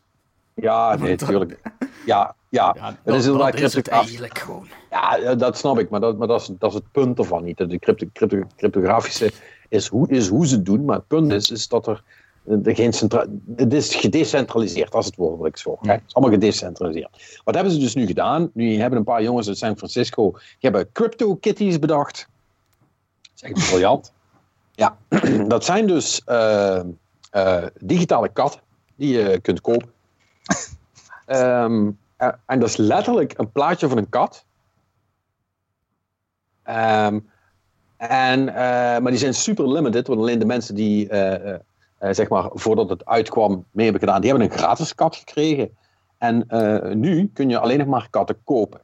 Ja, nee, natuurlijk. Ja, ja. Ja, het is inderdaad dat is het eigenlijk gewoon. Ja, dat snap ik, maar dat, maar dat, is, dat is het punt ervan niet. De crypto, crypto, cryptografische is hoe, is hoe ze het doen, maar het punt is, is dat er eh, geen centra het is gedecentraliseerd, dat is het woord dat ik zocht. hè. Het is allemaal gedecentraliseerd. Wat hebben ze dus nu gedaan? Nu hebben een paar jongens uit San Francisco, die hebben crypto kitties bedacht. Dat is echt briljant. Ja, dat zijn dus eh, eh, digitale katten die je kunt kopen. Ehm, eh, en dat is letterlijk een plaatje van een kat. Ehm, en, eh, maar die zijn super limited, want alleen de mensen die, eh, zeg maar, voordat het uitkwam, mee hebben gedaan, die hebben een gratis kat gekregen. En nu kun je alleen nog maar katten kopen.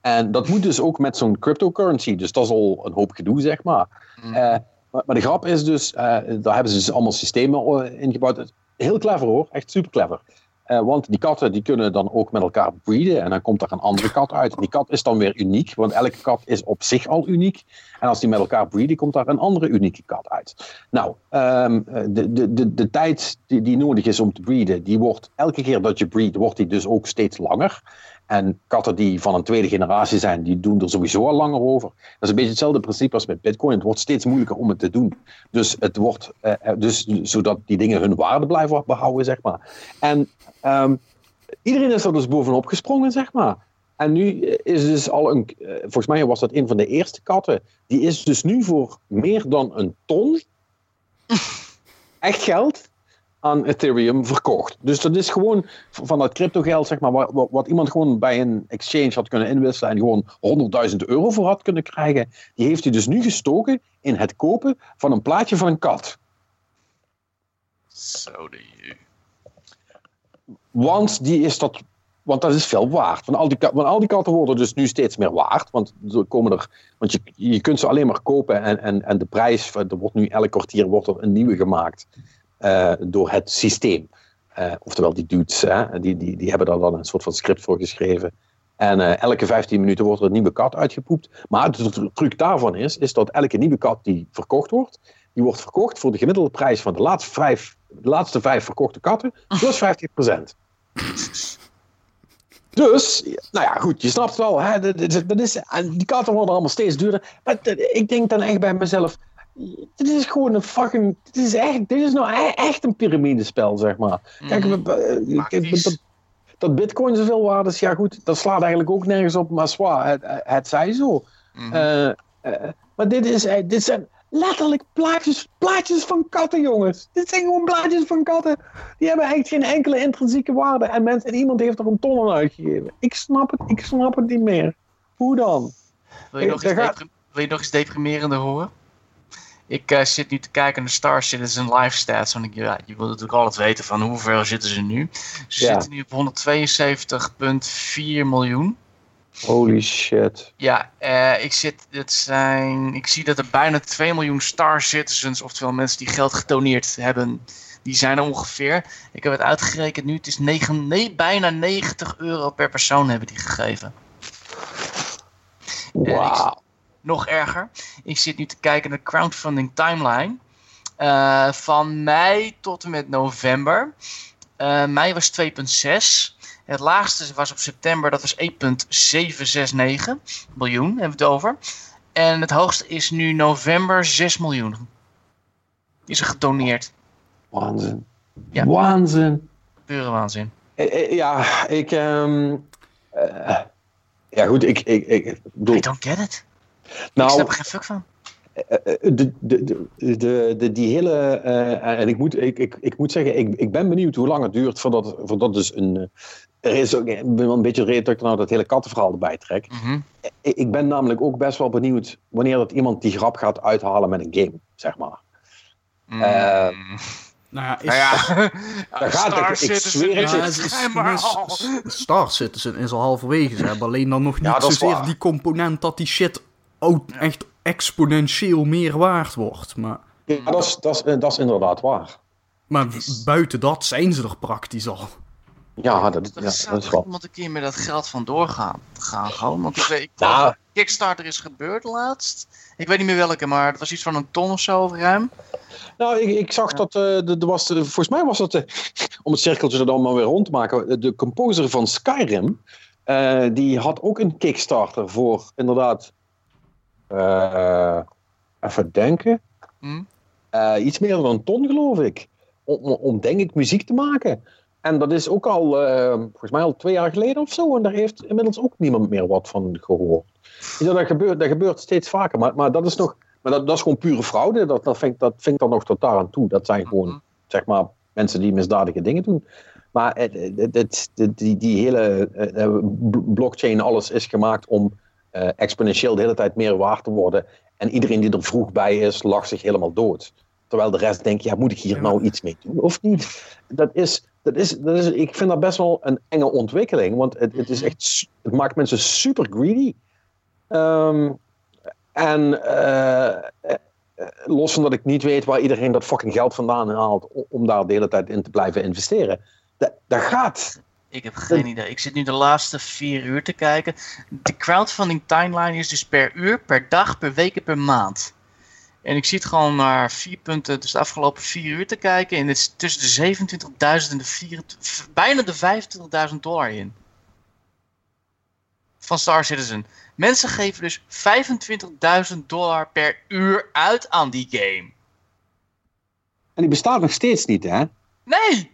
en dat moet dus ook met zo'n cryptocurrency, dus dat is al een hoop gedoe, zeg maar. Mm. Maar, maar de grap is dus, daar hebben ze dus allemaal systemen ingebouwd. Heel clever hoor, echt super clever. Eh, want die katten die kunnen dan ook met elkaar breeden en dan komt er een andere kat uit. Die kat is dan weer uniek, want elke kat is op zich al uniek. En als die met elkaar breeden, komt daar een andere unieke kat uit. Nou, ehm, de, de, de, de tijd die, die nodig is om te breeden, die wordt elke keer dat je breedt, wordt die dus ook steeds langer. En katten die van een tweede generatie zijn, die doen er sowieso al langer over. Dat is een beetje hetzelfde principe als met Bitcoin. Het wordt steeds moeilijker om het te doen. Dus, het wordt, eh, eh, dus zodat die dingen hun waarde blijven behouden, zeg maar. En ehm, iedereen is er dus bovenop gesprongen, zeg maar. En nu is dus al een, eh, volgens mij was dat een van de eerste katten, die is dus nu voor meer dan een ton echt geld aan Ethereum verkocht. Dus dat is gewoon van dat crypto geld, zeg maar, wat, wat, iemand gewoon bij een exchange had kunnen inwisselen en gewoon 100.000 euro voor had kunnen krijgen, die heeft hij dus nu gestoken in het kopen van een plaatje van een kat. Zo ju. Want die is dat. Want dat is veel waard. Want al, die, want al die katten worden dus nu steeds meer waard. Want er komen er. Want je, je kunt ze alleen maar kopen. En, en, en de prijs. Er wordt nu elk kwartier wordt er een nieuwe gemaakt. Eh, door het systeem. Eh, oftewel die dudes. Hè, die, die, die hebben daar dan een soort van script voor geschreven. En eh, elke 15 minuten wordt er een nieuwe kat uitgepoept. Maar de tr- truc daarvan is, is dat elke nieuwe kat die verkocht wordt, die wordt verkocht voor de gemiddelde prijs van de laatste vijf, de laatste vijf verkochte katten, plus 50%. Dus, nou ja, goed, je snapt wel, hè, dat, is, en die katten worden allemaal steeds duurder. Maar ik denk dan echt bij mezelf, dit is gewoon een fucking, dit is echt, dit is nou e- echt een piramidespel, zeg maar. Kijk, Mhm. we- we- Maar kijk, is- dat, dat bitcoin zoveel waard is, ja goed, dat slaat eigenlijk ook nergens op, maar zwaar, het, het zij zo. Mhm. Eh, eh, maar dit, is, eh, dit zijn letterlijk plaatjes, plaatjes van katten, jongens. Dit zijn gewoon plaatjes van katten. Die hebben echt geen enkele intrinsieke waarde. En, mensen, en iemand heeft er een ton aan uitgegeven. Ik snap het, ik snap het niet meer. Hoe dan? wil, je nog iets gaat- deprim- wil je nog iets deprimerender horen? Ik uh, zit nu te kijken naar Star Citizen live stats. Want ik, ja, je wilt natuurlijk altijd weten van hoeveel zitten ze nu. Ze ja. zitten nu op 172,4 miljoen. Holy shit. Ja, uh, ik, zit, het zijn, ik zie dat er bijna 2 miljoen Star Citizens, oftewel mensen die geld getoneerd hebben, die zijn er ongeveer. Ik heb het uitgerekend nu, het is 9, nee, bijna 90 euro per persoon hebben die gegeven. Wauw. Nog erger, ik zit nu te kijken naar de crowdfunding timeline. Uh, van mei tot en met november. Uh, mei was 2,6. Het laagste was op september, dat was 1,769 miljoen, hebben we het over. En het hoogste is nu november 6 miljoen. Is er gedoneerd. Waanzin. Ja. Waanzin. Pure waanzin. Ja, ik... Um, uh, ja goed, ik... ik, ik bedoel... I don't get it. Nou, ik snap er geen fuck van. De, de, de, de, die hele. Uh, en ik moet, ik, ik, ik moet zeggen, ik, ik ben benieuwd hoe lang het duurt voordat, voordat dus een, er is ook ik ben wel een beetje de reden dat ik nou dat hele kattenverhaal erbij trek. Mm -hmm. ik, ik, ben namelijk ook best wel benieuwd wanneer dat iemand die grap gaat uithalen met een game, zeg maar. Mm. Uh, nou ja, is, nou ja, daar gaat ik, ik zweer het ja, je. is, is, is, Star Citizen is al halverwege. Ze hebben alleen dan nog niet Ja, zozeer waar. die component dat die shit ook echt exponentieel meer waard wordt. Maar, Ja, dat is, dat, is, dat is inderdaad waar. maar buiten dat zijn ze er praktisch al. Ja, dat, ja, dat is wel. iemand een keer met dat geld vandoor gaan. gaan gewoon. Want ik weet, ik. Kickstarter is gebeurd laatst. Ik weet niet meer welke, maar het was iets van een ton of zo ruim. Nou, ik, ik zag dat. eh de, de was, volgens mij was dat. de- om het cirkeltje er dan maar weer rond te maken. De, composer van Skyrim. eh, die had ook een Kickstarter voor inderdaad. Eh, even denken. Hm? Eh, iets meer dan een ton, geloof ik. Om, om, denk ik muziek te maken. En dat is ook al, eh, volgens mij al twee jaar geleden of zo. En daar heeft inmiddels ook niemand meer wat van gehoord. Ja, dat, gebeurt, dat gebeurt steeds vaker. Maar, maar dat is nog. Maar dat, dat is gewoon pure fraude. Dat, dat, vind, ik- dat vind ik dan nog tot daar aan toe. Dat zijn gewoon, Mhm. zeg maar, mensen die misdadige dingen doen. Maar het, het, die, die hele blockchain, alles is gemaakt om eh, exponentieel de hele tijd meer waard te worden. En iedereen die er vroeg bij is, lacht zich helemaal dood. Terwijl de rest denkt, ja, moet ik hier nou iets mee doen of niet? Dat is, dat is, dat is, ik vind dat best wel een enge ontwikkeling. Want het, het, is echt, su- het maakt mensen super greedy. Ehm, en eh, eh, los van dat ik niet weet waar iedereen dat fucking geld vandaan haalt om daar de hele tijd in te blijven investeren. Dat, dat gaat. Ik heb geen idee. Ik zit nu de laatste vier uur te kijken. De crowdfunding timeline is dus per uur, per dag, per week en per maand. En ik zit gewoon naar vier punten, dus de afgelopen vier uur te kijken. En het is tussen de 27.000 en de 24, bijna de 25.000 dollar in. Van Star Citizen. Mensen geven dus 25.000 dollar per uur uit aan die game. En die bestaat nog steeds niet, hè? Nee!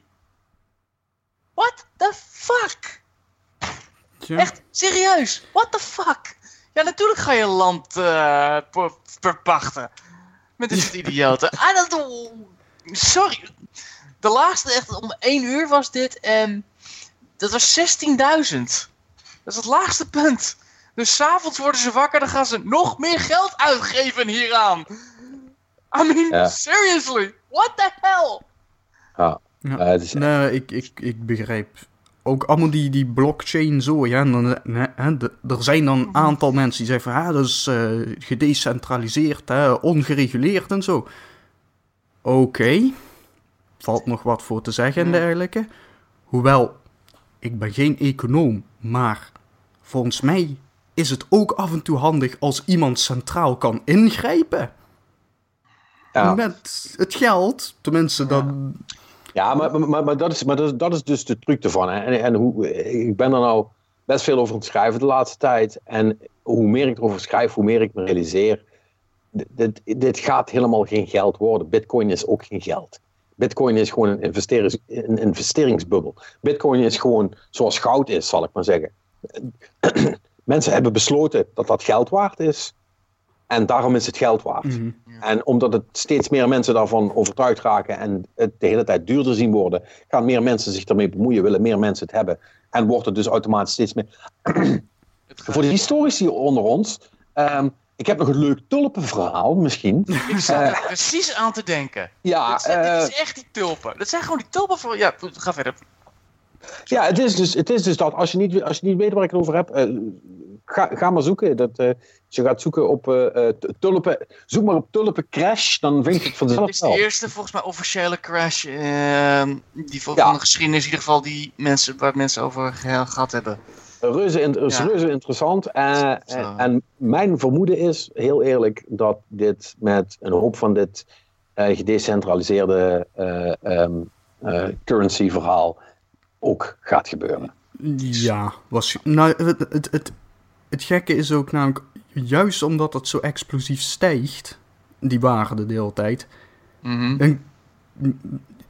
What the fuck? Tja. Echt, serieus? What the fuck? Ja, natuurlijk ga je land eh, per- verpachten. Met dit soort idioten. Ah, dat, sorry. De laatste, echt om één uur was dit. En dat was 16.000. Dat is het laagste punt. Dus s'avonds worden ze wakker, dan gaan ze nog meer geld uitgeven hieraan. I mean, Ja. seriously, what the hell? Ja. Het is- Nee, ik, ik, ik begrijp. Ook allemaal die, die blockchain zo, ja. En dan, hè, de- er zijn dan een aantal mensen die zeggen van... Ja, dat is eh, gedecentraliseerd, hè, ongereguleerd en zo. Oké. Valt nog wat voor te zeggen en dergelijke. Hoewel, ik ben geen econoom, maar volgens mij is het ook af en toe handig als iemand centraal kan ingrijpen. ja. Met het geld, tenminste, dan... Ja, maar, maar, maar, dat, is, maar dat, dat is dus de truc ervan. Hè. En, en hoe, ik ben er nou best veel over aan het schrijven de laatste tijd. En hoe meer ik erover schrijf, hoe meer ik me realiseer. Dit, dit, gaat helemaal geen geld worden. Bitcoin is ook geen geld. Bitcoin is gewoon een, een investeringsbubbel. Bitcoin is gewoon zoals goud is, zal ik maar zeggen. Mensen hebben besloten dat dat geld waard is. En daarom is het geld waard. Mhm. En omdat het steeds meer mensen daarvan overtuigd raken en het de hele tijd duurder zien worden, gaan meer mensen zich ermee bemoeien, willen meer mensen het hebben. En wordt het dus automatisch steeds meer. Voor de historici onder ons, ehm, ik heb nog een leuk tulpenverhaal misschien. Ik zat er precies aan te denken. Ja, dit, zijn- eh, dit is echt die tulpen. Dat zijn gewoon die tulpen van... Ja, ga verder. Ja, het is, dus, het is dus dat als je niet, als je niet weet waar ik het over heb, eh, ga, ga maar zoeken. Dat, eh, als je gaat zoeken op eh, eh, tulpen, zoek maar op tulpen crash, dan vind je het Het vanzelf is de wel. eerste, volgens mij, officiële crash ehm, die van Ja. de geschiedenis, in ieder geval, die mensen, waar mensen over ge- gehad hebben. Reuze, in- is Ja. reuze interessant. En, en mijn vermoeden is, heel eerlijk, dat dit met een hoop van dit eh, gedecentraliseerde eh, ehm, eh, currency verhaal ook gaat gebeuren. Ja, was, nou, het, het, het, het gekke is ook namelijk, juist omdat het zo explosief stijgt, die waarde de hele tijd, Mhm. dan,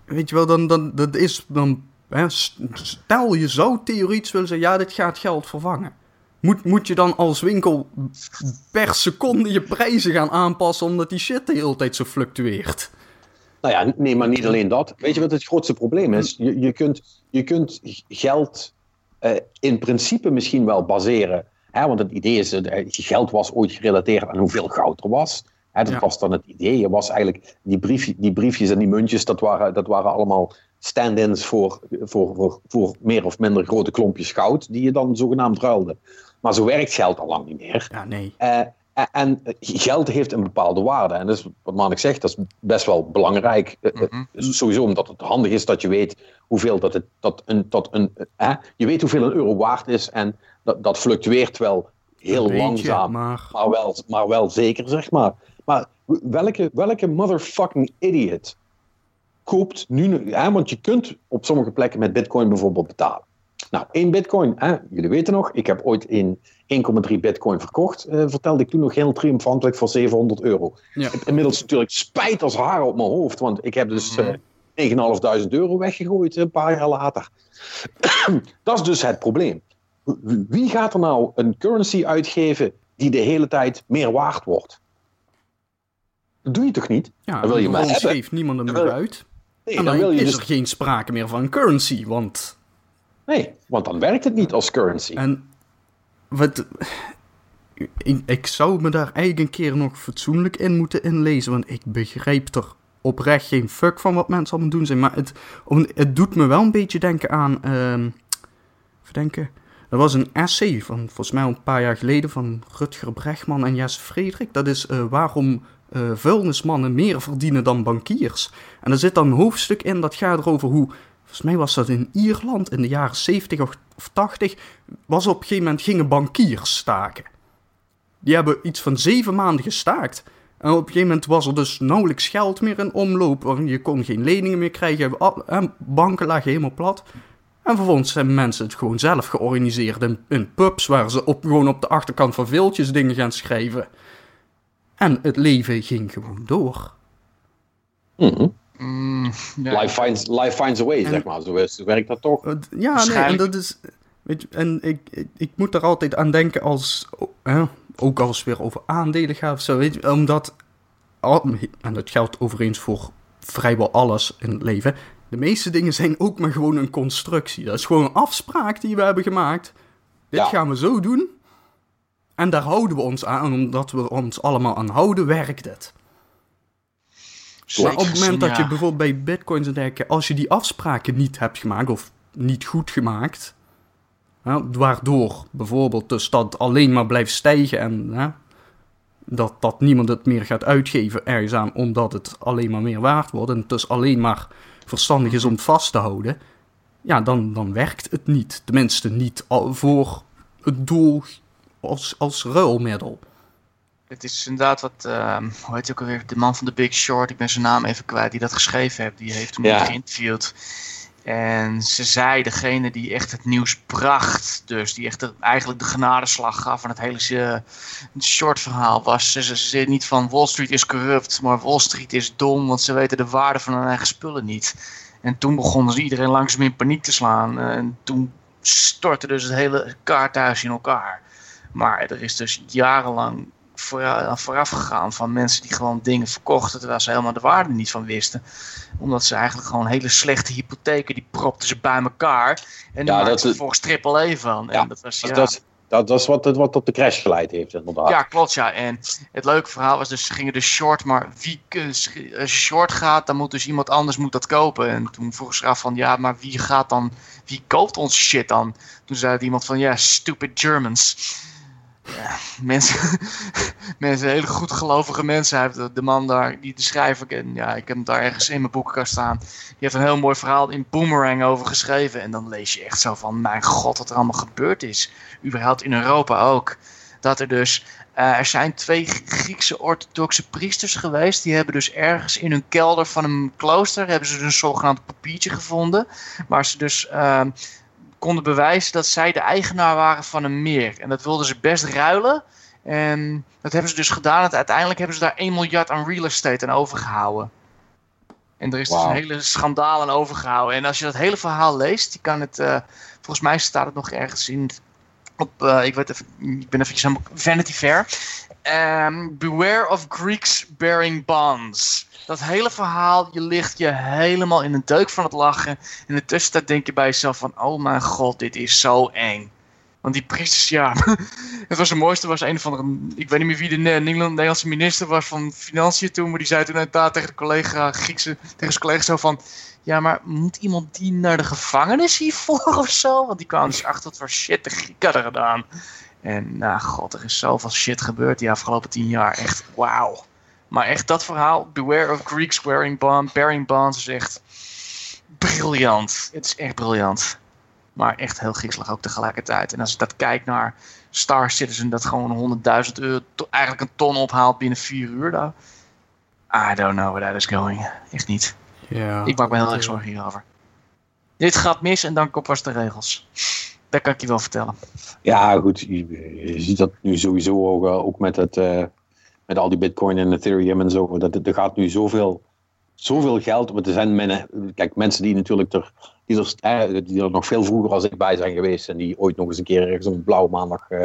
weet je wel, dan, dan, dat is dan, hè, stel je zou theoretisch willen zeggen, ja, dit gaat geld vervangen. Moet, moet je dan als winkel per seconde je prijzen gaan aanpassen omdat die shit de hele tijd zo fluctueert? Nou ja, nee, maar niet alleen dat. Weet je wat het grootste probleem is? Je, je, kunt, je kunt geld eh, in principe misschien wel baseren. Hè, want het idee is, eh, geld was ooit gerelateerd aan hoeveel goud er was. Hè, dat Ja. was dan het idee. Je was eigenlijk, die, brief, die briefjes en die muntjes, dat waren, dat waren allemaal stand-ins voor, voor, voor, voor meer of minder grote klompjes goud, die je dan zogenaamd ruilde. Maar zo werkt geld al lang niet meer. Ja, nee. Eh, en geld heeft een bepaalde waarde. En dat is wat Manik zegt, dat is best wel belangrijk. Eh, eh, Mhm. Sowieso omdat het handig is dat je weet hoeveel dat het, dat een, dat een, eh, je weet hoeveel een euro waard is. En dat, dat fluctueert wel heel beetje, langzaam, maar- maar wel, maar wel zeker, zeg maar. Maar welke, welke motherfucking idiot koopt nu... Hè, want je kunt op sommige plekken met bitcoin bijvoorbeeld betalen. Nou, één bitcoin, hè, jullie weten nog, ik heb ooit in 1,3 bitcoin verkocht. eh, vertelde ik toen nog heel triomfantelijk voor 700 euro. Ja. Ik heb inmiddels natuurlijk spijt als haar op mijn hoofd, want ik heb dus Mhm. eh 9.500 euro weggegooid een paar jaar later. Dat is dus het probleem. Wie gaat er nou een currency uitgeven die de hele tijd meer waard wordt? Dat doe je toch niet? Ja, Dan wil je maar hebben. geeft niemand hem meer uit. Nee, en dan dan, wil je is dus, er geen sprake meer van currency, want... nee, want dan werkt het niet als currency. En wat... Ik, zou me daar eigenlijk een keer nog fatsoenlijk in moeten inlezen, want ik begrijp er oprecht geen fuck van wat mensen allemaal doen zijn. Maar het, het doet me wel een beetje denken aan... ehm even denken... Er was een essay van volgens mij een paar jaar geleden van Rutger Bregman en Jesse Frederik. Dat is eh, waarom eh, vuilnismannen meer verdienen dan bankiers. En er zit dan een hoofdstuk in dat gaat erover hoe. Volgens mij was dat in Ierland in de jaren 70 of, of 80. Was op een gegeven moment gingen bankiers staken. Die hebben iets van zeven maanden gestaakt. En op een gegeven moment was er dus nauwelijks geld meer in omloop. Je kon geen leningen meer krijgen. Banken lagen helemaal plat. En vervolgens hebben mensen het gewoon zelf georganiseerd in, pubs waar ze op, gewoon op de achterkant van veeltjes dingen gaan schrijven. En het leven ging gewoon door. Mhm. Mm, ja. life, finds, life finds a way, En- zeg maar. Zo, is- zo werkt dat toch? Ja, nee, en dat is. Weet je, en ik, ik, ik moet er altijd aan denken als. Hè, ook als het weer over aandelen gaat of zo. Weet je, omdat. al- En dat geldt overigens voor vrijwel alles in het leven. De meeste dingen zijn ook maar gewoon een constructie. Dat is gewoon een afspraak die we hebben gemaakt. Dit Ja. gaan we zo doen. En daar houden we ons aan. En omdat we ons allemaal aan houden, werkt het. Maar op het moment dat je bijvoorbeeld bij bitcoins en dergelijke, als je die afspraken niet hebt gemaakt of niet goed gemaakt, hè, waardoor bijvoorbeeld dus dat alleen maar blijft stijgen en hè, dat, dat niemand het meer gaat uitgeven ergens aan omdat het alleen maar meer waard wordt en het dus alleen maar verstandig is om het vast te houden, ja, dan, dan werkt het niet. Tenminste niet voor het doel als, als ruilmiddel. Het is inderdaad wat, ehm, hoe heet hij ook alweer, de man van The Big Short, ik ben zijn naam even kwijt, die dat geschreven heeft. Die heeft hem Ja. geïnterviewd. En ze zei, degene die echt het nieuws bracht, dus die echt de- eigenlijk de genadeslag gaf aan het hele eh, short verhaal, was ze, ze zei niet van Wall Street is corrupt, maar Wall Street is dom, want ze weten de waarde van hun eigen spullen niet. En toen begonnen ze iedereen langzaam in paniek te slaan. eh, En toen stortte dus het hele kaarthuis in elkaar. Maar er is dus jarenlang vooraf, vooraf gegaan van mensen die gewoon dingen verkochten terwijl ze helemaal de waarde niet van wisten. Omdat ze eigenlijk gewoon hele slechte hypotheken, die propten ze bij elkaar. En die Ja, maakten ze vervolgens triple E van. Ja, en dat was, ja, Dat, dat, is wat, wat tot de crash geleid heeft, inderdaad. Ja, klopt, ja. En het leuke verhaal was dus, ze gingen dus short, maar wie, als je short gaat, dan moet dus iemand anders moet dat kopen. En toen vroeg ze af van, ja, maar wie gaat dan, wie koopt ons shit dan? Toen zei iemand van, ja, stupid Germans. Ja, mensen, mensen, hele goed gelovige mensen. Hij heeft de man daar, die de schrijver, en ja, ik heb hem daar ergens in mijn boekenkast staan. Die heeft een heel mooi verhaal in Boomerang over geschreven. En dan lees je echt zo van, mijn god, wat er allemaal gebeurd is. Überhaupt in Europa ook. Dat er dus, uh, er zijn twee Griekse orthodoxe priesters geweest. Die hebben dus ergens in hun kelder van een klooster, hebben ze dus een zogenaamd papiertje gevonden. Waar ze dus... Uh, konden bewijzen dat zij de eigenaar waren van een meer. En dat wilden ze best ruilen. En dat hebben ze dus gedaan. En uiteindelijk hebben ze daar 1 miljard aan real estate aan overgehouden. En er is wow. dus een hele schandaal aan overgehouden. En als je dat hele verhaal leest, je kan het, uh, volgens mij staat het nog ergens in, op, uh, ik, weet even, ik ben eventjes aan Vanity Fair. Um, beware of Greeks bearing bonds dat hele verhaal, je ligt je helemaal in een deuk van het lachen. In de tussentijd denk je bij jezelf van, oh mijn god, dit is zo eng. Want die priesters, ja, het was het mooiste, was een van de, ik weet niet meer wie de Nederlandse minister was van Financiën toen, maar die zei toen inderdaad tegen de collega Griekse, tegen zijn collega zo van, ja, maar moet iemand die naar de gevangenis hiervoor of zo? Want die kwamen dus achter wat voor shit de Grieken hadden gedaan. En nou god, er is zoveel shit gebeurd die afgelopen tien jaar. Echt wauw. Maar echt dat verhaal, Beware of Greeks wearing bond, bearing bonds, is echt briljant. Het is echt briljant. Maar echt heel griezelig ook tegelijkertijd. En als ik dat kijk naar Star Citizen, dat gewoon 100.000 euro, eigenlijk een ton ophaalt binnen vier uur. I don't know where that is going. Echt niet. Ja, ik maak me heel erg zorgen hierover. Dit gaat mis en dan komt pas de regels. Dat kan ik je wel vertellen. Ja, goed. Je, je ziet dat nu sowieso ook, ook met het... Uh met al die bitcoin en ethereum en zo. Dat, er gaat nu zoveel, zoveel geld. Want er zijn men, kijk, mensen die natuurlijk er, die er, die er nog veel vroeger als ik bij zijn geweest. En die ooit nog eens een keer ergens op een blauwe maandag uh,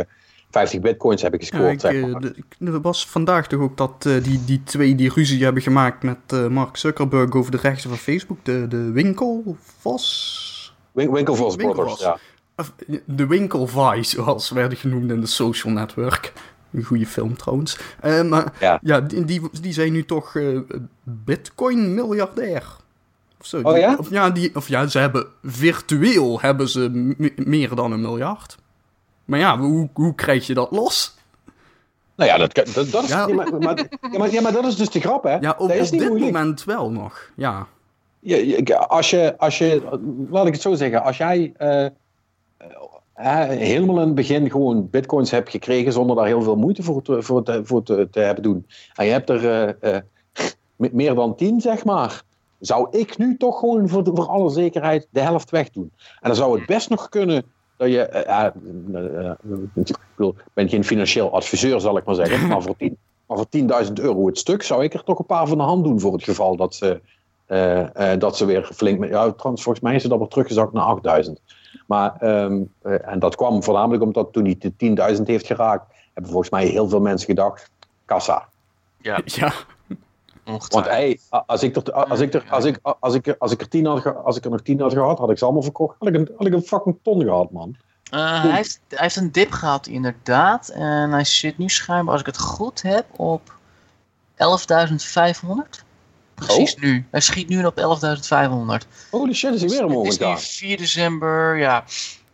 50 bitcoins hebben gescoord. Ja, ik, was vandaag toch ook dat uh, die, die twee die ruzie hebben gemaakt met uh, Mark Zuckerberg over de rechten van Facebook. De, de Winkelvos? Win Winkelvos Brothers, ja. De Winkelvice, zoals werden genoemd in de social network. Een goede film trouwens. Uh, maar ja, ja die, die, die, zijn nu toch uh, bitcoin-miljardair. Of zo. Oh ja? Of ja, die, of ja, ze hebben virtueel hebben ze meer dan een miljard. Maar ja, hoe, hoe krijg je dat los? Nou ja, dat, dat, dat is, ja. maar, maar, ja, maar, ja, maar dat is dus de grap, hè? Ja, op, dat is op dit moeilijk. moment wel nog, ja. ja. als, je, als je, laat ik het zo zeggen, als jij uh, helemaal in het begin gewoon bitcoins hebt gekregen zonder daar heel veel moeite voor te, voor te, voor te, hebben doen. En je hebt er uh, uh, meer dan tien, zeg maar. Zou ik nu toch gewoon voor, voor alle zekerheid de helft wegdoen. En dan zou het best nog kunnen dat je. Uh, ik ben geen financieel adviseur, zal ik maar zeggen. Maar voor, 10, maar voor 10.000 euro het stuk zou ik er toch een paar van de hand doen voor het geval dat ze, dat ze weer flink. Ja, trouwens, volgens mij is het weer teruggezakt naar 8000. Maar, um, en dat kwam voornamelijk omdat toen hij de 10.000 heeft geraakt, hebben volgens mij heel veel mensen gedacht, kassa. Ja. ja. Want als ik er, als ik er, als ik, als ik, als ik er tien had, als ik er nog tien had gehad, had ik ze allemaal verkocht. Had ik een, had ik een fucking ton gehad, man. Uh, hij, heeft, hij heeft een dip gehad, inderdaad. En hij zit nu schijnbaar, als ik het goed heb, op 11.500. Precies oh? nu. Hij schiet nu op 11.500. Holy shit, is hij weer omhoog gegaan. 4 december, ja.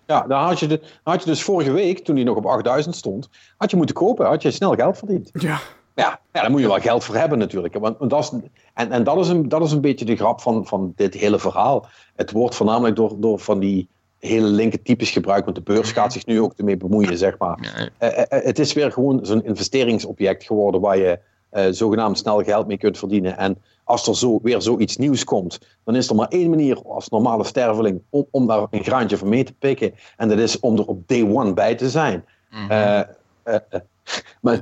Ja, dan had, je de, had je dus vorige week, toen hij nog op 8000 stond, had je moeten kopen. Had je snel geld verdiend. Ja. Ja, ja daar moet je wel geld voor hebben natuurlijk. Want, want dat is, en en dat, is een, dat is een beetje de grap van, van dit hele verhaal. Het wordt voornamelijk door, door van die hele linker types gebruikt, want de beurs mhm. gaat zich nu ook ermee bemoeien, zeg maar. Ja. Uh, uh, het is weer gewoon zo'n investeringsobject geworden waar je uh, zogenaamd snel geld mee kunt verdienen. En als er zo, weer zoiets nieuws komt, dan is er maar één manier als normale sterveling om, om daar een graantje van mee te pikken. En dat is om er op day one bij te zijn. Mm -hmm. uh, uh,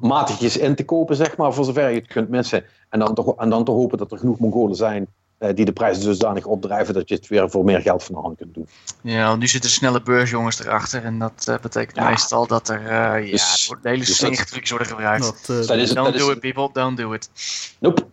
matigjes in te kopen, zeg maar, voor zover je het kunt missen. En dan toch, en dan te hopen dat er genoeg Mongolen zijn die de prijzen dusdanig opdrijven dat je het weer voor meer geld van de hand kunt doen. Ja, nu zitten snelle beursjongens erachter en dat uh, betekent ja. meestal dat er uh, dus, ja, de hele dus trucs worden gebruikt. Dat, uh, dat is, don't dat do is, it people, don't do it. Nope.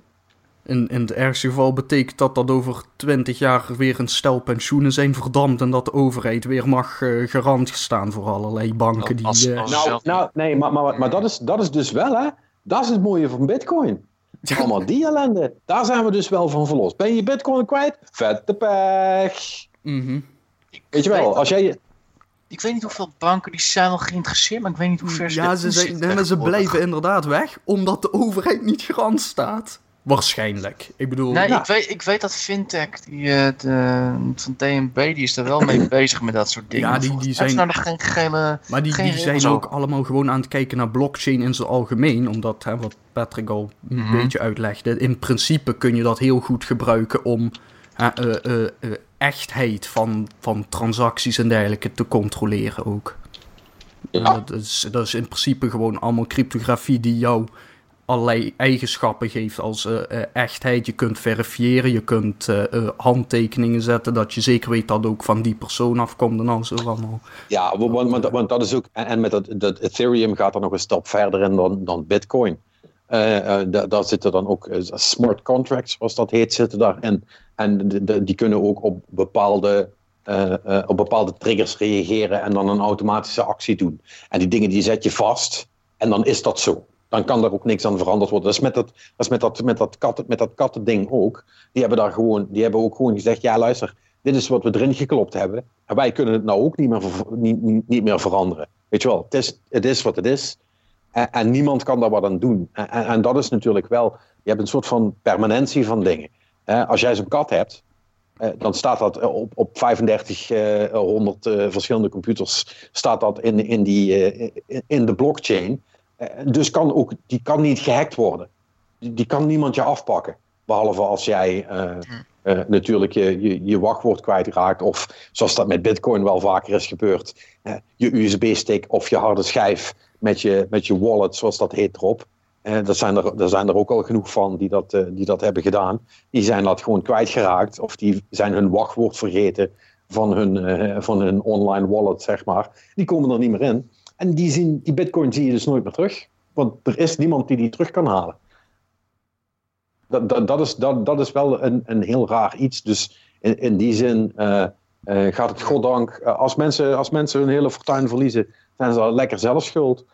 In, in het ergste geval betekent dat dat over twintig jaar weer een stel pensioenen zijn verdampt en dat de overheid weer mag uh, garant staan voor allerlei banken die... Als, als nou, nou, nee, maar, maar, maar dat, is, dat is dus wel, hè. Dat is het mooie van bitcoin. Allemaal die ellende. Daar zijn we dus wel van verlost. Ben je bitcoin kwijt? Vette pech. Mm Weet je wel, als jij... Ik weet niet hoeveel banken die zijn wel geïnteresseerd, maar ik weet niet hoe ver ze Ja, ze, zijn, ze blijven inderdaad weg, omdat de overheid niet garant staat. Waarschijnlijk. Ik bedoel... Nee, ik, weet, ik weet dat Fintech die, uh, de, van DNB, die is er wel mee bezig met dat soort dingen. Ja, die, die zijn... nou nog geen gele... Maar die, die zijn ook allemaal gewoon aan het kijken naar blockchain in zijn algemeen. Omdat, hè, wat Patrick al een mm -hmm. beetje uitlegde, in principe kun je dat heel goed gebruiken om uh, uh, echtheid van, van transacties en dergelijke te controleren ook. Ja. Dat, is, dat is in principe gewoon allemaal cryptografie die jou allerlei eigenschappen geeft als uh, uh, echtheid. Je kunt verifiëren, je kunt uh, handtekeningen zetten, dat je zeker weet dat ook van die persoon afkomt en al zo allemaal. Ja, want, want, want, dat is ook, en met dat, Ethereum gaat er nog een stap verder in dan, dan Bitcoin. daar, zitten dan ook smart contracts, zoals dat heet, zitten daarin. En de, die kunnen ook op bepaalde op bepaalde triggers reageren en dan een automatische actie doen. En die dingen die zet je vast en dan is dat zo dan kan daar ook niks aan veranderd worden. Dat is met dat, dat, is met dat, met dat, katten, met dat kattending ook. Die hebben, daar gewoon, die hebben ook gewoon gezegd, ja luister, dit is wat we erin geklopt hebben. En wij kunnen het nou ook niet meer, niet, niet, niet meer veranderen. Weet je wel, het is, het is wat het is. En, en niemand kan daar wat aan doen. En, en, dat is natuurlijk wel, je hebt een soort van permanentie van dingen. als jij zo'n kat hebt, dan staat dat op, op 3500 uh, verschillende computers, staat dat in, in, die, in de blockchain. Eh, dus kan ook, die kan niet gehackt worden. Die, die kan niemand je afpakken. Behalve als jij uh, uh, natuurlijk je, je, je, wachtwoord kwijtraakt. Of zoals dat met Bitcoin wel vaker is gebeurd. Uh, je USB-stick of je harde schijf met je, met je wallet, zoals dat heet, erop. er, zijn er, er zijn er ook al genoeg van die dat, die dat hebben gedaan. Die zijn dat gewoon kwijtgeraakt. Of die zijn hun wachtwoord vergeten van hun, van hun online wallet, zeg maar. Die komen er niet meer in. En die, die bitcoin zie je dus nooit meer terug. Want er is niemand die die terug kan halen. Dat, dat, dat, is, dat, dat is wel een, een heel raar iets. Dus in, in die zin uh, uh, gaat het goddank... Uh, als, mensen, als mensen hun hele fortuin verliezen, zijn ze lekker zelf schuld.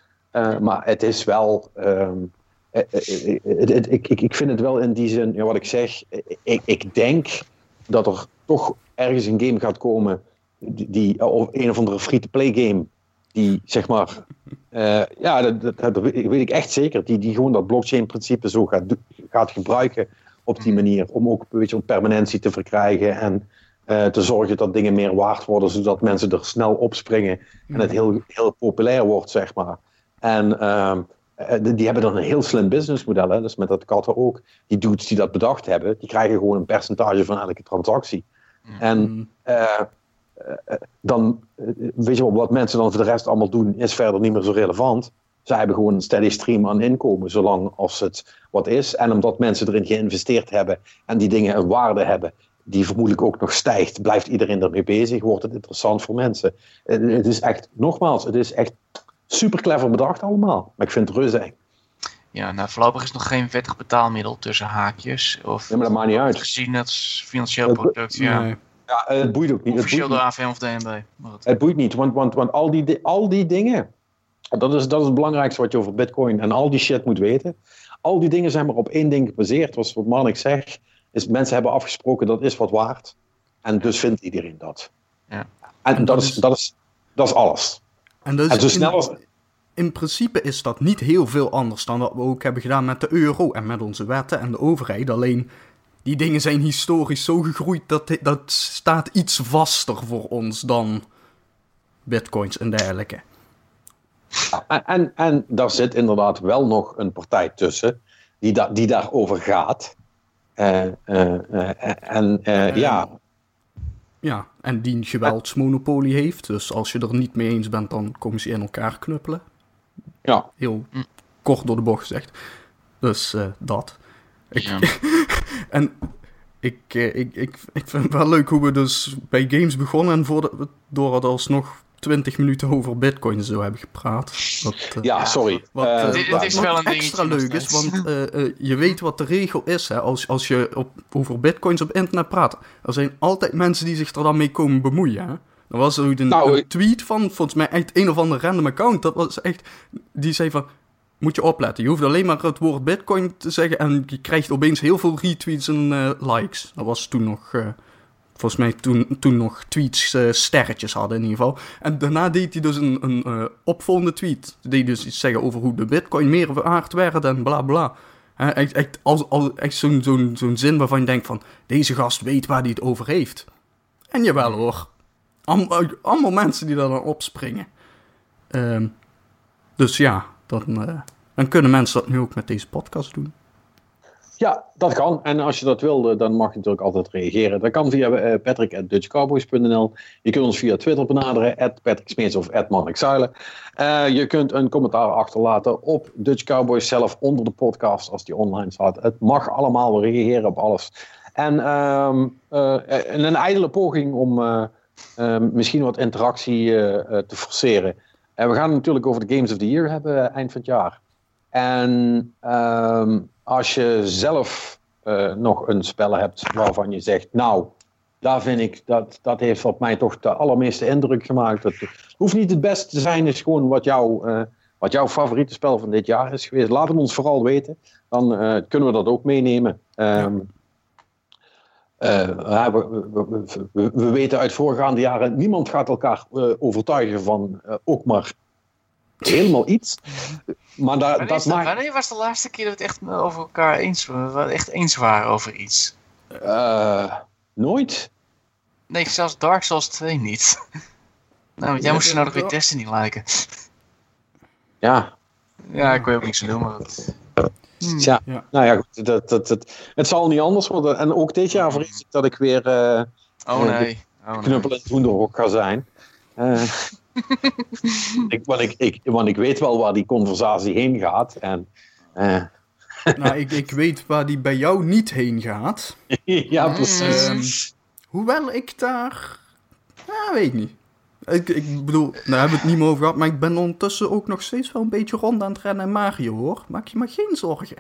maar het is wel... Um, ik, ik, ik vind het wel in die zin, ja, wat ik zeg, ik, ik denk dat er toch ergens een game gaat komen, die, die of een of andere free-to-play game, die zeg maar, uh, ja, dat, dat, dat, weet ik echt zeker, die, die gewoon dat blockchain-principe zo gaat, gaat gebruiken op die manier, om ook een beetje permanentie te verkrijgen en uh, te zorgen dat dingen meer waard worden, zodat mensen er snel op springen en het heel, heel populair wordt, zeg maar. En uh, die hebben dan een heel slim businessmodel, hè? dus met dat katten ook. Die dudes die dat bedacht hebben, die krijgen gewoon een percentage van elke transactie. En dan, weet je wel, wat mensen dan voor de rest allemaal doen, is verder niet meer zo relevant. Zij hebben gewoon een steady stream aan inkomen, zolang als het wat is. En omdat mensen erin geïnvesteerd hebben en die dingen een waarde hebben, die vermoedelijk ook nog stijgt, blijft iedereen ermee bezig, wordt het interessant voor mensen. Het is echt, nogmaals, het is echt super clever bedacht allemaal. Maar ik vind het reuze eng. Ja, nou voorlopig is nog geen vettig betaalmiddel tussen haakjes. Of ja, maar dat maakt niet uit. Gezien als financieel product, ja. Nee. Ja, het boeit ook niet. Officieel door AFM of DNB. Het boeit niet, want, want, want al, die, al die dingen, dat is, dat is het belangrijkste wat je over bitcoin en al die shit moet weten. Al die dingen zijn maar op één ding gebaseerd, zoals wat Marnik zegt, is mensen hebben afgesproken dat is wat waard. En dus vindt iedereen dat. Ja. En, en dat, is, dat, is, dat is alles. En, dus en zo snel als... In principe is dat niet heel veel anders dan wat we ook hebben gedaan met de euro en met onze wetten en de overheid. Alleen die dingen zijn historisch zo gegroeid dat dat staat iets vaster voor ons dan bitcoins en dergelijke. En, en, en daar zit inderdaad wel nog een partij tussen die, da die daarover gaat. Uh, uh, en ja. Ja, en die een geweldsmonopolie heeft. Dus als je er niet mee eens bent, dan komen ze in elkaar knuppelen. Ja. Heel kort door de bocht gezegd. Dus dat. Ik, ja. en ik, ik, ik, ik vind het wel leuk hoe we dus bij games begonnen en voordat we door het alsnog 20 minuten over bitcoin zo hebben gepraat. Wat, uh, ja, sorry. Wat, uh, dit, dit is wel een extra leuk is, want uh, je weet wat de regel is hè, als, als je op, over bitcoins op internet praat. Er zijn altijd mensen die zich er dan mee komen bemoeien. Hè? Er was ook een, nou, een tweet van, volgens mij echt een of ander random account. Dat was echt, die zei van, moet je opletten. Je hoeft alleen maar het woord bitcoin te zeggen en je krijgt opeens heel veel retweets en uh, likes. Dat was toen nog, uh, volgens mij toen, toen nog tweets uh, sterretjes hadden in ieder geval. En daarna deed hij dus een, een opvolgende tweet. Deed dus iets zeggen over hoe de bitcoin meer waard werd en bla bla. echt als, als, echt zo'n zo'n zo'n zin waarvan je denkt van, deze gast weet waar hij het over heeft. En jawel hoor, allemaal mensen die daar dan opspringen. Um, dus ja, dan, uh, dan kunnen mensen dat nu ook met deze podcast doen. Ja, dat kan. En als je dat wil, dan mag je natuurlijk altijd reageren. Dat kan via uh, patrick.dutchcowboys.nl. Je kunt ons via Twitter benaderen, at Patrick Smeets of at uh, je kunt een commentaar achterlaten op Dutch Cowboys zelf onder de podcast als die online staat. Het mag allemaal reageren op alles. En um, uh, een ijdele poging om misschien wat interactie te forceren. En we gaan het natuurlijk over de Games of the Year hebben eind van het jaar. En um, als je zelf uh, nog een spel hebt waarvan je zegt, nou, daar vind ik, dat, dat heeft op mij toch de allermeeste indruk gemaakt. Het hoeft niet het beste te zijn, is gewoon wat, jou, uh, wat jouw favoriete spel van dit jaar is geweest. Laat het ons vooral weten, dan kunnen we dat ook meenemen. Um, ja. We, we, we, we, weten uit voorgaande jaren, niemand gaat elkaar overtuigen van ook maar helemaal iets. Maar da, wanneer, dat maakt... wanneer was de laatste keer dat we het echt over elkaar eens, echt eens waren over iets? Uh, nooit. Nee, zelfs Dark Souls 2 niet. nou, jij ja, moest je nou nog weer Destiny liken. Ja. Ja, ik weet ook niks aan doen, maar... Hmm. Ja, ja, nou ja, goed, dat, dat, dat, het zal niet anders worden. En ook dit jaar vrees ik dat ik weer uh, oh, nee. oh, knuppel en hoenderhok ga zijn. Uh, ik, want, ik, ik, want ik weet wel waar die conversatie heen gaat. En, uh. nou, ik, ik weet waar die bij jou niet heen gaat. ja, precies. Um, hoewel ik daar... Ja, weet ik niet. Ik, ik bedoel, daar hebben we het niet meer over gehad, maar ik ben ondertussen ook nog steeds wel een beetje rond aan het rennen in Mario, hoor. Maak je maar geen zorgen.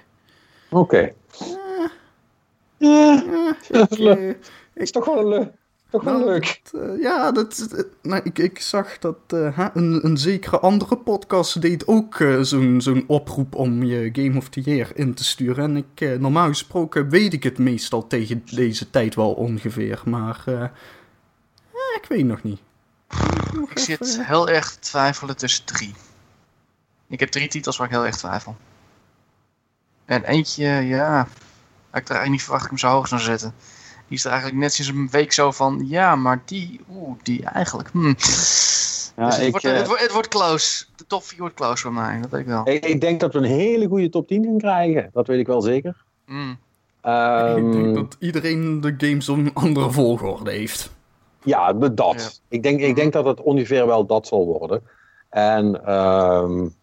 Oké. Okay. Ja, ja, ik, uh, is toch wel een toch wel nou, leuk. Dat, uh, ja, dat, nou, ik, ik zag dat uh, een, een zekere andere podcast deed ook uh, zo'n zo'n oproep om je Game of the Year in te sturen. En ik, normaal gesproken weet ik het meestal tegen deze tijd wel ongeveer. Maar ik weet nog niet. Ik, zit heel erg te twijfelen tussen drie. Ik heb drie titels waar ik heel erg twijfel. En eentje, ja, ik er eigenlijk niet verwacht dat ik hem zo hoog zou zetten. Die is er eigenlijk net sinds een week zo van, ja, maar die, oeh, die eigenlijk, hmm. Ja, dus het, ik, wordt, uh, het, wordt, het, wordt, close. De top 4 wordt close voor mij, dat weet ik wel. Ik, ik, denk dat we een hele goede top 10 gaan krijgen. Dat weet ik wel zeker. Mm. Um, ik denk dat iedereen de games op een andere volgorde heeft. Ja, dat. Ja. Ik, denk, ik denk dat het ongeveer wel dat zal worden. En um,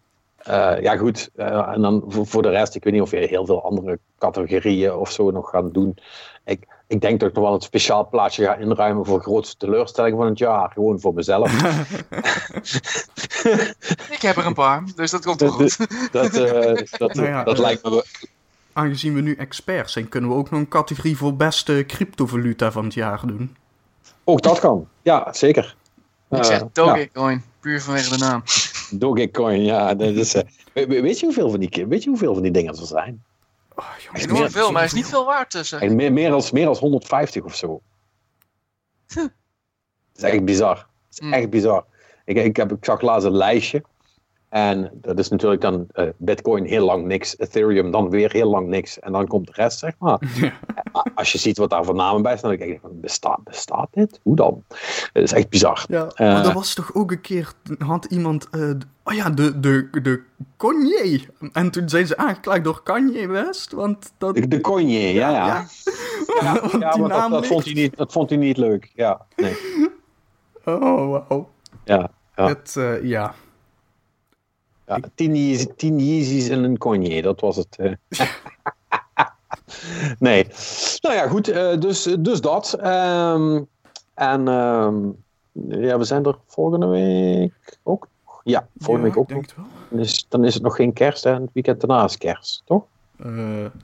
uh, ja, goed. Uh, en dan voor, voor, de rest, ik weet niet of je heel veel andere categorieën of zo nog gaat doen. Ik, ik denk dat ik nog wel een speciaal plaatsje ga inruimen voor de grootste teleurstelling van het jaar. Gewoon voor mezelf. ik heb er een paar, dus dat komt wel goed. dat, uh, dat, nou ja, dat lijkt me... Aangezien we nu experts zijn, kunnen we ook nog een categorie voor beste cryptovaluta van het jaar doen. Ook dat kan, ja, zeker. Ik zeg Dogecoin, ja. puur vanwege de naam. Dogecoin, ja. Dat is, uh, weet, je hoeveel van die, weet je hoeveel van die dingen er zijn? Oh, jongens, enorm veel, maar is niet veel waard tussen. En meer, meer, als, meer als 150 of zo. Dat is echt bizar. Dat is Hmm. echt bizar. Ik, ik, heb, ik zag laatst een lijstje. En dat is natuurlijk dan uh, Bitcoin heel lang niks, Ethereum dan weer heel lang niks. En dan komt de rest, zeg maar. Als je ziet wat daar voor namen bij staan, dan denk ik, van, bestaat, bestaat dit? Hoe dan? Dat is echt bizar. Ja, uh, maar er was toch ook een keer, had iemand, uh, oh ja, de, de, de Kanye. En toen zijn ze aangeklaagd door Kanye West, want dat... De, de Kanye, ja, ja. ja. ja, ja maar dat, dat, vond hij niet, dat vond hij niet leuk, ja. Nee. Oh, wauw. Ja, ja. Het, uh, ja. Ja, tien, Yeezy, tien Yeezys en een Kanye, dat was het. Nee. Nou ja, goed, uh, dus, dus dat. Um, en um, ja, we zijn er volgende week ook. Ja, volgende Ja, week ook. ik denk nog. het wel. Dus dan is het nog geen kerst en het weekend daarna is kerst, toch? Eh,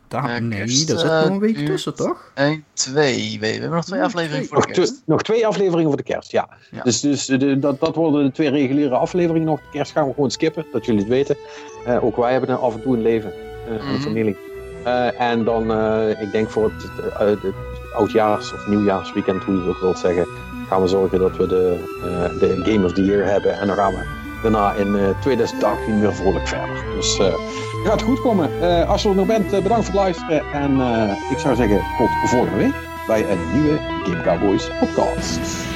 daar, nee, kerst, daar zit eh, nog een week tussen, toch? 1, 2. We hebben nog twee Nog afleveringen twee. voor Nog, de twee, kerst. nog twee afleveringen voor de kerst, ja. Ja. Dus, dus de, dat, dat worden de twee reguliere afleveringen nog. De kerst gaan we gewoon skippen, dat jullie het weten. Eh, ook wij hebben een, af en toe een leven, eh, een Mhm. familie. Eh, en dan, eh, ik denk voor het, het, het, het oudjaars- of nieuwjaarsweekend, hoe je het ook wilt zeggen, gaan we zorgen dat we de, eh, de Game of the Year hebben. En dan gaan we daarna in eh 2018 weer vrolijk verder. Dus eh het gaat goed komen. Eh, als je er nog bent, eh, bedankt voor het luisteren. En eh, ik zou zeggen, tot volgende week bij een nieuwe Game Cowboys podcast.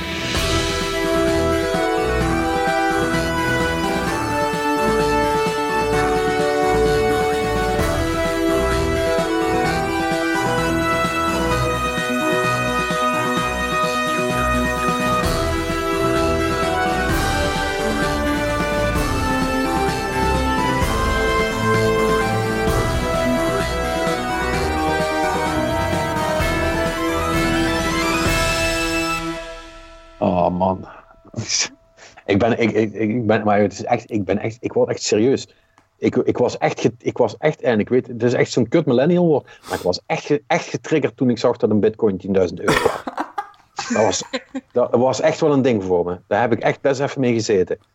Ik ben, ik, ik, ik ben, maar het is echt, ik ben echt, ik word echt serieus. Ik, ik was echt, ik was echt, en ik weet, het is echt zo'n kut millennial woord, maar ik was echt, echt getriggerd toen ik zag dat een bitcoin 10.000 euro was. Dat was, dat was echt wel een ding voor me. Daar heb ik echt best even mee gezeten.